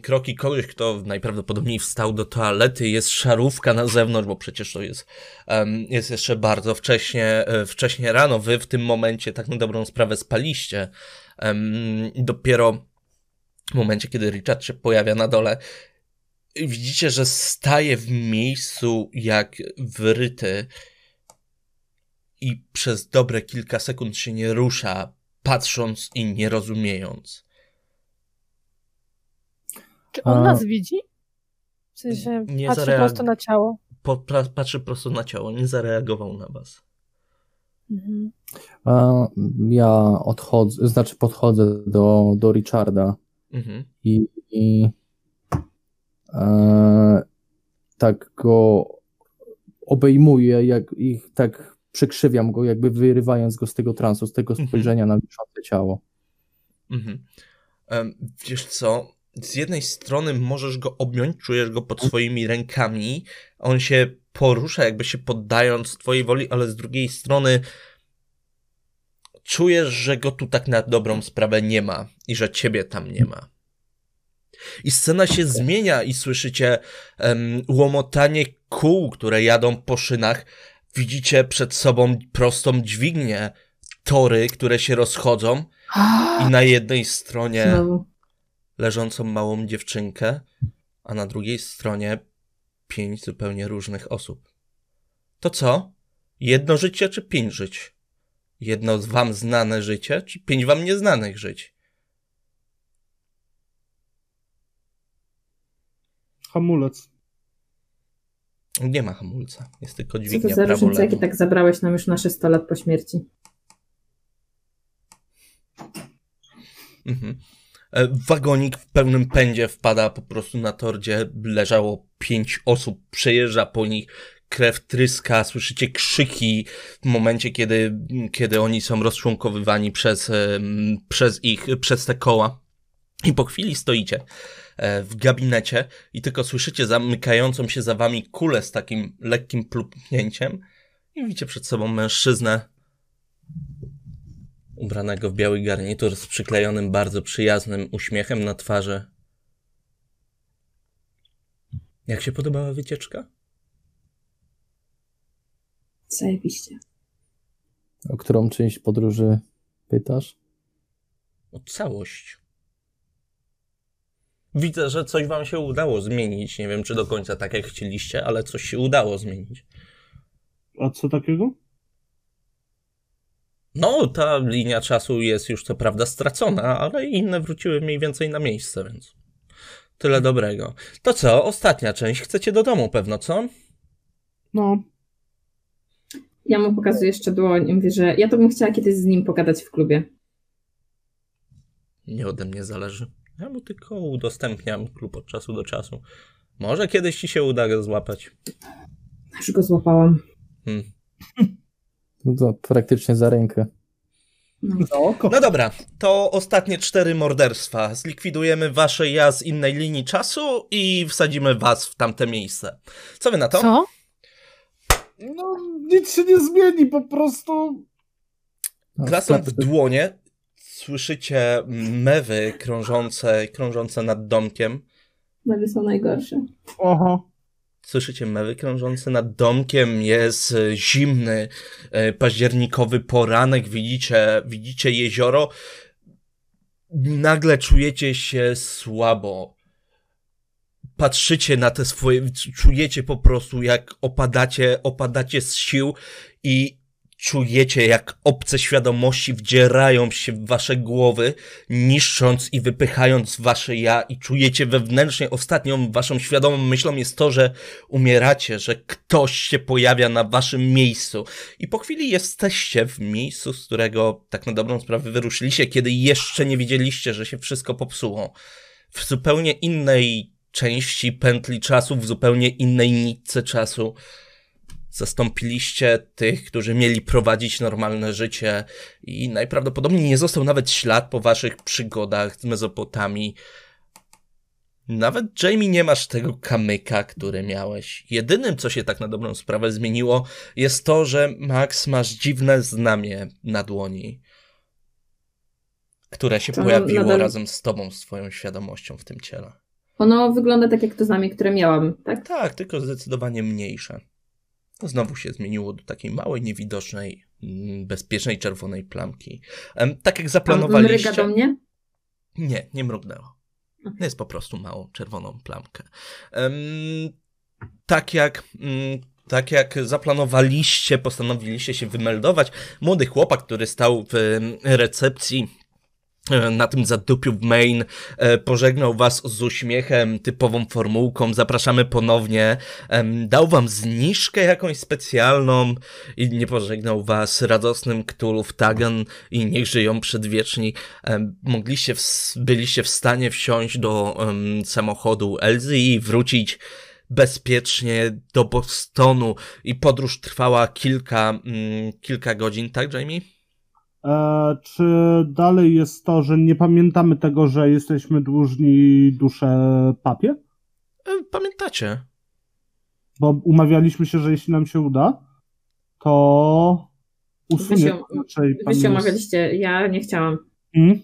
kroki kogoś, kto najprawdopodobniej wstał do toalety, jest szarówka na zewnątrz, bo przecież to jest, jest jeszcze bardzo wcześnie, e, wcześnie rano, wy w tym momencie tak na dobrą sprawę spaliście. Dopiero w momencie, kiedy Richard się pojawia na dole, widzicie, że staje w miejscu jak wyryty i przez dobre kilka sekund się nie rusza, patrząc i nie rozumiejąc. czy on A- nas widzi? W sensie Nie patrzy zareag- prosto na ciało. po, patrzy prosto na ciało, nie zareagował na was. Mhm. Ja odchodzę, znaczy podchodzę do, do Richarda mhm. i, i e, tak go obejmuję, jak ich tak przekrzywiam go, jakby wyrywając go z tego transu, z tego mhm. spojrzenia mhm. na wiszące ciało. Mhm. wiesz co, z jednej strony możesz go objąć, czujesz go pod swoimi rękami, on się porusza, jakby się poddając twojej woli, ale z drugiej strony czujesz, że go tu tak na dobrą sprawę nie ma i że ciebie tam nie ma. I scena się zmienia i słyszycie um, łomotanie kół, które jadą po szynach. Widzicie przed sobą prostą dźwignię, tory, które się rozchodzą i na jednej stronie leżącą małą dziewczynkę, a na drugiej stronie pięć zupełnie różnych osób. To co? Jedno życie czy pięć żyć? Jedno z wam znane życie, czy pięć wam nieznanych żyć? Hamulec. Nie ma hamulca. Jest tylko dźwignia Co to za różnica, jakie tak zabrałeś nam już nasze 100 lat po śmierci? Mhm. E, wagonik w pełnym pędzie wpada po prostu na tordzie. Leżało pięć osób, przejeżdża po nich, krew tryska, słyszycie krzyki w momencie, kiedy, kiedy oni są rozczłonkowywani przez, przez ich, przez te koła. I po chwili stoicie w gabinecie i tylko słyszycie zamykającą się za wami kulę z takim lekkim plupnięciem i widzicie przed sobą mężczyznę ubranego w biały garnitur z przyklejonym bardzo przyjaznym uśmiechem na twarzy. Jak się podobała wycieczka? Zajebiście. O którą część podróży pytasz? O całość. Widzę, że coś wam się udało zmienić. Nie wiem, czy do końca tak jak chcieliście, ale coś się udało zmienić. A co takiego? No, ta linia czasu jest już co prawda stracona, ale inne wróciły mniej więcej na miejsce, więc tyle dobrego. To co, ostatnia część. Chcecie do domu pewno, co? No. Ja mu pokazuję jeszcze dłoń i mówię, że ja to bym chciała kiedyś z nim pogadać w klubie. Nie ode mnie zależy. Ja mu tylko udostępniam klub od czasu do czasu. Może kiedyś ci się uda go złapać. Już go złapałam. Hmm. No to praktycznie za rękę. No. no dobra, to ostatnie cztery morderstwa. Zlikwidujemy wasze ja z innej linii czasu i wsadzimy was w tamte miejsce. Co wy na to? Co? No, nic się nie zmieni, po prostu. Klasą w dłonie słyszycie mewy krążące, krążące nad domkiem. Mewy są najgorsze. Oho. Słyszycie mewy krążące nad domkiem, jest e, zimny, e, październikowy poranek, widzicie, widzicie jezioro. Nagle czujecie się słabo. Patrzycie na te swoje, czujecie po prostu jak opadacie, opadacie z sił i czujecie, jak obce świadomości wdzierają się w wasze głowy, niszcząc i wypychając wasze ja i czujecie wewnętrznie ostatnią waszą świadomą myślą jest to, że umieracie, że ktoś się pojawia na waszym miejscu. I po chwili jesteście w miejscu, z którego tak na dobrą sprawę wyruszyliście, kiedy jeszcze nie wiedzieliście, że się wszystko popsuło. W zupełnie innej części pętli czasu, w zupełnie innej nitce czasu zastąpiliście tych, którzy mieli prowadzić normalne życie i najprawdopodobniej nie został nawet ślad po waszych przygodach z Mezopotami. Nawet Jamie nie masz tego kamyka, który miałeś. Jedynym, co się tak na dobrą sprawę zmieniło, jest to, że Max masz dziwne znamie na dłoni, które się to pojawiło nadal... razem z tobą, z twoją świadomością w tym ciele. Ono wygląda tak jak to znamie, które miałam, tak? Tak, tylko zdecydowanie mniejsze. Znowu się zmieniło do takiej małej, niewidocznej, mm, bezpiecznej czerwonej plamki. Tak jak zaplanowaliście. A do mnie? Nie, nie mrugnęło. Jest po prostu małą czerwoną plamkę. Tak jak mm, tak jak zaplanowaliście, postanowiliście się wymeldować. Młody chłopak, który stał w recepcji na tym zadupiu w main e, pożegnał was z uśmiechem, typową formułką, zapraszamy ponownie, dał wam zniżkę jakąś specjalną i nie pożegnał was radosnym Ktulów Tagan i niech żyją przedwieczni. Mogliście, w, byliście w stanie wsiąść do em, samochodu Elzy i wrócić bezpiecznie do Bostonu i podróż trwała kilka, mm, kilka godzin, tak Jamie? E, czy dalej jest to, że nie pamiętamy tego, że jesteśmy dłużni duszę papie? E, Pamiętacie? Bo umawialiśmy się, że jeśli nam się uda, to Wy usunie się, raczej wy się omawialiście, ja nie chciałam. Mm?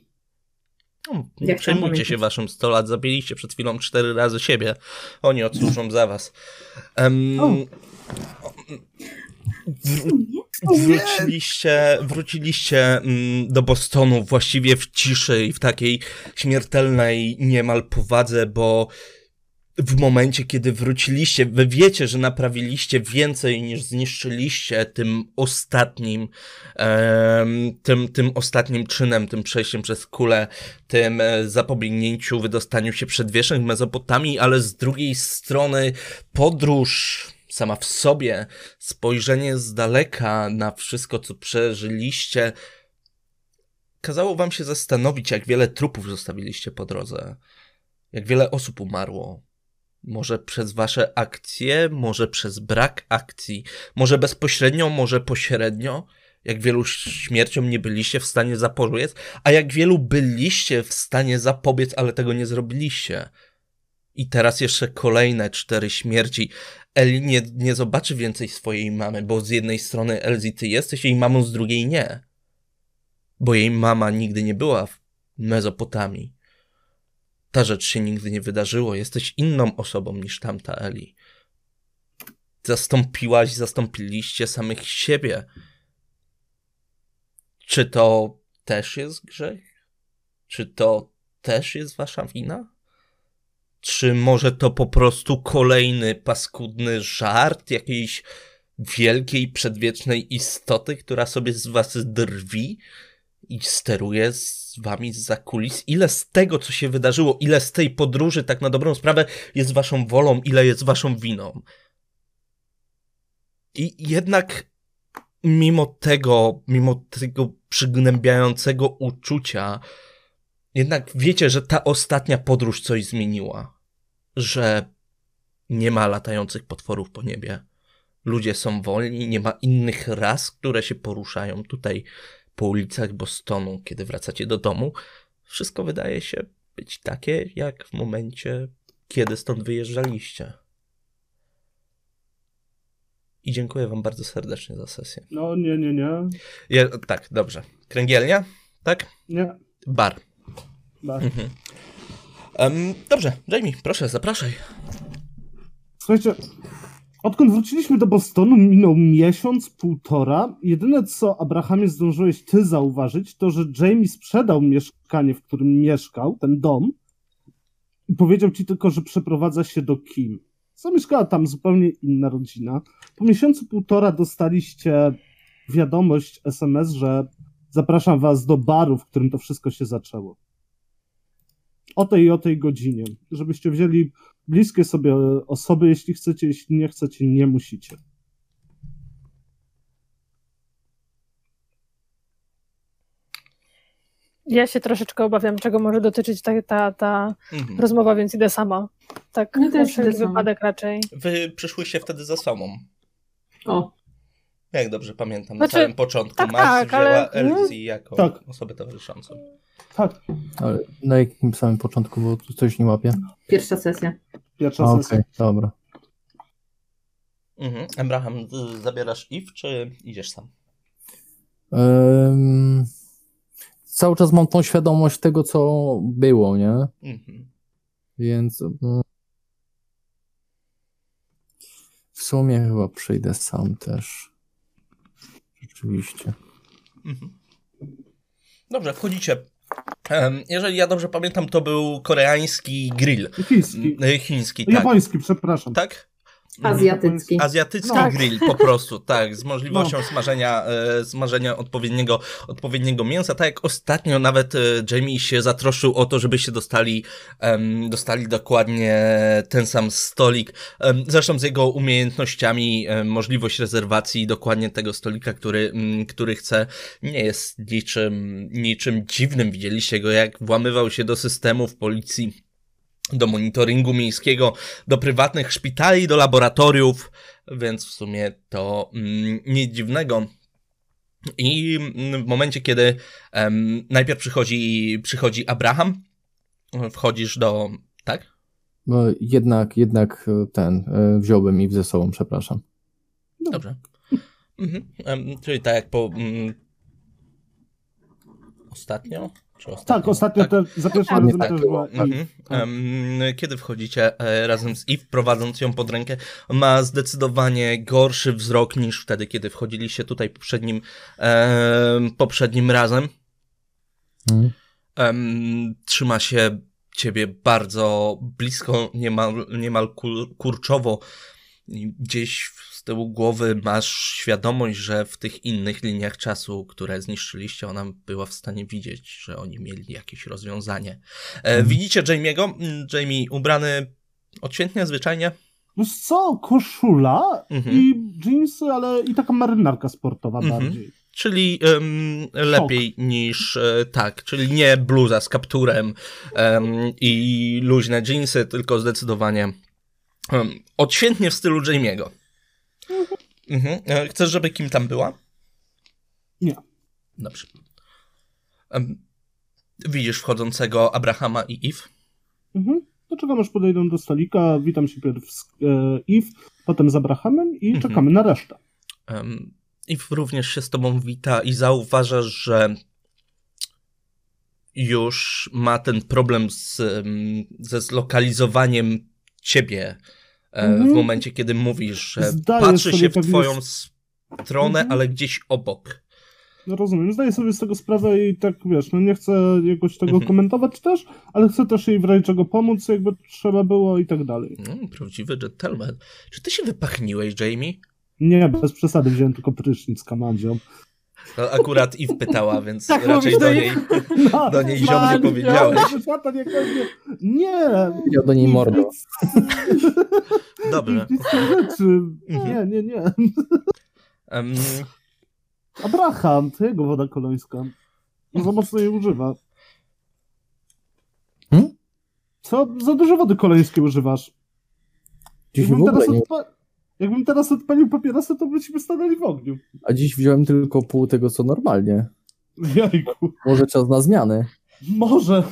No, nie Jak przejmujcie się waszym 100 lat, zabiliście przed chwilą cztery razy siebie. Oni odsłużą za was. Wró- wróciliście, wróciliście mm, do Bostonu właściwie w ciszy i w takiej śmiertelnej niemal powadze, bo w momencie, kiedy wróciliście, wy wiecie, że naprawiliście więcej niż zniszczyliście tym ostatnim, tym, tym ostatnim czynem, tym przejściem przez kulę, tym e, zapobiegnięciu wydostaniu się przed wierzch Mezopotamii, ale z drugiej strony podróż sama w sobie, spojrzenie z daleka na wszystko, co przeżyliście, kazało wam się zastanowić, jak wiele trupów zostawiliście po drodze, jak wiele osób umarło. Może przez wasze akcje, może przez brak akcji, może bezpośrednio, może pośrednio. Jak wielu śmierciom nie byliście w stanie zapobiec, a jak wielu byliście w stanie zapobiec, ale tego nie zrobiliście. I teraz jeszcze kolejne cztery śmierci. Eli nie, nie zobaczy więcej swojej mamy, bo z jednej strony Elzi ty jesteś jej mamą, z drugiej nie. Bo jej mama nigdy nie była w Mezopotamii. Ta rzecz się nigdy nie wydarzyło. Jesteś inną osobą niż tamta Eli. Zastąpiłaś, zastąpiliście samych siebie. Czy to też jest grzech? Czy to też jest wasza wina? Czy może to po prostu kolejny paskudny żart jakiejś wielkiej, przedwiecznej istoty, która sobie z was drwi i steruje z wami z kulis? Ile z tego, co się wydarzyło, ile z tej podróży, tak na dobrą sprawę, jest waszą wolą, ile jest waszą winą? I jednak mimo tego, mimo tego przygnębiającego uczucia, jednak wiecie, że ta ostatnia podróż coś zmieniła. Że nie ma latających potworów po niebie. Ludzie są wolni, nie ma innych ras, które się poruszają tutaj po ulicach Bostonu, kiedy wracacie do domu. Wszystko wydaje się być takie, jak w momencie, kiedy stąd wyjeżdżaliście. I dziękuję Wam bardzo serdecznie za sesję. No nie, nie, nie. Je, tak, dobrze. Kręgielnia? Tak? Nie. Bar. Tak. Mhm. Em, dobrze, Jamie, proszę, zapraszaj. Słuchajcie, odkąd wróciliśmy do Bostonu, minął miesiąc, półtora. Jedyne, co Abrahamie zdążyłeś ty zauważyć, to, że Jamie sprzedał mieszkanie, w którym mieszkał, ten dom, i powiedział ci tylko, że przeprowadza się do Kim. Zamieszkała tam zupełnie inna rodzina. Po miesiącu, półtora dostaliście wiadomość, SMS, że zapraszam was do baru, w którym to wszystko się zaczęło. O tej i o tej godzinie. Żebyście wzięli bliskie sobie osoby, jeśli chcecie, jeśli nie chcecie, nie musicie. Ja się troszeczkę obawiam, czego może dotyczyć ta, ta, ta Mhm. rozmowa, więc idę sama. Tak, Ja też idę sama. wypadek raczej. Wy przyszłyście wtedy za sobą. O, Jak dobrze pamiętam, Znaczy, na samym początku tak, Max tak, wzięła ale- Elsie jako Tak. osobę towarzyszącą. Tak, Ale na jakim samym początku, bo tu coś nie łapię? pierwsza sesja. pierwsza Okej, sesja. dobra. Mhm. Abraham, y, zabierasz Eve, czy idziesz sam? Ym, cały czas mam tą świadomość tego, co było, nie? Mhm. Więc mm, w sumie chyba przyjdę sam też. Rzeczywiście. Mhm. Dobrze, wchodzicie. Jeżeli ja dobrze pamiętam, to był koreański grill. Chiński. Y, Chiński, tak. Japoński, przepraszam. Tak? Azjatycki. Azjatycki Tak. grill po prostu, tak, z możliwością No. smażenia, e, smażenia odpowiedniego, odpowiedniego mięsa. Tak jak ostatnio nawet e, Jamie się zatroszczył o to, żebyście dostali, em, dostali dokładnie ten sam stolik. Em, zresztą z jego umiejętnościami em, możliwość rezerwacji dokładnie tego stolika, który, mm, który chce, nie jest niczym, niczym dziwnym. Widzieliście go, jak włamywał się do systemów policji do monitoringu miejskiego, do prywatnych szpitali, do laboratoriów, więc w sumie to mm, nic dziwnego. I mm, w momencie, kiedy em, najpierw przychodzi, przychodzi Abraham, wchodzisz do. Tak? No, jednak, jednak e, ten, e, wziąłbym ich ze sobą, przepraszam. Dobrze. Mhm. Em, czyli tak jak po. Mm, ostatnio? Czy ostatnio? Tak, ostatnio Tak. Te, za pierwszym Tak, razem tak też była. Mhm. Em, Kiedy wchodzicie e, razem z Eve, prowadząc ją pod rękę, ma zdecydowanie gorszy wzrok niż wtedy, kiedy wchodziliście tutaj poprzednim, poprzednim razem. Mhm. Trzyma się ciebie bardzo blisko, niemal, niemal kur, kurczowo. Gdzieś z tyłu głowy masz świadomość, że w tych innych liniach czasu, które zniszczyliście, ona była w stanie widzieć, że oni mieli jakieś rozwiązanie. E, Widzicie Jamie'ego? Mm, Jamie ubrany odświętnie, zwyczajnie. Wiesz co, koszula Mhm. i jeansy, ale i taka marynarka sportowa Mhm. bardziej. Czyli em, lepiej niż e, tak, czyli nie bluza z kapturem em, i luźne jeansy, tylko zdecydowanie em, odświętnie w stylu Jamie'ego. Mhm. E, Chcesz, żeby kim tam była? Nie. Dobrze. Em, widzisz wchodzącego Abrahama i Eve? Mhm. To czekam aż podejdą do stolika, witam się pierw z e, Eve, potem z Abrahamem i Mhm. czekamy na resztę. Um, Eve również się z tobą wita i zauważasz, że już ma ten problem z, ze zlokalizowaniem ciebie e, w Mhm. momencie, kiedy mówisz, że Zdaję patrzy się w twoją z- stronę, Mhm. ale gdzieś obok. No rozumiem, zdaję sobie z tego sprawę i tak wiesz, no nie chcę jakoś tego Mhm. komentować też, ale chcę też jej w razie czego pomóc, jakby trzeba było i tak dalej. No, prawdziwy gentleman. Czy ty się wypachniłeś, Jamie? Nie, bez przesady, wziąłem tylko prysznic kamandzią. To akurat Eve pytała, więc Tak raczej do niej. No, do niej ziom nie powiedziałeś. Nie! Ja do niej mordo. Dobrze. nic z tych rzeczy. Mhm. Nie, nie, nie. Em, Abraham, to jego woda kolońska. Za mocno jej używa. Hmm? Co? Za dużo wody kolońskiej używasz. Dziś w ogóle nie, odpa- Jakbym teraz odpalił papierosa, to byśmy stanęli w ogniu. a dziś wziąłem tylko pół tego, co normalnie. Jajku. Może czas na zmiany. Może.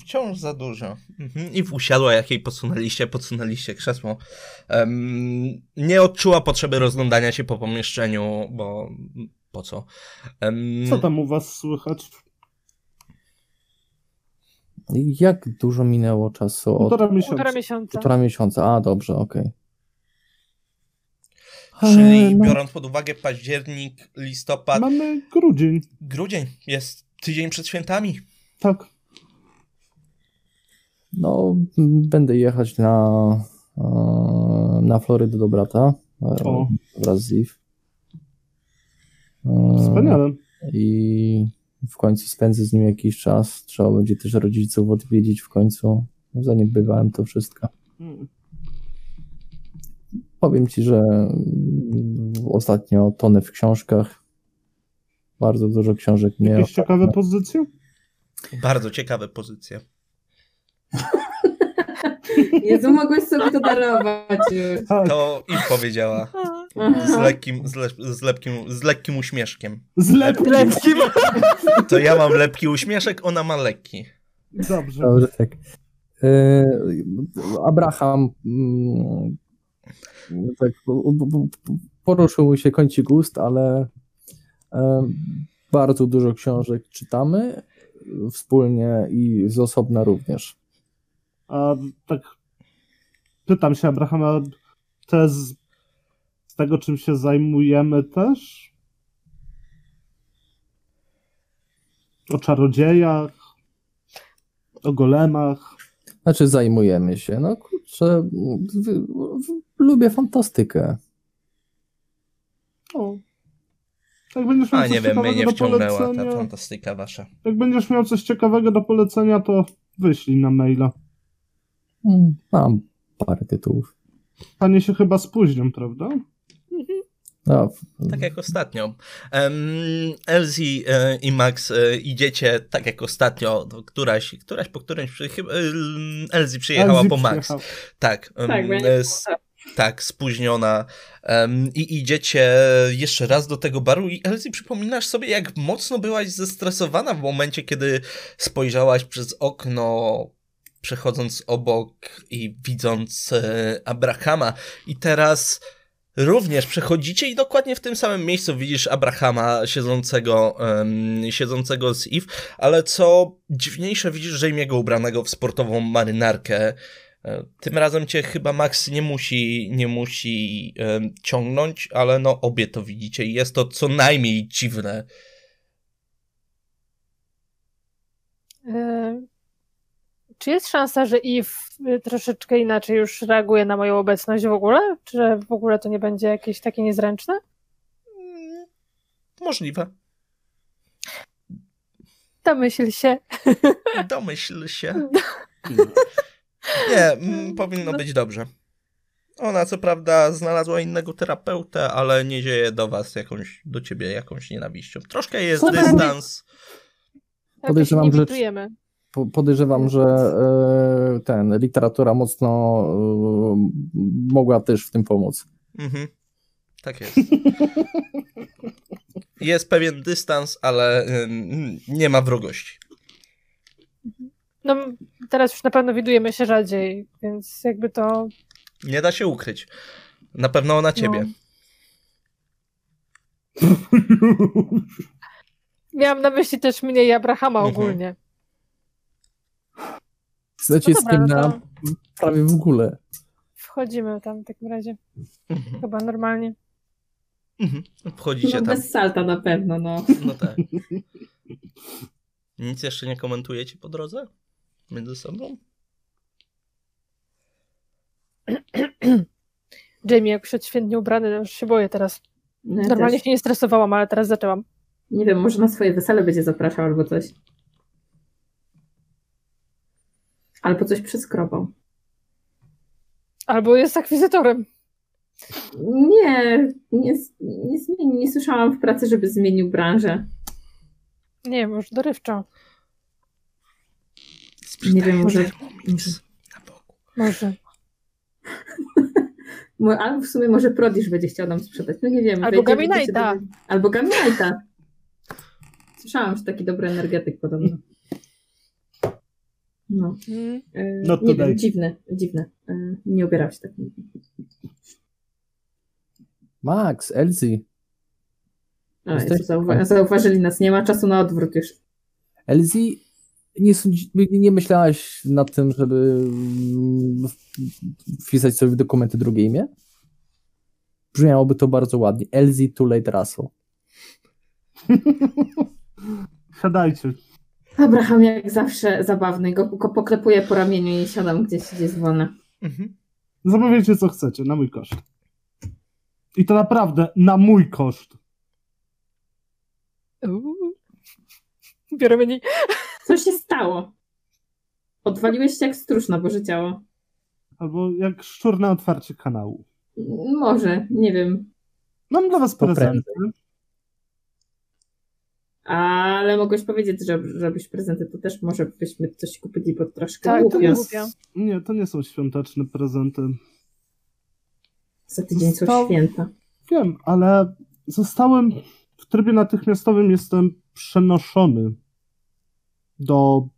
Wciąż za dużo. Mhm. I usiadła, jak jej podsunęliście, podsunęliście krzesło. Em, nie odczuła potrzeby rozglądania się po pomieszczeniu, bo po co? Em, Co tam u was słychać? Jak dużo minęło czasu? Od Półtora miesiąca. Półtora miesiąca. półtora miesiąca. A, dobrze, okej. Czyli no, biorąc pod uwagę październik, listopad, Mamy grudzień. grudzień, jest tydzień przed świętami. Tak. no, będę jechać na, e, na Florydę do brata e, O. wraz z Eve. E, Wspaniale. I w końcu spędzę z nim jakiś czas. Trzeba będzie też rodziców odwiedzić w końcu. Zaniedbywałem to wszystko. Mm. Powiem ci, że mm, ostatnio tonę w książkach. Bardzo dużo książek mnie. Jakieś ciekawe pozycje? Bardzo ciekawe pozycje. Jezu, mogłeś sobie to darować już. Tak. To i powiedziała z lekkim, z, le, z, lepkim, z lekkim uśmieszkiem. Zlepki. Lepkim. To ja mam lepki uśmieszek, ona ma lekki. Dobrze. Dobrze, tak. E, Abraham mm, tak, po- po- poruszył się kącik ust, ale e, bardzo dużo książek czytamy wspólnie i z osobna również. A tak pytam się Abrahama, te z tego, czym się zajmujemy też? O czarodziejach, o golemach. Znaczy zajmujemy się. No kurczę, w, w, lubię fantastykę. O. Jak będziesz miał A coś nie wiem, mnie ciekawego nie do wciągnęła ta polecenia, fantastyka wasza. jak będziesz miał coś ciekawego do polecenia, to wyślij na maila. Mm, Mam parę tytułów. Panie się chyba spóźnią, prawda? No, Tak jak ostatnio. Elsie e, i Max e, idziecie tak jak ostatnio, to któraś, któraś po którymś, chyba e, Elsie przyjechała Elsie po Max. przyjechał. Tak, Tak, tak, spóźniona. I idziecie jeszcze raz do tego baru i Elsie przypominasz sobie, jak mocno byłaś zestresowana w momencie, kiedy spojrzałaś przez okno, przechodząc obok i widząc e, Abrahama. I teraz również przechodzicie i dokładnie w tym samym miejscu widzisz Abrahama siedzącego, em, siedzącego z Eve, ale co dziwniejsze, widzisz Jamie'ego ubranego w sportową marynarkę. E, Tym razem cię chyba Max nie musi, nie musi em, ciągnąć, ale no obie to widzicie i jest to co najmniej dziwne. Czy jest szansa, że Eve y, troszeczkę inaczej już reaguje na moją obecność w ogóle? Czy że w ogóle to nie będzie jakieś takie niezręczne? Mm, Możliwe. Domyśl się. Domyśl się. Nie, mm, powinno być dobrze. Ona co prawda znalazła innego terapeutę, ale nie dzieje do was jakąś, do ciebie jakąś nienawiścią. Troszkę jest dystans. Podejrzewam, że- podejrzewam, że e, ten literatura mocno e, mogła też w tym pomóc. Mhm. Tak jest. Jest pewien dystans, ale ym, nie ma wrogości. No, teraz już na pewno widujemy się rzadziej, więc jakby to. Nie da się ukryć. Na pewno ona ciebie. No. Miałam na myśli też mnie i Abrahama Mhm. Ogólnie. Chcecie No z dobra, no na prawie w ogóle. wchodzimy tam w takim razie. Mhm. Chyba normalnie. Mhm. Wchodzicie No tam. bez salta na pewno, no. No tak. Nic jeszcze nie komentujecie po drodze? Między sobą? Jamie, jak przed świetnie ubrany, to już się boję teraz. No ja Normalnie też. się nie stresowałam, ale teraz zaczęłam. Nie wiem, może na swoje wesele będzie zapraszał albo coś. Albo coś przeskrobał. Albo jest akwizytorem. Nie, nie, nie, zmieni, nie słyszałam w pracy, żeby zmienił branżę. Nie wiem, już dorywczo. Nie wiem, może- Thermomix na boku. Może. Mo- Albo w sumie może Prodisz będzie chciał nam sprzedać. No nie wiem. Albo Gaminajta. Albo Gaminajta. Słyszałam, że taki dobry energetyk podobno. No. Mm. e, No to nie wiem, dziwne, dziwne. E, Nie ubierał się tak. Max, Jezu, zauwa- zauważyli nas, nie ma czasu na odwrót już. Elsie, nie, sądzi- nie myślałaś nad tym, żeby mm, wpisać sobie w dokumenty drugie imię? Brzmiałoby to bardzo ładnie. Elsie Tulate Russell. Siadajcie. Abraham jak zawsze zabawny, go, go poklepuję po ramieniu i siadam gdzieś, gdzie jest wolne. Mhm. Zamawiajcie co chcecie, na mój koszt. I to naprawdę na mój koszt. Uuu. Biorę menu. Co się stało? Odwaliłeś się jak stróż na Boże Ciało. Albo jak szczur na otwarcie kanału. Może, nie wiem. Mam dla was To prezenty. Ale mogłeś powiedzieć, że żebyś prezenty, to też może byśmy coś kupili, bo troszkę Tak, to nie. Nie, to nie są świąteczne prezenty. Za tydzień są To- święta. Wiem, ale zostałem w trybie natychmiastowym jestem przenoszony do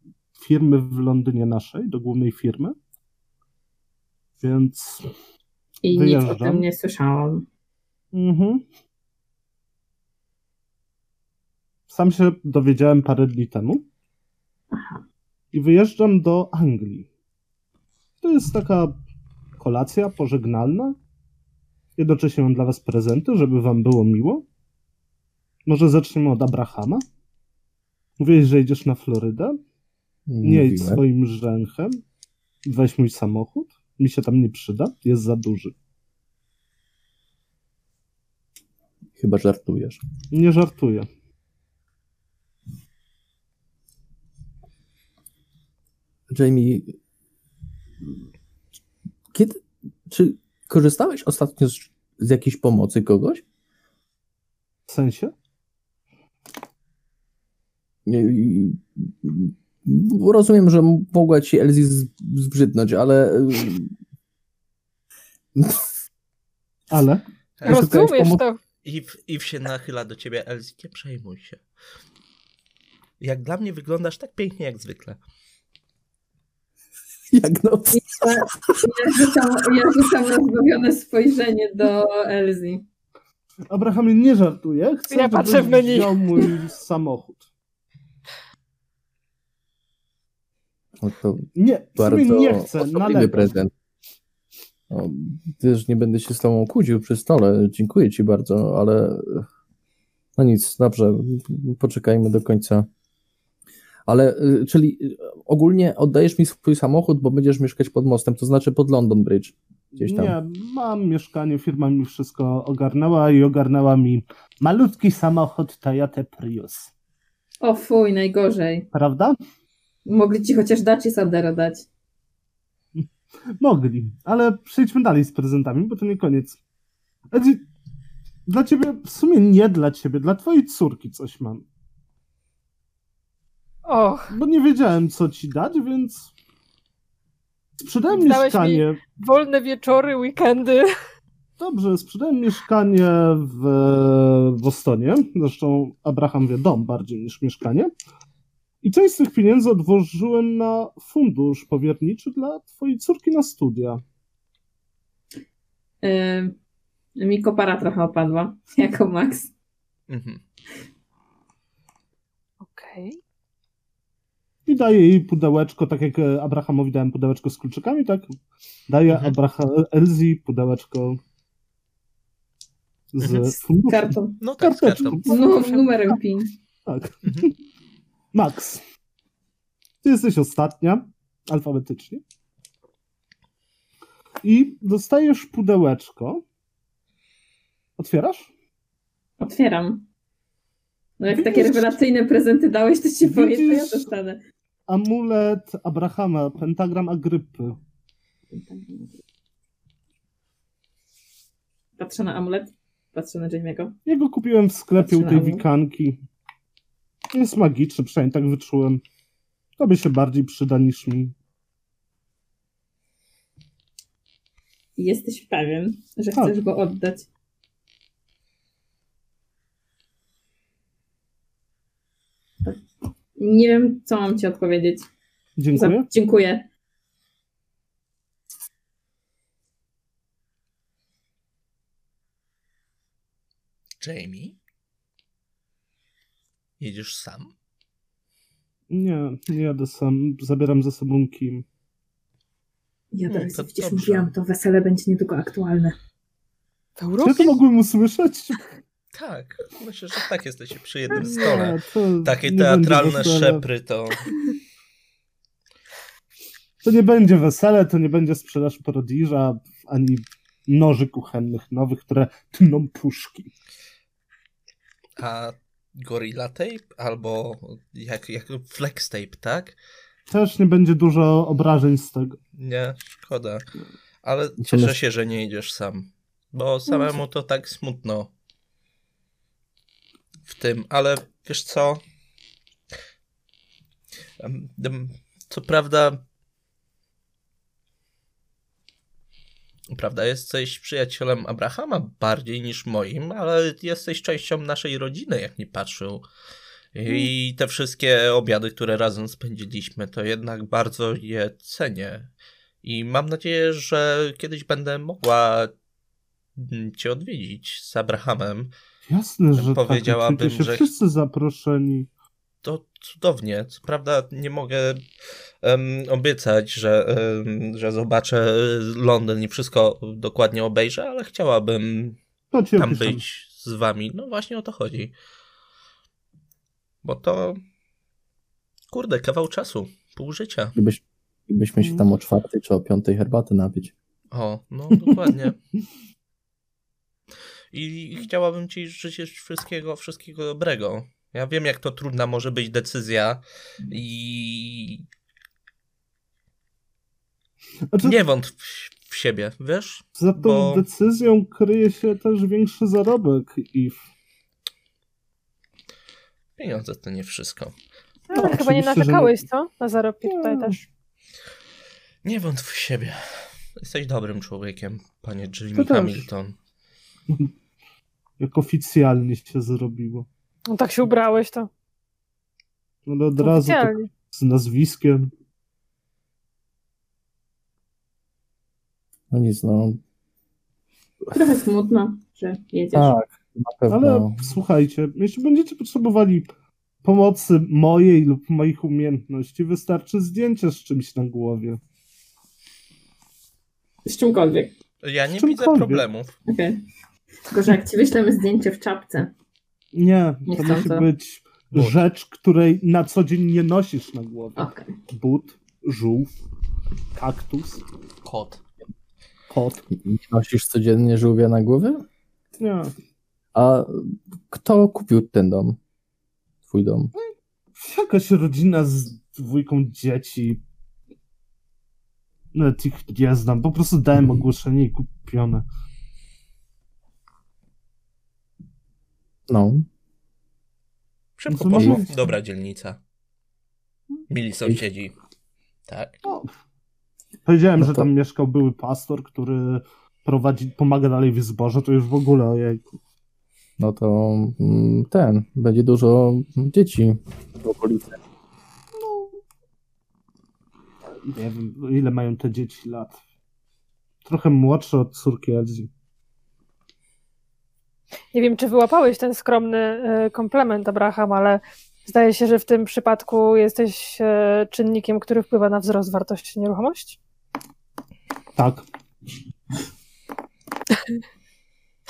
firmy w Londynie naszej, do głównej firmy. Więc I nic o Wyjeżdżam. tym nie słyszałam. Mhm. Sam się dowiedziałem parę dni temu. I wyjeżdżam do Anglii. To jest taka kolacja pożegnalna. Jednocześnie mam dla was prezenty, żeby wam było miło. Może zaczniemy od Abrahama? Mówiłeś, że idziesz na Florydę? Nie idź Mówiłem. swoim rzęchem. Weź mój samochód. Mi się tam nie przyda. Jest za duży. Chyba żartujesz. Nie żartuję. Jamie, kiedy, czy korzystałeś ostatnio z, z jakiejś pomocy kogoś? W sensie? Rozumiem, że mogła ci Elsie z- zbrzydnąć, ale y, Ale Rozumiesz to? Eve się nachyla do ciebie, Elsie, nie przejmuj się. Jak dla mnie wyglądasz tak pięknie jak zwykle. jak no, Ja, ja, rzucam, ja rzucam rozbawione spojrzenie do Elzy. Abrahamie, nie żartuję. Chcę, Ja patrzę w menu. wziął mój samochód. no to Nie, bardzo nie chcę. osobliwy prezent. No, też nie będę się z tobą kłócił przy stole. Dziękuję ci bardzo, ale no nic, dobrze, poczekajmy do końca. Ale, y, czyli y, ogólnie oddajesz mi swój samochód, bo będziesz mieszkać pod mostem, to znaczy pod London Bridge. Gdzieś tam. Nie, mam mieszkanie, firma mi wszystko ogarnęła i ogarnęła mi malutki samochód Toyota Prius. O fuj, najgorzej. Prawda? Mogli ci chociaż Daci Sandero dać. Mogli, ale przejdźmy dalej z prezentami, bo to nie koniec. Edzi, dla ciebie, w sumie nie dla ciebie, dla twojej córki coś mam. Och, Bo nie wiedziałem, co ci dać, więc sprzedałem Dałeś mieszkanie. wolne wieczory, weekendy. Dobrze, sprzedałem mieszkanie w Bostonie. Zresztą Abraham wie dom bardziej niż mieszkanie. I część z tych pieniędzy odłożyłem na fundusz powierniczy dla twojej córki na studia. Yy, mi kopara trochę opadła, jako Max. Mhm. Okej. I daję jej pudełeczko, tak jak e, Abrahamowi dałem pudełeczko z kluczykami, tak? Daję Mhm. Abraha- Elzi pudełeczko z Mhm. funduszu. Kartą. No tak, z Karteczką. kartą. Z nu- numerem PIN. Tak. Mhm. Max, ty jesteś ostatnia, alfabetycznie. I dostajesz pudełeczko. Otwierasz? Otwieram. No jak Widzisz? takie rewelacyjne prezenty dałeś, to ci powiem, to ja dostanę. Amulet Abrahama, pentagram Agrypy. Patrzę na amulet. Patrzę na Jamie'ego. Jego kupiłem w sklepie u tej Patrzę wikanki. Jest magiczny, przynajmniej tak wyczułem. Tobie się bardziej przyda niż mi. Jesteś pewien, że Tak. chcesz go oddać. Nie wiem, co mam ci odpowiedzieć. Za... Dziękuję. Dziękuję. Jamie? Jedziesz sam? Nie, nie jadę sam. Zabieram ze sobą Kim. Ja Hmm, teraz to przecież dobrze. mówiłam, to wesele będzie niedługo aktualne. W Czy ja to mogłem usłyszeć? Tak, myślę, że tak jesteście przy jednym stole. Nie, Takie teatralne szepry to... To nie będzie wesele, to nie będzie sprzedaż prodiża, ani noży kuchennych nowych, które tną puszki. A Gorilla Tape albo jak, jak Flex Tape, tak? Też nie będzie dużo obrażeń z tego. Nie, szkoda. Ale cieszę się, że nie idziesz sam. Bo samemu to tak smutno tym, ale wiesz co? Co prawda. Prawda, jesteś przyjacielem Abrahama bardziej niż moim, ale jesteś częścią naszej rodziny, jak nie patrzył. I te wszystkie obiady, które razem spędziliśmy, to jednak bardzo je cenię. I mam nadzieję, że kiedyś będę mogła mm, cię odwiedzić z Abrahamem. Jasne, że Powiedziałabym, tak. Czujcie się że- wszyscy zaproszeni. To cudownie. Co prawda nie mogę em, obiecać, że, em, że zobaczę Londyn i wszystko dokładnie obejrzę, ale chciałabym tam być z wami. No właśnie o to chodzi. Bo to kurde, kawał czasu, pół życia. Gdybyś, I byśmy się tam o czwartej czy o piątej herbaty napić. O, no dokładnie. I chciałabym ci życzyć wszystkiego, wszystkiego dobrego. Ja wiem, jak to trudna może być decyzja i Znaczy, nie wątp w, w siebie, wiesz? za tą bo- decyzją kryje się też większy zarobek i Pieniądze to nie wszystko. Ale No, chyba nie że narzekałeś, nie. co? Na zarobki tutaj Nie. też. Nie wątp w siebie. Jesteś dobrym człowiekiem, panie Jimmy też. Hamilton. jak oficjalnie się zrobiło. No tak się ubrałeś, to, Ale od to razu tak z nazwiskiem. No nic, no. Trochę smutno, że jedziesz. Tak, na pewno. Ale słuchajcie, jeśli będziecie potrzebowali pomocy mojej lub moich umiejętności, wystarczy zdjęcie z czymś na głowie. Z czymkolwiek. Ja nie widzę problemów. Okej. Tylko, że jak ci wyślemy zdjęcie w czapce, Nie, Nie to musi to. być rzecz, której na co dzień nie nosisz na głowie. okej. But, żółw, kaktus, Kot. kot. Nie Nosisz codziennie żółwia na głowie? Nie. A kto kupił ten dom? Twój dom? Jakaś rodzina z dwójką dzieci. Nawet ich nie znam. Po prostu dałem ogłoszenie i kupione. No. Szybko No poszło. Dobra dzielnica. Mili sąsiedzi. Tak. Powiedziałem, No że to- tam mieszkał były pastor, który prowadzi, pomaga dalej w zborze, to już w ogóle ojej. No to mm, ten, będzie dużo dzieci w okolicy. Nie wiem, ile mają te dzieci lat. Trochę młodsze od córki Elzi. Nie wiem, czy wyłapałeś ten skromny e, komplement, Abraham, ale zdaje się, że w tym przypadku jesteś e, czynnikiem, który wpływa na wzrost wartości nieruchomości. Tak.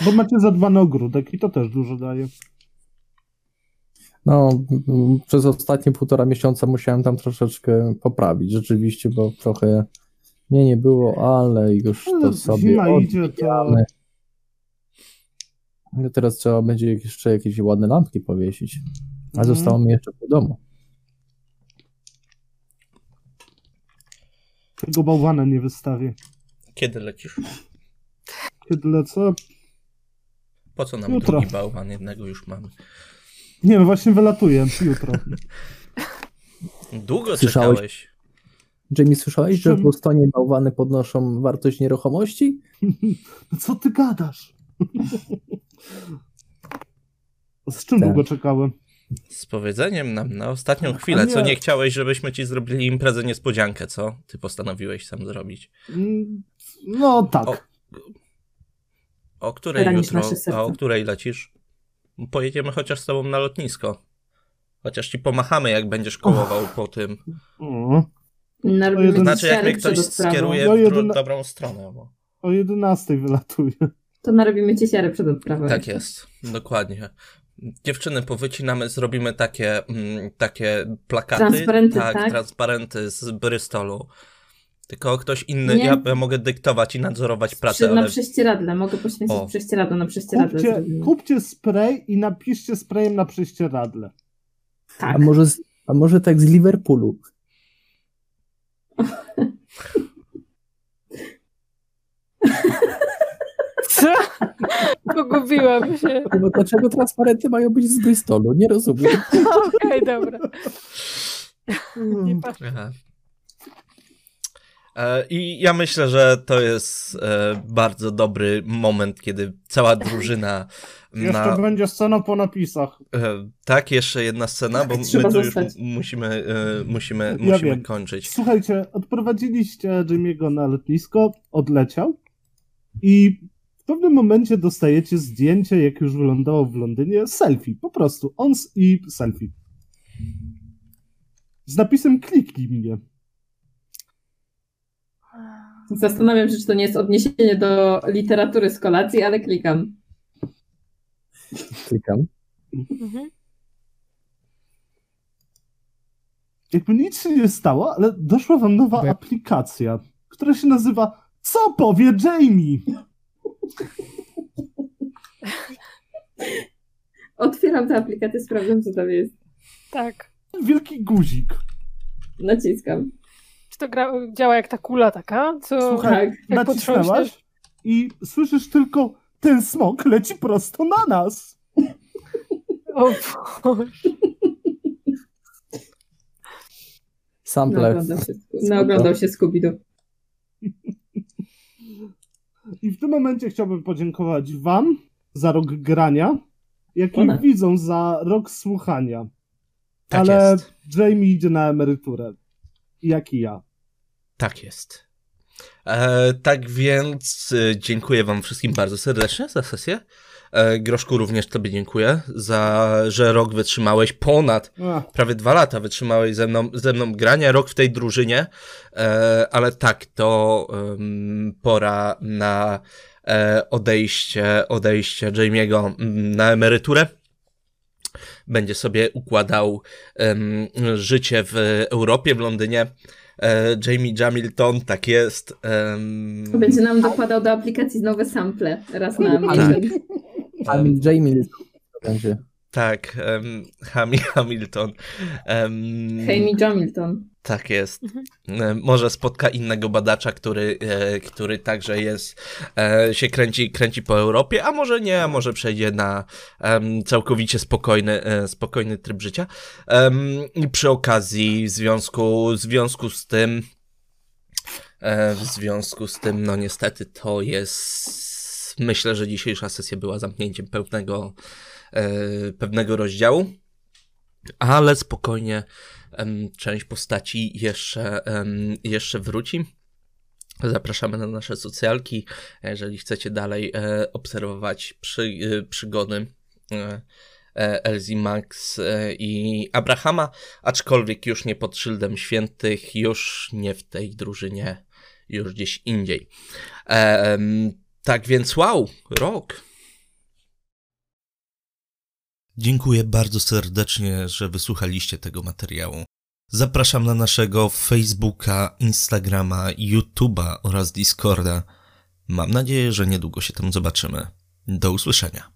Bo macie zadbany ogródek i to też dużo daje. No, przez ostatnie półtora miesiąca musiałem tam troszeczkę poprawić, rzeczywiście, bo trochę mnie nie było, ale już to sobie zima idzie, to-. No teraz trzeba będzie jeszcze jakieś ładne lampki powiesić. A Mhm. zostało mi jeszcze po domu. Tego bałwana nie wystawię. Kiedy lecisz? Kiedy lecę? Po co nam Jutro. drugi bałwan? Jednego już mamy. Nie, no właśnie wylatuję jutro. Długo Słyszałeś? czekałeś. Jamie, słyszałeś, że w? Bostonie bałwany podnoszą wartość nieruchomości? No co ty gadasz? Z czym Tak. długo czekałem? Z powiedzeniem nam na ostatnią A chwilę, co nie. nie chciałeś, żebyśmy ci zrobili imprezę niespodziankę, co? Ty postanowiłeś sam zrobić. Mm, No tak. O. O której Ranisz jutro, a o której lecisz? Pojedziemy chociaż z tobą na lotnisko. Chociaż ci pomachamy, jak będziesz kołował po tym. Jeden- Znaczy, jak mnie ktoś skieruje No w dro- jedyna- dobrą stronę. Bo... o 11 wylatuję. To narobimy ci siarę przed odprawą. Tak jest, dokładnie. Dziewczyny, powycinamy, zrobimy takie, mm, takie plakaty. Transparenty, tak, tak? transparenty z Bristolu. Tylko ktoś inny, Nie. ja, ja mogę dyktować i nadzorować pracę, Na ale prześcieradle. Mogę poświęcić O. prześcieradło na prześcieradle. Kupcie, kupcie spray i napiszcie sprayem na prześcieradle. A Tak. może, z, a może tak z Liverpoolu? Co? Pogubiłam się. No dlaczego transparenty mają być z Bristolu? Nie rozumiem. Okej, dobra. Nie patrz. Aha. E, I ja myślę, że to jest e, bardzo dobry moment, kiedy cała drużyna Jeszcze na... będzie scena po napisach. E, tak, jeszcze jedna scena, bo my Trzeba tu już zostać. musimy, musimy, Ja musimy wiem. kończyć. Słuchajcie, odprowadziliście Jimmy'ego na lotnisko, odleciał i w pewnym momencie dostajecie zdjęcie, jak już wylądował w Londynie, selfie, po prostu, on i selfie. Z napisem kliknij mnie. Zastanawiam się, czy to nie jest odniesienie do literatury z kolacji, ale klikam. Klikam. Mhm. jakby nic się nie stało, ale doszła wam nowa aplikacja, która się nazywa Co powie Jamie? Otwieram tę aplikację, sprawdzam, co tam jest. Tak. Wielki guzik. Naciskam. Czy to gra, działa jak ta kula taka? Co... Słuchaj, Tak. jak nacisnęłaś i słyszysz tylko ten smok leci prosto na nas. O Boże. Sample. Naoglądał się, naoglądał się Scooby-Doo. I w tym momencie chciałbym podziękować wam za rok grania, jak i widzom za rok słuchania. Tak ale jest. Jamie idzie na emeryturę. Jak i ja. Tak jest. E, tak więc e, dziękuję Wam wszystkim bardzo serdecznie za sesję. E, Groszku również Tobie dziękuję za, że rok wytrzymałeś ponad Ach, prawie dwa lata wytrzymałeś ze mną, ze mną grania, rok w tej drużynie, e, ale tak, to pora na e, odejście, odejście Jamie'ego mm, na emeryturę. Będzie sobie układał em, życie w Europie, w Londynie. E, Jamie Jamilton, tak jest. em, Będzie nam dokładał do aplikacji nowe sample raz na Ale- miesiąc. Tam Jamie będzie. tak, um, Hami Hamilton. Em, Jamie Jamilton. Tak jest. Mhm. Może spotka innego badacza, który, e, który także jest, e, się kręci, kręci po Europie, a może nie, a może przejdzie na całkowicie spokojny, e, spokojny tryb życia. I przy okazji, w związku, w związku z tym, e, w związku z tym, no niestety to jest, myślę, że dzisiejsza sesja była zamknięciem pewnego, e, pewnego rozdziału, ale spokojnie część postaci jeszcze, jeszcze wróci. Zapraszamy na nasze socjalki, jeżeli chcecie dalej e, obserwować przy, e, przygody e, e, Elzy Max i Abrahama, aczkolwiek już nie pod szyldem świętych, już nie w tej drużynie, już gdzieś indziej. Tak więc wow, rok. Dziękuję bardzo serdecznie, że wysłuchaliście tego materiału. Zapraszam na naszego Facebooka, Instagrama, YouTube'a oraz Discorda. Mam nadzieję, że niedługo się tam zobaczymy. Do usłyszenia.